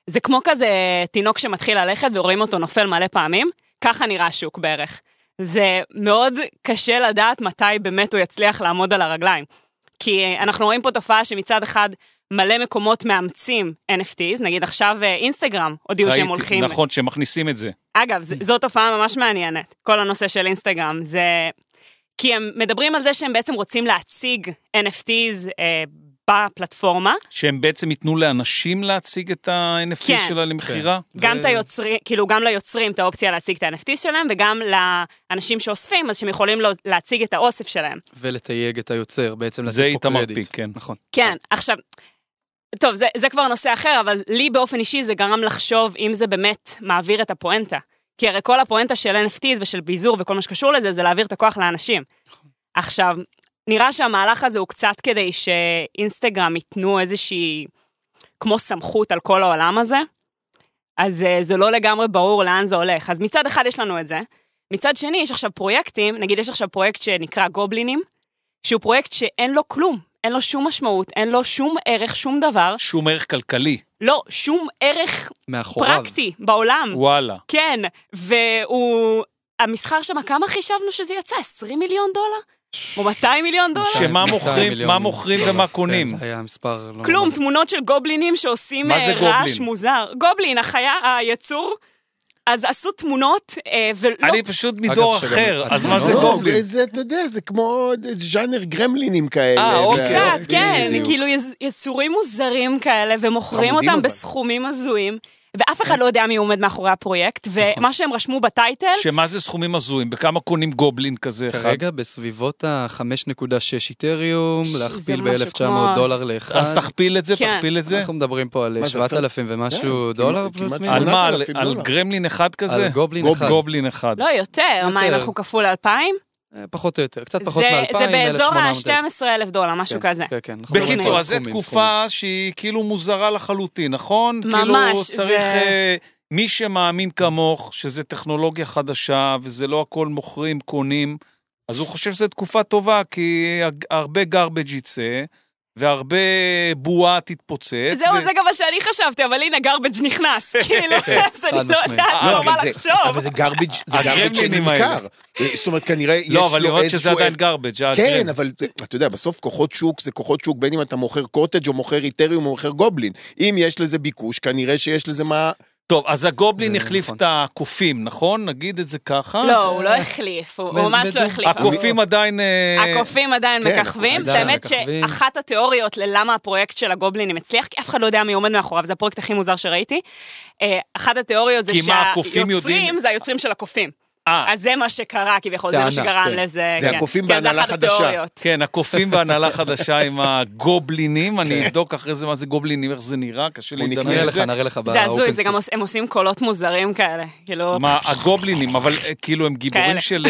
זה כמו כזה תינוק שמתחיל ללכת ורואים אותו נופל מלא פעמים, ככה נראה השוק בערך. זה מאוד קשה לדעת מתי באמת הוא יצליח לעמוד על הרגליים. כי אנחנו רואים פה תופעה שמצד אחד מלא מקומות מאמצים NFTs, נגיד עכשיו אה, אינסטגרם הודיעו שהם הולכים... נכון, שהם מכניסים את זה. אגב, ז- זו תופעה ממש מעניינת, כל הנושא של אינסטגרם. זה... כי הם מדברים על זה שהם בעצם רוצים להציג NFTs אה, בפלטפורמה, שהם בעצם ייתנו לאנשים להציג את ה-NFT כן. שלה למכירה? גם ו- את היוצרים, כאילו גם ליוצרים את האופציה להציג את ה-NFT שלהם, וגם לאנשים שאוספים, אז שהם יכולים לו- להציג את האוסף שלהם. ולתייג את היוצר, בעצם זה לתת פה איתמר קרדיט. פיק, כן. נכון. כן, עכשיו, טוב, זה, זה כבר נושא אחר, אבל לי באופן אישי זה גרם לחשוב אם זה באמת מעביר את הפואנטה. כי הרי כל הפואנטה של NFTs ושל ביזור וכל מה שקשור לזה, זה להעביר את הכוח לאנשים. עכשיו, נראה שהמהלך הזה הוא קצת כדי שאינסטגרם ייתנו איזושהי, כמו סמכות על כל העולם הזה, אז אה, זה לא לגמרי ברור לאן זה הולך. אז מצד אחד יש לנו את זה, מצד שני יש עכשיו פרויקטים, נגיד יש עכשיו פרויקט שנקרא גובלינים, שהוא פרויקט שאין לו כלום, אין לו שום משמעות, אין לו שום ערך, שום דבר, שום ערך כלכלי, לא, שום ערך מאחוריו. פרקטי בעולם. וואלה. כן, והוא... המסחר שם, כמה חישבנו שזה יצא? 20 מיליון דולר? או 200 מיליון דולר? שמה שמה 200 מוכרים, מה מוכרים. ומה קונים. כן, זה היה מספר... לא כלום. תמונות של גובלינים שעושים מה זה אה, רעש גובלין? מוזר. גובלין, החיה, היצור, אז עשו תמונות, אה, ולא... אני פשוט מדור אחר, אז מה זה התמונות- לא, גובלין? זה, אתה יודע, זה כמו ז'אנר גרמלינים כאלה. אה, אוקיי. קצת, כן. כאילו יצ- יצורים מוזרים כאלה, ומוכרים אותם. בסכומים הזויים, ואף אחד לא יודע מי עומד מאחורי הפרויקט, ומה שהם רשמו בטייטל, שמה זה סכומים הזויים? בכמה קונים גובלין כזה אחד? כרגע בסביבות ה-5.6 איתריום, להכפיל משהו ב-1900 כמו- דולר לאחד. אז תכפיל את זה, כן. תכפיל את זה. אנחנו מדברים פה על מה זה, 7,000 כן, ומשהו כמעט- דולר פלוס מינוס. על מה? על- 8,000 על דולר. גרמלין אחד כזה? על גובלין. אחד. גובלין אחד. לא יותר, מה אם. אנחנו כפול 2,000? אה, פחות או יותר, קצת פחות זה מ-2,000, זה באזור 1,800. ה-12,000 דולר, משהו כן, כזה. כן, כן. מדברים בקיצור, אז זו סכומים, תקופה שהיא כאילו מוזרה לחלוטין, נכון? ממש, כאילו זה- צריך... אה, מי שמאמין כמוך, שזה טכנולוגיה חדשה, וזה לא הכל מוכרים, קונים, אז הוא חושב שזו תקופה טובה, כי הרבה garbage יצא, והרבה בועה תתפוצץ. זהו, ו- זה גם מה שאני חשבתי, אבל הנה גרבג' נכנס, כאילו, אז אני לא. יודעת לא, לא, מה זה- לחשוב. אבל זה garbage, זה האלה. שנמכר. אה, זאת אומרת, כנראה יש לא, אבל לו לראות שזה איזשהו עדיין ערך. garbage. כן, הגרם. אבל זה- אתה יודע, בסוף כוחות שוק זה כוחות שוק, בין אם אתה מוכר קוטג' או מוכר איתריום או מוכר גובלין. אם יש לזה ביקוש, כנראה שיש לזה מה... טוב, אז הגובלין זה החליף נכון. את הקופים, נכון? נגיד את זה ככה? לא, הוא לא החליף, הוא ממש לא החליף. הקופים עדיין... אה, הקופים עדיין כן, מככבים, האמת. שאחת התיאוריות ללמה הפרויקט של הגובלינים הצליח, כי אף אחד לא יודע מי עומד מאחוריו, זה הפרויקט הכי מוזר שראיתי. אה, אחת התיאוריות זה שהיוצרים זה היוצרים של הקופים. אה, אז זה מה שקרה כביכול, זה מה שגרם כן. לזה. זה כן. הקופים כן, בהנהלה חדשה. התיאוריות. כן, הקופים והנהלה חדשה עם הגובלינים, אני אבדוק אחרי זה מה זה גובלינים, איך זה נראה, קשה לי לדמיין את לך, זה. נראה לך זה הזוי, באופן זה גם הם עושים קולות מוזרים כאלה, כאילו... מה, הגובלינים, אבל אה, כאילו הם גיבורים. של...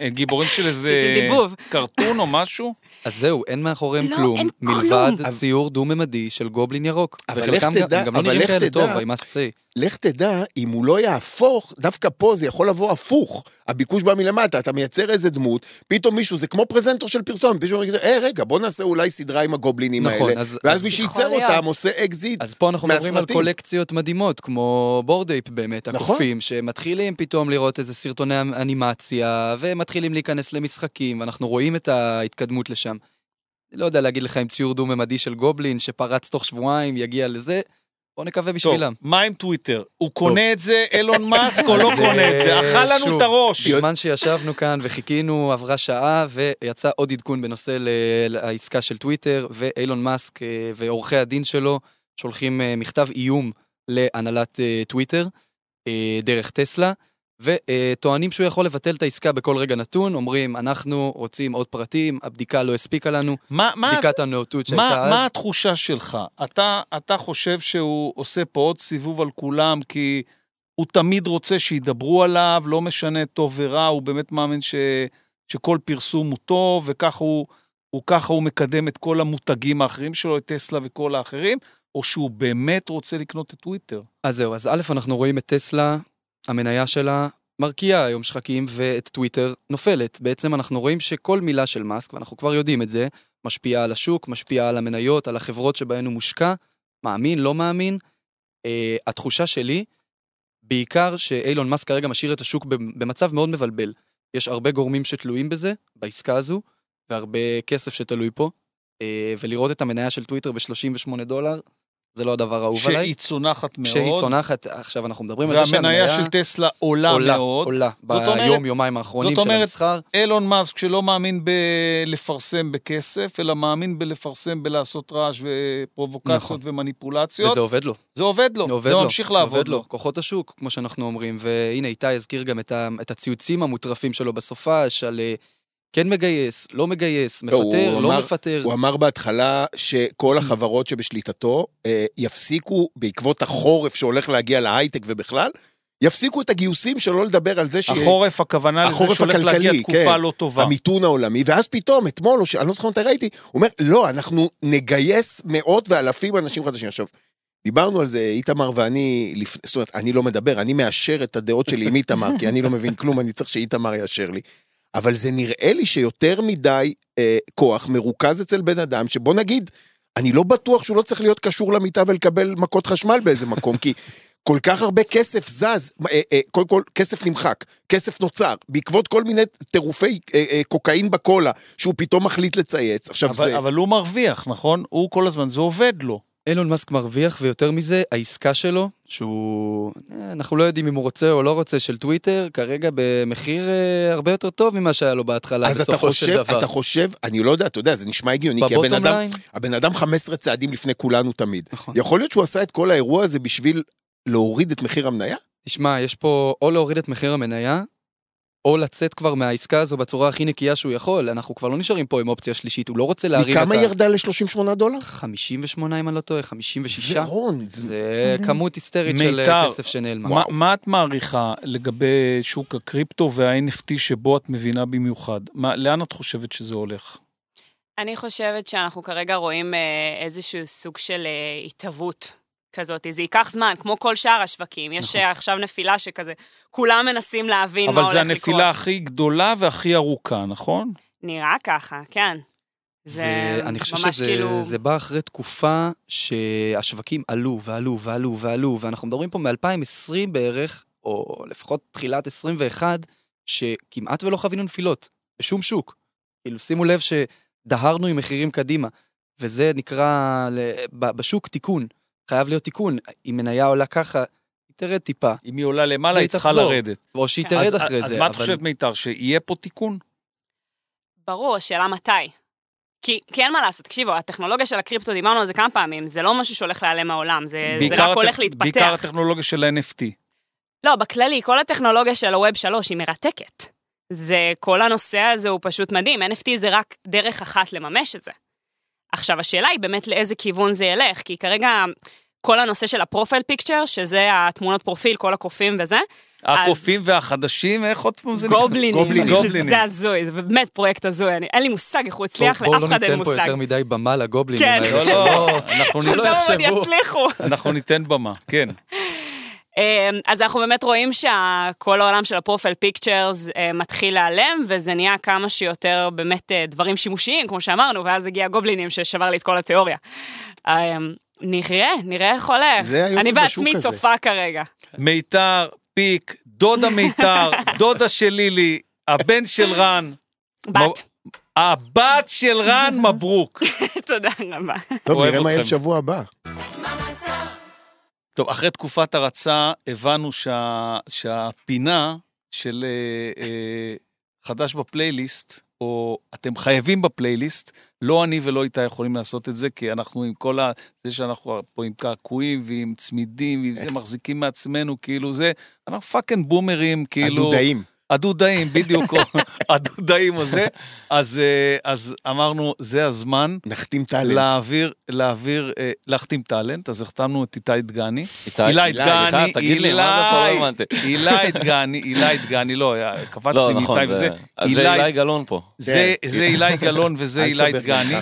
אה, גיבורים של איזה... דיבוב. cartoon או משהו? אז זהו, אין מאחוריהם לא, כלום, אין מלבד כלום. ציור דו-ממדי של גובלין ירוק. אבל לך תדע, גם לא אבל נראים לך כאלה תדע. טוב, I must say. לך תדע, אם הוא לא יהפוך, דווקא פה זה יכול לבוא הפוך. הביקוש בא מלמטה, אתה מייצר איזה דמות, פתאום מישהו, זה כמו פרזנטור של פרסום, פתאום יגיד, אה, רגע, בוא נעשה אולי סדרה עם הגובלינים נכון, האלה. אז- ואז אז- מי שייצר. אותם עושה אקזיט אז פה אנחנו מדברים על מהסרטים. קולקציות מדהימות, כמו Bored Ape באמת, נכון. הקופים, שמתחילים פתאום לראות איזה סרטוני אנימציה, ומתחילים להיכנס למשחקים, ואנחנו רואים את ההתקדמות לשם. אני לא יודע להגיד לך אם ציור דו-ממדי של גובלין, שפרץ תוך שבועיים, יגיע לזה, בוא נקווה טוב, בשבילם. מה עם טוויטר? הוא קונה את זה, אילון מאסק, או לא קונה את זה? אה, אכל לנו את הראש. בזמן שישבנו כאן וחיכינו, עברה שעה, ויצא עוד עדכון בנושא לעסקה של טוויטר, ואילון מאסק אה, ועורכי הדין שלו שולחים אה, מכתב איום להנהלת טוויטר, דרך טסלה, וטוענים שהוא יכול לבטל את העסקה בכל רגע נתון, אומרים, אנחנו רוצים עוד פרטים, הבדיקה לא הספיקה לנו, מה, מה, בדיקת הנאותות מה, שהייתה אז. מה התחושה שלך? אתה, אתה חושב שהוא עושה פה עוד סיבוב על כולם כי הוא תמיד רוצה שידברו עליו, לא משנה טוב ורע, הוא באמת מאמין ש, שכל פרסום הוא טוב, וככה הוא, הוא, הוא מקדם את כל המותגים האחרים שלו, את טסלה וכל האחרים, או שהוא באמת רוצה לקנות את טוויטר? אז זהו, אז א', אנחנו רואים את טסלה, המניה שלה מרקיעה היום שחקים, ואת טוויטר נופלת. בעצם אנחנו רואים שכל מילה של מאסק, ואנחנו כבר יודעים את זה, משפיעה על השוק, משפיעה על המניות, על החברות שבהן הוא מושקע, מאמין, לא מאמין. Uh, התחושה שלי, בעיקר שאילון מאסק כרגע משאיר את השוק במצב מאוד מבלבל. יש הרבה גורמים שתלויים בזה, בעסקה הזו, והרבה כסף שתלוי פה, uh, ולראות את המניה של טוויטר ב-38 דולר, זה לא הדבר האהוב עליי. שהיא צונחת מאוד. כשהיא צונחת, עכשיו אנחנו מדברים על זה והמניה שהמניה של טסלה עולה, עולה, מאוד. עולה, אומרת- ביום, יומיים האחרונים זאת של אומרת, המסחר. אילון מאסק שלא מאמין בלפרסם בכסף, אלא מאמין בלפרסם בלעשות רעש ופרובוקציות נכון. ומניפולציות. וזה עובד לו. זה עובד לו, עובד זה לו, ממשיך לעבוד עובד לו. לו. כוחות השוק, כמו שאנחנו אומרים. והנה, איתי הזכיר גם את, ה, את הציוצים המוטרפים שלו בסופש, על אה, כן מגייס, לא מגייס, לא, הוא מפטר, לא אמר- מפטר. הוא אמר בהתחלה שכל החברות שבשליטתו אה, יפסיקו, בעקבות החורף שהולך להגיע להייטק ובכלל, יפסיקו את הגיוסים, שלא לדבר על זה שיהיה החורף, הכוונה לזה החורף שהולך להגיע הכלכלי, תקופה כן. לא טובה. המיתון העולמי, ואז פתאום, אתמול, ש... אני לא זוכר מתי ראיתי, הוא אומר, לא, אנחנו נגייס מאות ואלפים אנשים חדשים. עכשיו, דיברנו על זה, איתמר ואני, לפ... זאת אומרת, אני לא מדבר, אני מאשר את הדעות שלי עם איתמר, כי אני לא מבין כלום, אני צריך שאיתמר יאשר לי. אבל זה נראה לי שיותר מדי אה, כוח מרוכז אצל בן אדם, שבוא נגיד, אני לא בטוח שהוא לא צריך להיות קשור למיטה ולקבל מכות חשמל באיזה מקום, כי כל כך הרבה כסף זז, אה, אה, קודם כל כסף נמחק, כסף נוצר, בעקבות כל מיני טירופי אה, אה, קוקאין בקולה, שהוא פתאום מחליט לצייץ. עכשיו אבל, זה... אבל הוא מרוויח, נכון? הוא כל הזמן, זה עובד לו. אילון מאסק מרוויח, ויותר מזה, העסקה שלו, שהוא... אה, אנחנו לא יודעים אם הוא רוצה או לא רוצה, של טוויטר, כרגע במחיר אה, הרבה יותר טוב ממה שהיה לו בהתחלה, אז אתה בסופו של חושב, דבר. אתה חושב, אני לא יודע, אתה יודע, זה נשמע הגיוני, כי הבן ב bottom אדם, line, הבן אדם 15 צעדים לפני כולנו תמיד. נכון. יכול להיות שהוא עשה את כל האירוע הזה בשביל להוריד את מחיר המניה? תשמע, יש פה או להוריד את מחיר המניה, או לצאת כבר מהעסקה הזו בצורה הכי נקייה שהוא יכול. אנחנו כבר לא נשארים פה עם אופציה שלישית, הוא לא רוצה להרים את מכמה ה... היא ירדה ל-38 דולר? 58 אם אני לא טועה, 56. זה הון, זה... כמות היסטרית של אה, כסף שנעלמה. מה, את מעריכה לגבי שוק הקריפטו וה-NFT שבו את מבינה במיוחד? מה, לאן את חושבת שזה הולך? אני חושבת שאנחנו כרגע רואים אה, איזשהו סוג של אה, התהוות כזאת. זה ייקח זמן, כמו כל שאר השווקים. יש נכון. אה, עכשיו נפילה שכזה, כולם מנסים להבין מה אבל הולך זה לקרות. הנפילה הכי גדולה והכי ארוכה, נכון? נראה ככה, כן. זה, זה, אני חושב שזה כאילו... זה בא אחרי תקופה שהשווקים עלו ועלו ועלו ועלו, ואנחנו מדברים פה מ-2020 בערך, או לפחות תחילת 21, שכמעט ולא חווינו נפילות, בשום שוק. כאילו, שימו לב שדהרנו עם מחירים קדימה, וזה נקרא בשוק תיקון. חייב להיות תיקון. אם מניה עולה ככה, היא תרד טיפה, אם היא עולה למעלה, היא צריכה. לרדת. או שהיא כן. תרד אז, אחרי אז זה. מה את אבל- חושבת, מיתר, שיהיה פה תיקון? ברור, השאלה מתי. כי, כי אין מה לעשות, תקשיבו, הטכנולוגיה של הקריפטו, דיברנו על זה כמה פעמים, זה לא משהו שהולך להיעלם מהעולם, זה, זה רק הולך הטכ- להתפתח. בעיקר הטכנולוגיה של ה-NFT. לא, בכללי, כל הטכנולוגיה של ה-Web 3 היא מרתקת. זה, כל הנושא הזה הוא פשוט מדהים, NFT זה רק דרך אחת לממש את זה. עכשיו, השאלה היא באמת לאיזה כיוון זה ילך, כי כרגע כל הנושא של הפרופיל פיקצ'ר, שזה התמונות פרופיל, כל הקופים וזה, הקופים והחדשים, איך עוד פעם זה נקרא? גובלינים, גובלינים. גובלינים. זה הזוי, זה באמת פרויקט הזוי, אני- אין לי מושג איך הוא הצליח, בואו לאף לא אחד אין ניתן פה מושג. יותר מדי במה לגובלינים כן. לא, לא, אנחנו שלא בסוף עוד יחשבו. יצליחו. אנחנו ניתן במה, כן. אה, אז אנחנו באמת רואים שכל העולם של הפרופיל פיקצ'רס מתחיל להיעלם, וזה נהיה כמה שיותר באמת אה, דברים שימושיים, כמו שאמרנו, ואז הגיע גובלינים ששבר לי את כל התיאוריה. אה, נראה, נראה איך הולך. זה היופי אני בעצמי. צופה כרגע. מיתר, פיק, דודה מיתר, דודה של לילי, הבן של רן. בת. הבת של רן, מברוק. תודה רבה. טוב, נראה מה יהיה. בשבוע הבא. טוב, אחרי תקופת הרצה הבנו שה, שהפינה של אה, אה, חדש בפלייליסט, או אתם חייבים בפלייליסט, לא אני ולא איתה יכולים לעשות את זה, כי אנחנו עם כל ה... זה שאנחנו פה עם קעקועים ועם צמידים, ועם זה מחזיקים מעצמנו, כאילו זה, אנחנו fucking בומרים, כאילו... הדודאים. הדודאים, בדיוק, הדודאים או זה. אז, אה, אז אמרנו, זה הזמן נחתים טאלנט. להעביר, להעביר, אה, להחתים טאלנט, אז החתמנו את איתי דגני. איתי, אילי דגני? לא אילי. אילי דגני, אילי דגני, לא, קפץ לא, לי נכון, מאיתי וזה. זה אילי גלאון פה. זה, כן. זה אילי גלאון וזה אילי דגני.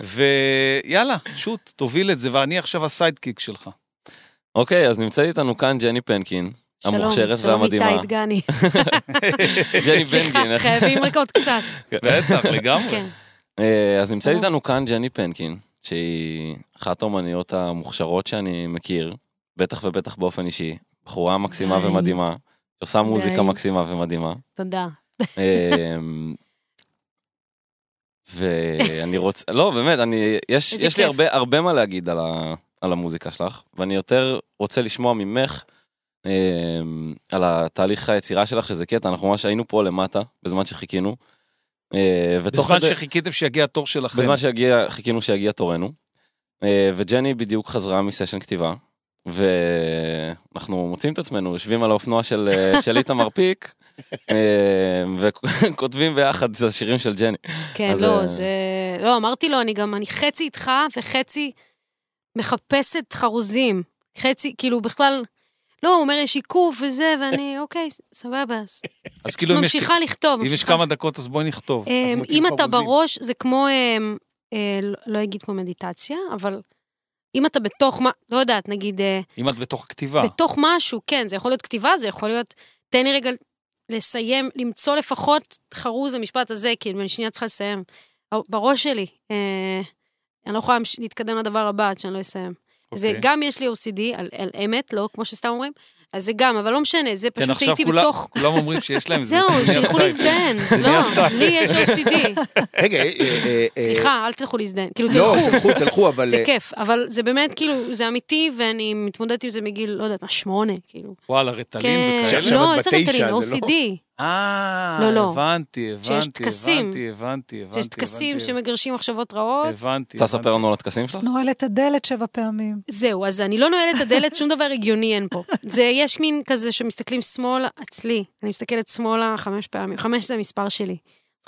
ויאללה, shoot, תוביל את זה, ואני עכשיו ה sidekick שלך. אוקיי, אז נמצאת איתנו כאן ג'ני פנקין, המוכשרת והמדהימה. שלום איתי דגני. ג'ני סליחה, בנגין. איך- חייבים רק עוד קצת. בטח, לגמרי. כן. אה, אז נמצאת. איתנו כאן ג'ני פנקין, שהיא אחת האומניות המוכשרות שאני מכיר, בטח ובטח באופן אישי. בחורה מקסימה. ומדהימה, שעושה מוזיקה. מקסימה ומדהימה. תודה. אמ, ואני רוצה, לא, באמת, אני, יש, יש לי. הרבה, הרבה מה להגיד על, ה, על המוזיקה שלך, ואני יותר רוצה לשמוע ממך על התהליך היצירה שלך, שזה קטע, אנחנו ממש היינו פה למטה, בזמן שחיכינו. אה, בזמן כדי- שחיכיתם שיגיע התור שלכם. בזמן שהגיע, חיכינו שיגיע תורנו. אה, וג'ני בדיוק חזרה מסשן כתיבה, ואנחנו מוצאים את עצמנו יושבים על האופנוע של, אה, של איתמר פיק, אה, וכותבים ביחד את השירים של ג'ני. כן, אז, לא, אה, זה... לא, אמרתי לו, אני גם, אני חצי איתך וחצי מחפשת חרוזים. חצי, כאילו, בכלל... לא, הוא אומר, יש עיכוב וזה, ואני, אוקיי, סבבה. אז כאילו, ממשיכה לכתוב. אם יש כמה דקות, אז בואי נכתוב. אה, אם אתה. בראש, זה כמו, אה, אה, לא- אגיד כמו מדיטציה, אבל אם אתה בתוך לא יודעת, נגיד, אם את בתוך כתיבה. בתוך משהו, כן, זה יכול להיות כתיבה, זה יכול להיות, תן לי רגע לסיים, למצוא לפחות חרוז למשפט הזה, כאילו, אני שנייה צריכה לסיים. בראש שלי, אני לא יכולה להתקדם לדבר הבא עד שאני לא אסיים. זה אוקיי. גם יש לי OCD על, על אמת, לא כמו שסתם אומרים, אז זה גם, אבל לא משנה, זה כן, פשוט עכשיו הייתי כולם- בתוך... כולם אומרים שיש להם. זהו, שילכו. להזדהן. לא. לי יש OCD. רגע, אה, אה, אה, סליחה, אל תלכו להזדהן. כאילו, לא, תלכו. תלכו, תלכו, אבל... זה כיף, אבל זה באמת, כאילו, זה אמיתי, ואני מתמודדת עם זה מגיל, לא יודעת מה, שמונה, כאילו. וואלה, רטלין כן, וכאלה. לא, איזה רטלין, זה לא- OCD. אה, לא, לא. הבנתי, הבנתי, שיש טקסים. הבנתי, הבנתי, הבנתי. שיש טקסים הבנתי, שמגרשים מחשבות רעות. הבנתי. רוצה לספר לנו על הטקסים שלך? נועל את הדלת שבע פעמים. זהו, אז אני לא נועלת את הדלת, שום דבר הגיוני אין פה. זה, יש מין כזה שמסתכלים שמאלה, אצלי, אני מסתכלת שמאלה חמש פעמים. חמש זה המספר שלי.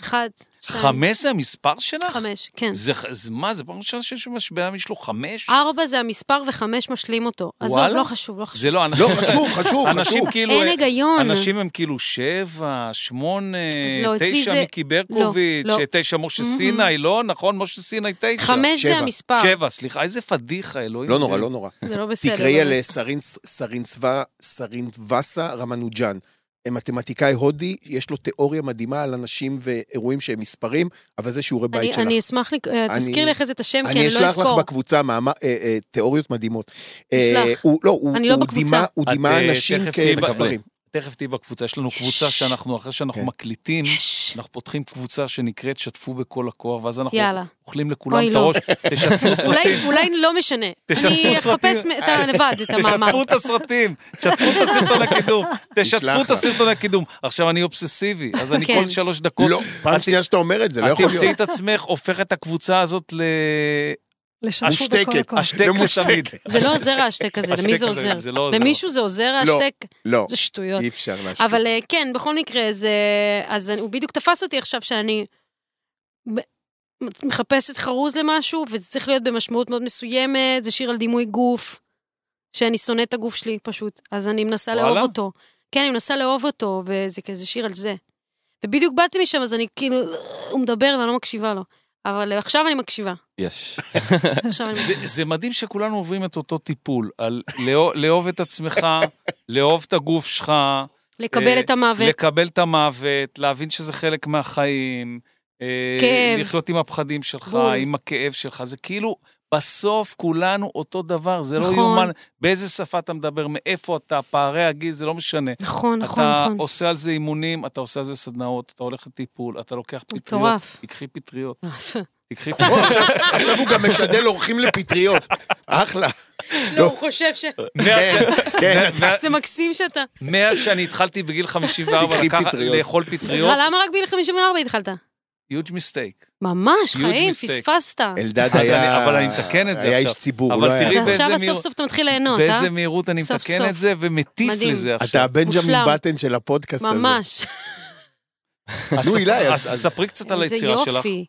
אחד, שתיים, חמש זה המספר שלך? חמש, כן. זה, זה מה, זה פעם ראשונה שיש שבן אדם יש לו חמש? ארבע זה המספר וחמש משלים אותו. עזוב, וואלה? לא חשוב, לא חשוב. זה לא, לא, חשוב, חשוב, אנשים חשוב. כאילו... אין היגיון. אנשים הם כאילו שבע, שמונה, לא, תשע זה- מיקי ברקוביץ', לא, לא. תשע משה. סיני, לא? נכון? משה סיני תשע. חמש זה שבע. המספר. שבע, סליחה, איזה פדיחה, אלוהים. לא נורא, זה- לא נורא. זה לא בסדר. תקראי על אה, סרינס- סרינסווה, סרינבסה רמנוג'אן. אה, מתמטיקאי הודי, יש לו תיאוריה מדהימה על אנשים ואירועים שהם מספרים, אבל זה שיעורי אני, בית שלך. אני אשמח, לק- אה, אני- תזכיר לי אחרי זה את השם, כי אני אני לא אשלח לך אזכור. בקבוצה מאמר, אה, אה, תיאוריות מדהימות. אה, תשלח. הוא, לא, הוא, אני לא הוא בקבוצה. דימה, הוא דימה אה, אנשים כמספרים. תכף תהיי בקבוצה, יש לנו קבוצה שאנחנו, אחרי שאנחנו כן. מקליטים, יש. אנחנו פותחים קבוצה שנקראת שתפו בכל הכוח, ואז אנחנו יאללה. אוכלים לכולם את לא. הראש, תשתפו סרטים. אולי לא משנה. תשתפו אני אחפש. את לבד את המאמר. תשתפו את הסרטים, תשתפו את הסרטון הקידום, תשתפו את. הסרטון הקידום. עכשיו, אני אובססיבי, אז אני כן. כל שלוש דקות, לא, פעם את- שנייה שאתה אומר את זה, לא את יכול תמצאי להיות. את עצמך, הופך את הקבוצה הזאת השתקת. הכוח. השתק ממושתק. תמיד. זה לא עוזר ההשתק הזה, למי זה עוזר? לא עוזר. למישהו זה עוזר לא. ההשתק? לא, זה שטויות. אי אפשר להשתיק. אבל אה, כן, בכל מקרה, זה... אז הוא בדיוק תפס אותי עכשיו שאני מחפשת חרוז למשהו, וזה צריך להיות במשמעות מאוד מסוימת, זה שיר על דימוי גוף, שאני שונאת את הגוף שלי פשוט. אז אני מנסה וואלה? לאהוב אותו. כן, אני מנסה לאהוב אותו, וזה כזה שיר על זה. ובדיוק באתי משם, אז אני כאילו, הוא מדבר ואני לא מקשיבה לו. אבל עכשיו אני מקשיבה. יש. עכשיו אני זה, זה מדהים שכולנו עוברים את אותו טיפול, על לאהוב, את עצמך, לאהוב את הגוף שלך. לקבל אה, את המוות. לקבל את המוות, להבין שזה חלק מהחיים. אה, כאב. לחיות עם הפחדים שלך. עם הכאב שלך. זה כאילו, בסוף כולנו אותו דבר, זה לא נכון. יאומן. באיזה שפה אתה מדבר, מאיפה אתה, פערי הגיל, זה לא משנה. נכון, נכון, אתה נכון. עושה על זה אימונים, אתה עושה על זה סדנאות, אתה הולך לטיפול, אתה לוקח פטריות. מטורף. תקחי פטריות. תקחי פטריות. עכשיו- הוא גם משדל אורחים לפטריות. אחלה. לא, הוא חושב ש... כן, כן. זה מקסים שאתה... מאז שאני התחלתי בגיל 54 תקחי לקחת- פטריות. לאכול פטריות, למה רק בגיל 54 התחלת? Huge mistake. ממש, חיים. פספסת. אלדד היה... אני- אבל אני מתקן את זה היה עכשיו. איש ציבור, הוא לא היה... אז עכשיו סוף סוף אתה מתחיל ליהנות, אה? באיזה מהירות אני מתקן. את זה ומטיף. לזה עכשיו. אתה הבנג'מין. בטן של הפודקאסט הזה. ממש. נו, אילי, אז ספרי קצת על איזה היצירה שלך. יופי.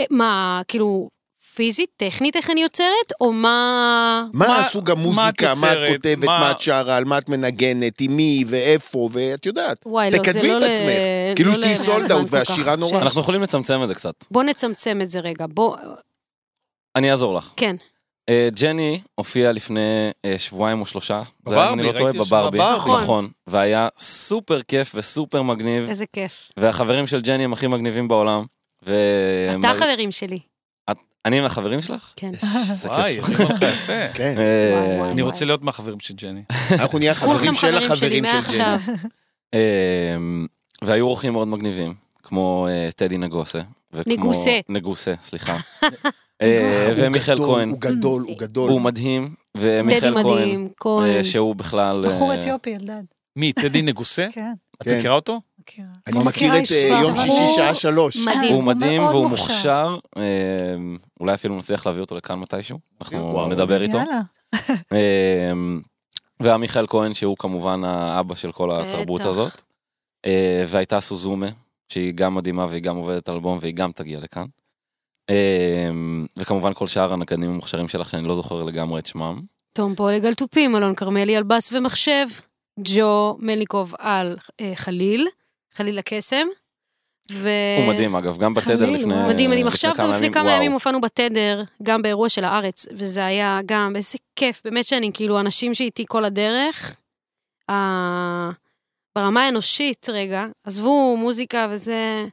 אה, מה, כאילו, פיזית, טכנית, איך אני יוצרת? או מה... מה מה- סוג מה את המוזיקה, מה את כותבת, מה- מה את שרה, על מה את מנגנת, עם מי ואיפה, ואת יודעת. וואי, לא, זה תקדמי לא את ל- עצמך. לא כאילו ל- שתהיי זמן סולד כל אאוט כך. והשירה נורא. ש- אנחנו יכולים לצמצם את זה קצת. בוא נצמצם את זה רגע, בוא... אני אעזור לך. כן. אה, ג'ני הופיעה לפני אה, שבועיים או שלושה. זה היה, אני בברבי, לא טועה, בברבי. נכון. נכון. והיה סופר כיף וסופר מגניב. איזה כיף. והחברים של ג'ני הם הכי מגניבים בעולם. אתה חברים שלי. אני מהחברים שלך? כן. וואי, כיף. אני אומר לך יפה. כן. אה, וואי, וואי. אני רוצה להיות מהחברים של ג'ני. אנחנו נהיה חברים של החברים של ג'ני. אמ, והיו אורחים מאוד מגניבים, כמו אה, טדי נגוסה. נגוסה. נגוסה, סליחה. אה, ומיכאל כהן. הוא גדול, הוא גדול. הוא מדהים, ומיכאל כהן. אה, שהוא בכלל... בחור אה, אתיופי, אלדד. מי, טדי נגוסה? כן, את. מכירה אותו? מכירה. אני מכיר את אה, יום שישי שעה שלוש. מדהים. הוא מדהים והוא מוכשר. אה, אולי אפילו נצליח להביא אותו לכאן מתישהו, אנחנו. נדבר איתו. יאללה. אה, והמיכאל כהן, שהוא כמובן האבא של כל התרבות. הזאת. והייתה סוזומה, שהיא גם מדהימה והיא גם עובדת על אלבום והיא גם תגיע לכאן. וכמובן כל שאר הנגנים המוכשרים שלך, שאני לא זוכר לגמרי את שמם. תום פולג על תופים, אלון כרמלי על בס ומחשב, ג'ו מלניקוב על אה, חליל, חליל הקסם. ו... הוא מדהים אגב, גם בתדר חליל, לפני. מדהים, מדהים. עכשיו, גם לפני כמה. ימים הופענו בתדר, גם באירוע של הארץ, וזה היה גם, איזה כיף, באמת שאני, כאילו, אנשים שאיתי כל הדרך, ה- ברמה האנושית, רגע, עזבו מוזיקה וזה,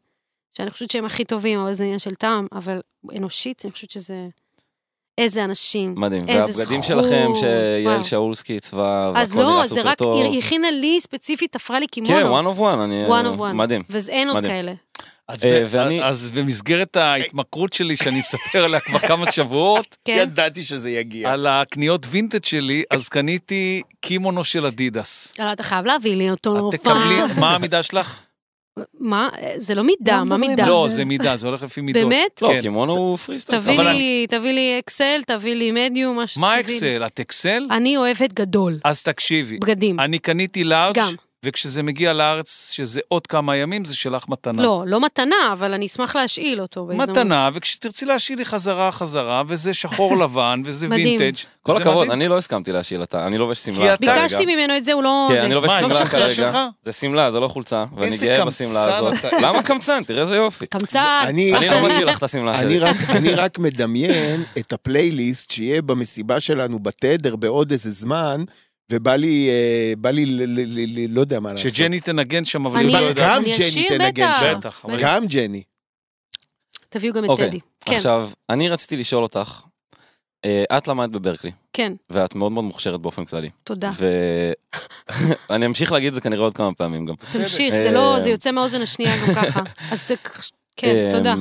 שאני חושבת שהם הכי טובים, אבל זה עניין של טעם, אבל אנושית, אני חושבת שזה... איזה אנשים. מדהים, איזה והבגדים זכות, שלכם שיעל. שאולסקי עיצבה, אז והכל לא, נראה זה סופר רק, טוב. היא הכינה לי ספציפית, תפרה לי קימונו. כן, one of one, אני... one of one. מדהים. ואין עוד. כאלה. אז, אה, ב- ואני- אז במסגרת ההתמכרות שלי, שאני מספר עליה כבר כמה שבועות, כן? ידעתי שזה יגיע. על הקניות וינטג' שלי, אז קניתי קימונו של אדידס. לא, אתה חייב להביא לי אותו את. תקבלי, מה המידה שלך? מה? זה לא מידה, לא מה מידה? לא, זה. מידה, זה הולך לפי מידות. באמת? לא, כן. קימונו הוא פריסטייל. תביא לי, אקסל, תביא לי מדיום, מה שתביא מה לי. אקסל? את אקסל? אני אוהבת גדול. אז תקשיבי. בגדים. אני קניתי לארג', גם. וכשזה מגיע לארץ, שזה עוד כמה ימים, זה שלך מתנה. לא, לא מתנה, אבל אני אשמח להשאיל אותו. מתנה, וכשתרצי להשאיל לי חזרה חזרה, וזה שחור לבן, וזה. וינטג'. כל הכבוד, מדהים. אני לא הסכמתי להשאיל אותה, אני לובש שמלה. ביקשתי ממנו את זה, הוא לא... כן, זה. אני לובש שמלה כרגע. זה שמלה, זה לא חולצה, ואני גאה בשמלה הזאת. למה קמצן? תראה איזה יופי. קמצן. אני- אני לא משאיר לך את השמלה אני שלי. רק, אני רק מדמיין את הפלייליסט שיהיה במסיבה שלנו בתדר בעוד איזה זמן, ובא לי, אה, בא לי, ל, ל, ל, ל, לא יודע מה לעשות. שג'ני תנגן שם, אבל אני- היא לא יודעת. גם אני ג'ני תנגן. שם. בטח, גם ג'ני. תביאו גם את אוקיי, טדי. כן, עכשיו, אני רציתי לשאול אותך, אה, את למדת בברקלי, כן, ואת מאוד מאוד מוכשרת באופן כללי. תודה. ואני אמשיך להגיד את זה כנראה עוד כמה פעמים גם. תמשיך, זה לא, אה, זה יוצא מהאוזן השנייה גם ככה. אז כן, אה, תודה.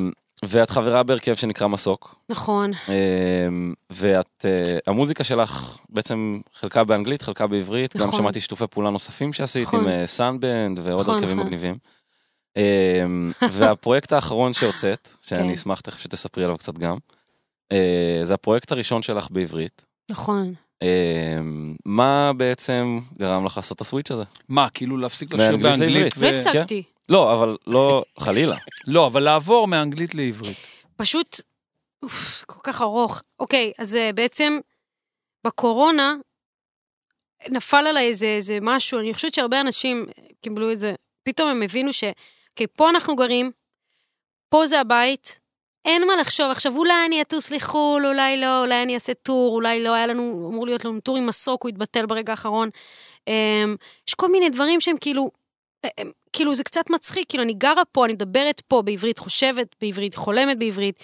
ואת חברה בהרכב שנקרא מסוק, נכון. אה, ואת, אה, המוזיקה שלך בעצם חלקה באנגלית, חלקה בעברית, גם נכון. שמעתי שיתופי פעולה נוספים שעשית נכון. עם סאנבנד ועוד נכון, הרכבים נכון. מגניבים. אה, והפרויקט האחרון שהוצאת, כן. שאני אשמח תכף שתספרי עליו קצת גם, אה, זה הפרויקט הראשון שלך בעברית. נכון. אה, מה בעצם גרם לך לעשות את הסוויץ' הזה? מה, כאילו להפסיק לשיר באנגלית? לא הפסקתי. לא, אבל לא, חלילה. לא, אבל לעבור מאנגלית לעברית. פשוט, אוף, כל כך ארוך. אוקיי, אז אה, בעצם בקורונה נפל עליי איזה, איזה משהו, אני חושבת שהרבה אנשים קיבלו את זה, פתאום הם הבינו ש... אוקיי, פה אנחנו גרים, פה זה הבית, אין מה לחשוב. עכשיו, אולי אני אטוס לחו"ל, אולי לא, אולי אני אעשה טור, אולי לא, היה לנו, אמור להיות לנו טור עם מסוק, הוא התבטל ברגע האחרון. אמ, יש כל מיני דברים שהם כאילו, הם, כאילו זה קצת מצחיק, כאילו אני גרה פה, אני מדברת פה בעברית, חושבת בעברית, חולמת בעברית,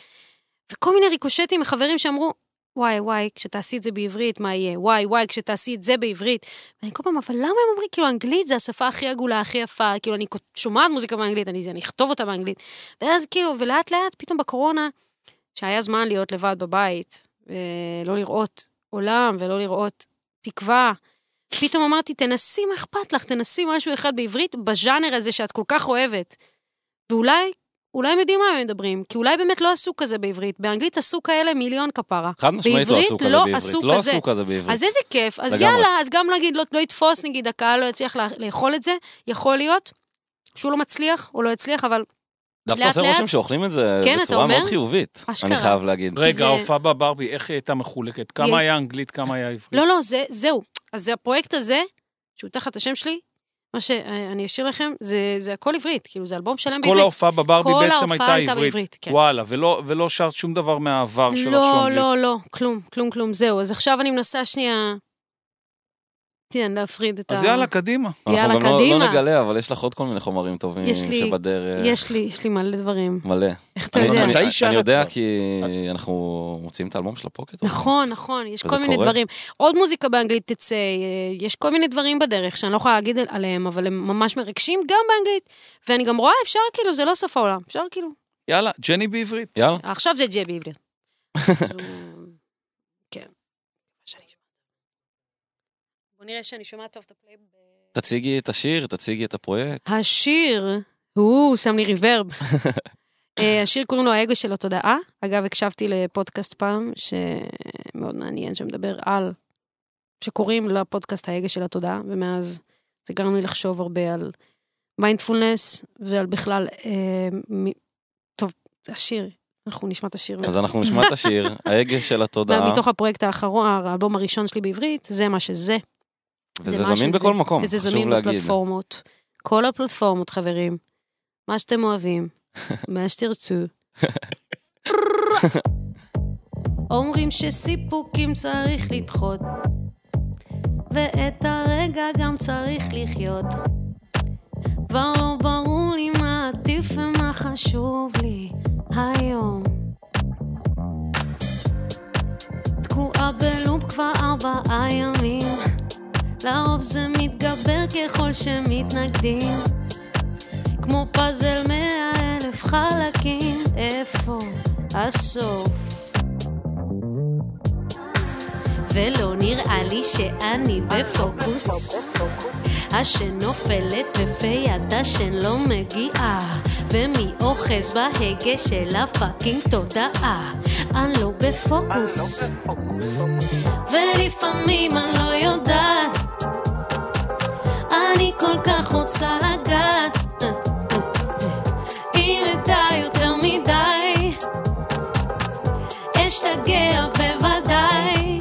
וכל מיני ריקושטים מחברים שאמרו, וואי, וואי, כשתעשי את זה בעברית, מה יהיה? וואי, וואי, כשתעשי את זה בעברית. ואני כל פעם, אבל למה הם אומרים, כאילו, אנגלית זה השפה הכי עגולה, הכי יפה, כאילו, אני שומעת מוזיקה באנגלית, אני, אני אכתוב אותה באנגלית. ואז כאילו, ולאט לאט, פתאום בקורונה, שהיה זמן להיות לבד בבית, ולא לראות עולם, ולא לראות תקווה, פתאום אמרתי, תנסי, מה אכפת לך? תנסי משהו אחד בעברית, בז'אנר הזה שאת כל כך אוהבת. ואולי, אולי הם יודעים מה הם מדברים, כי אולי באמת לא עשו כזה בעברית. באנגלית עשו כאלה מיליון כפרה. חד משמעית לא עשו כזה לא בעברית. עשו לא כזה. עשו כזה בעברית. אז איזה כיף, אז לגמרי. יאללה, אז גם נגיד, לא, לא יתפוס, נגיד, הקהל לא יצליח לה, לאכול את זה, יכול להיות שהוא לא מצליח, או לא יצליח, אבל דווקא עושה רושם שאוכלים את זה כן, אתה בצורה מאוד אומר? חיובית, אשכרה. אני חייב להגיד. רגע, זה- ההופעה בברבי, איך היא הייתה מחולקת? היא- כמה היה אנגלית, כמה היה עברית? לא, לא, זה, זהו. אז זה הפרויקט הזה, שהוא תחת השם שלי, מה שאני אשאיר לכם, זה, זה הכל עברית, כאילו, זה אלבום אז שלם כל בעברית. ההופעה בברבי כל בעצם הייתה עברית. בעברית, כן. וואלה, ולא- ולא שרת שום דבר מהעבר שלך שהוא לא, אנגלית. לא, לא, כלום, כלום, כלום, זהו. אז עכשיו אני מנסה שנייה... תן, להפריד את ה... אז יאללה, קדימה. יאללה, אנחנו גם לא- קדימה. לא נגלה, אבל יש לך עוד כל מיני חומרים טובים יש לי- שבדרך. יש לי, יש לי מלא דברים. מלא. איך אתה אני- יודע? אני- מתי היא אני יודע? כי אנחנו מוציאים את האלבום של הפוקט. נכון, נכון, יש כל מיני? דברים. עוד מוזיקה באנגלית תצא, אה, יש כל מיני דברים בדרך שאני לא יכולה להגיד עליהם, אבל הם ממש מרגשים גם באנגלית. ואני גם רואה, אפשר כאילו, זה לא סוף העולם. אפשר כאילו... יאללה, ג'ני בעברית. יאללה. עכשיו זה ג'י בעברית. אז הוא- כן. שאני שומעת. בוא נראה שאני שומעת טוב את הפליי. תציגי את השיר, תציגי את הפרויקט. השיר, הוא שם לי ריברב. אה, השיר קוראים לו האגו של התודעה. אגב, הקשבתי לפודקאסט פעם, שמאוד מעניין, שמדבר על, שקוראים לפודקאסט האגו של התודעה, ומאז זה גרם לי לחשוב הרבה על מיינדפולנס, ועל בכלל, אה, מ... טוב, זה השיר, אנחנו נשמע את השיר. אז אנחנו נשמע את השיר, ההגה של התודעה, מתוך הפרויקט האחרון, האלבום הראשון שלי בעברית, זה מה שזה. וזה זמין שזה. בכל מקום, וזה חשוב זמין להגיד. בפלטפורמות. כל הפלטפורמות, חברים. מה שאתם אוהבים, מה שתרצו. אומרים שסיפוקים צריך לדחות, ואת הרגע גם צריך לחיות. כבר לא ברור לי מה עדיף ומה חשוב לי היום. תקועה בלופ כבר ארבעה ימים, לרוב זה מתגבר ככל שמתנגדים. כמו פאזל מאה אלף חלקים, איפה הסוף? ולא נראה לי שאני בפוקוס. השן נופלת ופה יד השן לא מגיעה ומי אוחז בהגה של הפאקינג תודעה אני לא בפוקוס ולפעמים אני לא יודעת אני כל כך רוצה לגעת. אם אדע יותר מדי. אשתגע בוודאי.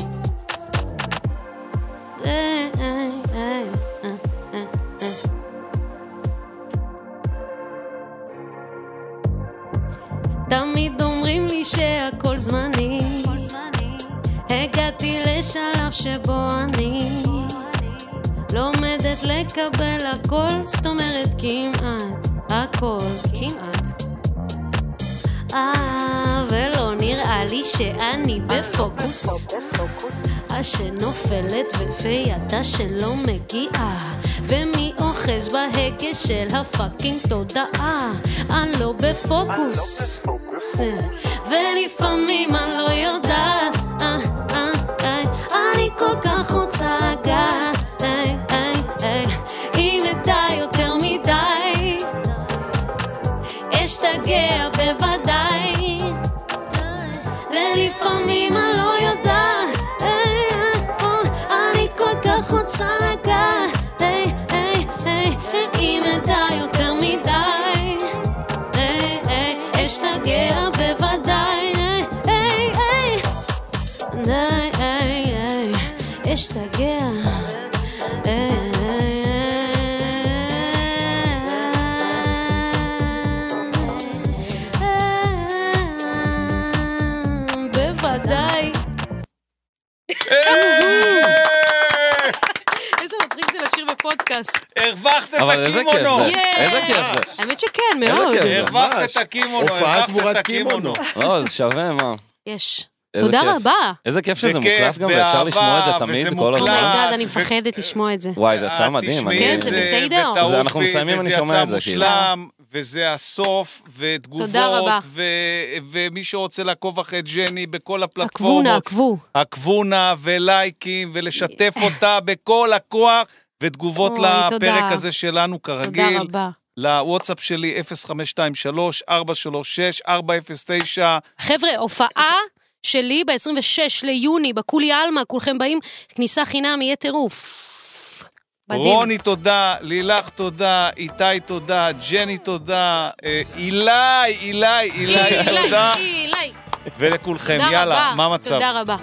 תמיד אומרים לי שהכל זמני. הגעתי לשלב שבו אני לומדת לקבל הכל, זאת אומרת כמעט הכל, כמעט. אה, ולא נראה לי שאני בפוקוס. השן נופלת ופה ידה שלא מגיעה. ומי אוחז בהגה של הפאקינג תודעה? אני לא בפוקוס. ולפעמים אני לא יודעת להשתגע. בוודאי. איזה מצחיק זה הרווחת את הקימונו. איזה כיף זה. האמת שכן, מאוד. הרווחת את הקימונו. הרווחת את הקימונו. לא, זה שווה, מה. יש. תודה כיף. רבה. איזה כיף זה שזה מוקלט גם, ואפשר לשמוע את זה תמיד, כל הזמן. oh my God, אני ו- מפחדת לשמוע את זה. וואי, זה יצא את מדהים. אני- כן, זה בסדר. אנחנו מסיימים, אני שומע את זה, כאילו. וזה הסוף, ותגובות, תודה רבה. ו- ומי שרוצה לעקוב אחרי ג'ני בכל עקבו הפלטפורמות, נא, עקבו. עקבו נא ולייקים, ולשתף אותה בכל הכוח, ותגובות אוי, לפרק תודה. הזה שלנו תודה כרגיל. רבה. לוואטסאפ שלי 0523-436-409. חבר'ה, הופעה שלי ב-26 ליוני בקולי עלמה, כולכם באים, כניסה חינם, יהיה טירוף. מדהים. רוני תודה, לילך תודה, איתי תודה, ג'ני תודה, אה, אילי, אילי, אילי תודה, אילי, ולכולכם, יאללה, רבה. מה המצב? תודה רבה.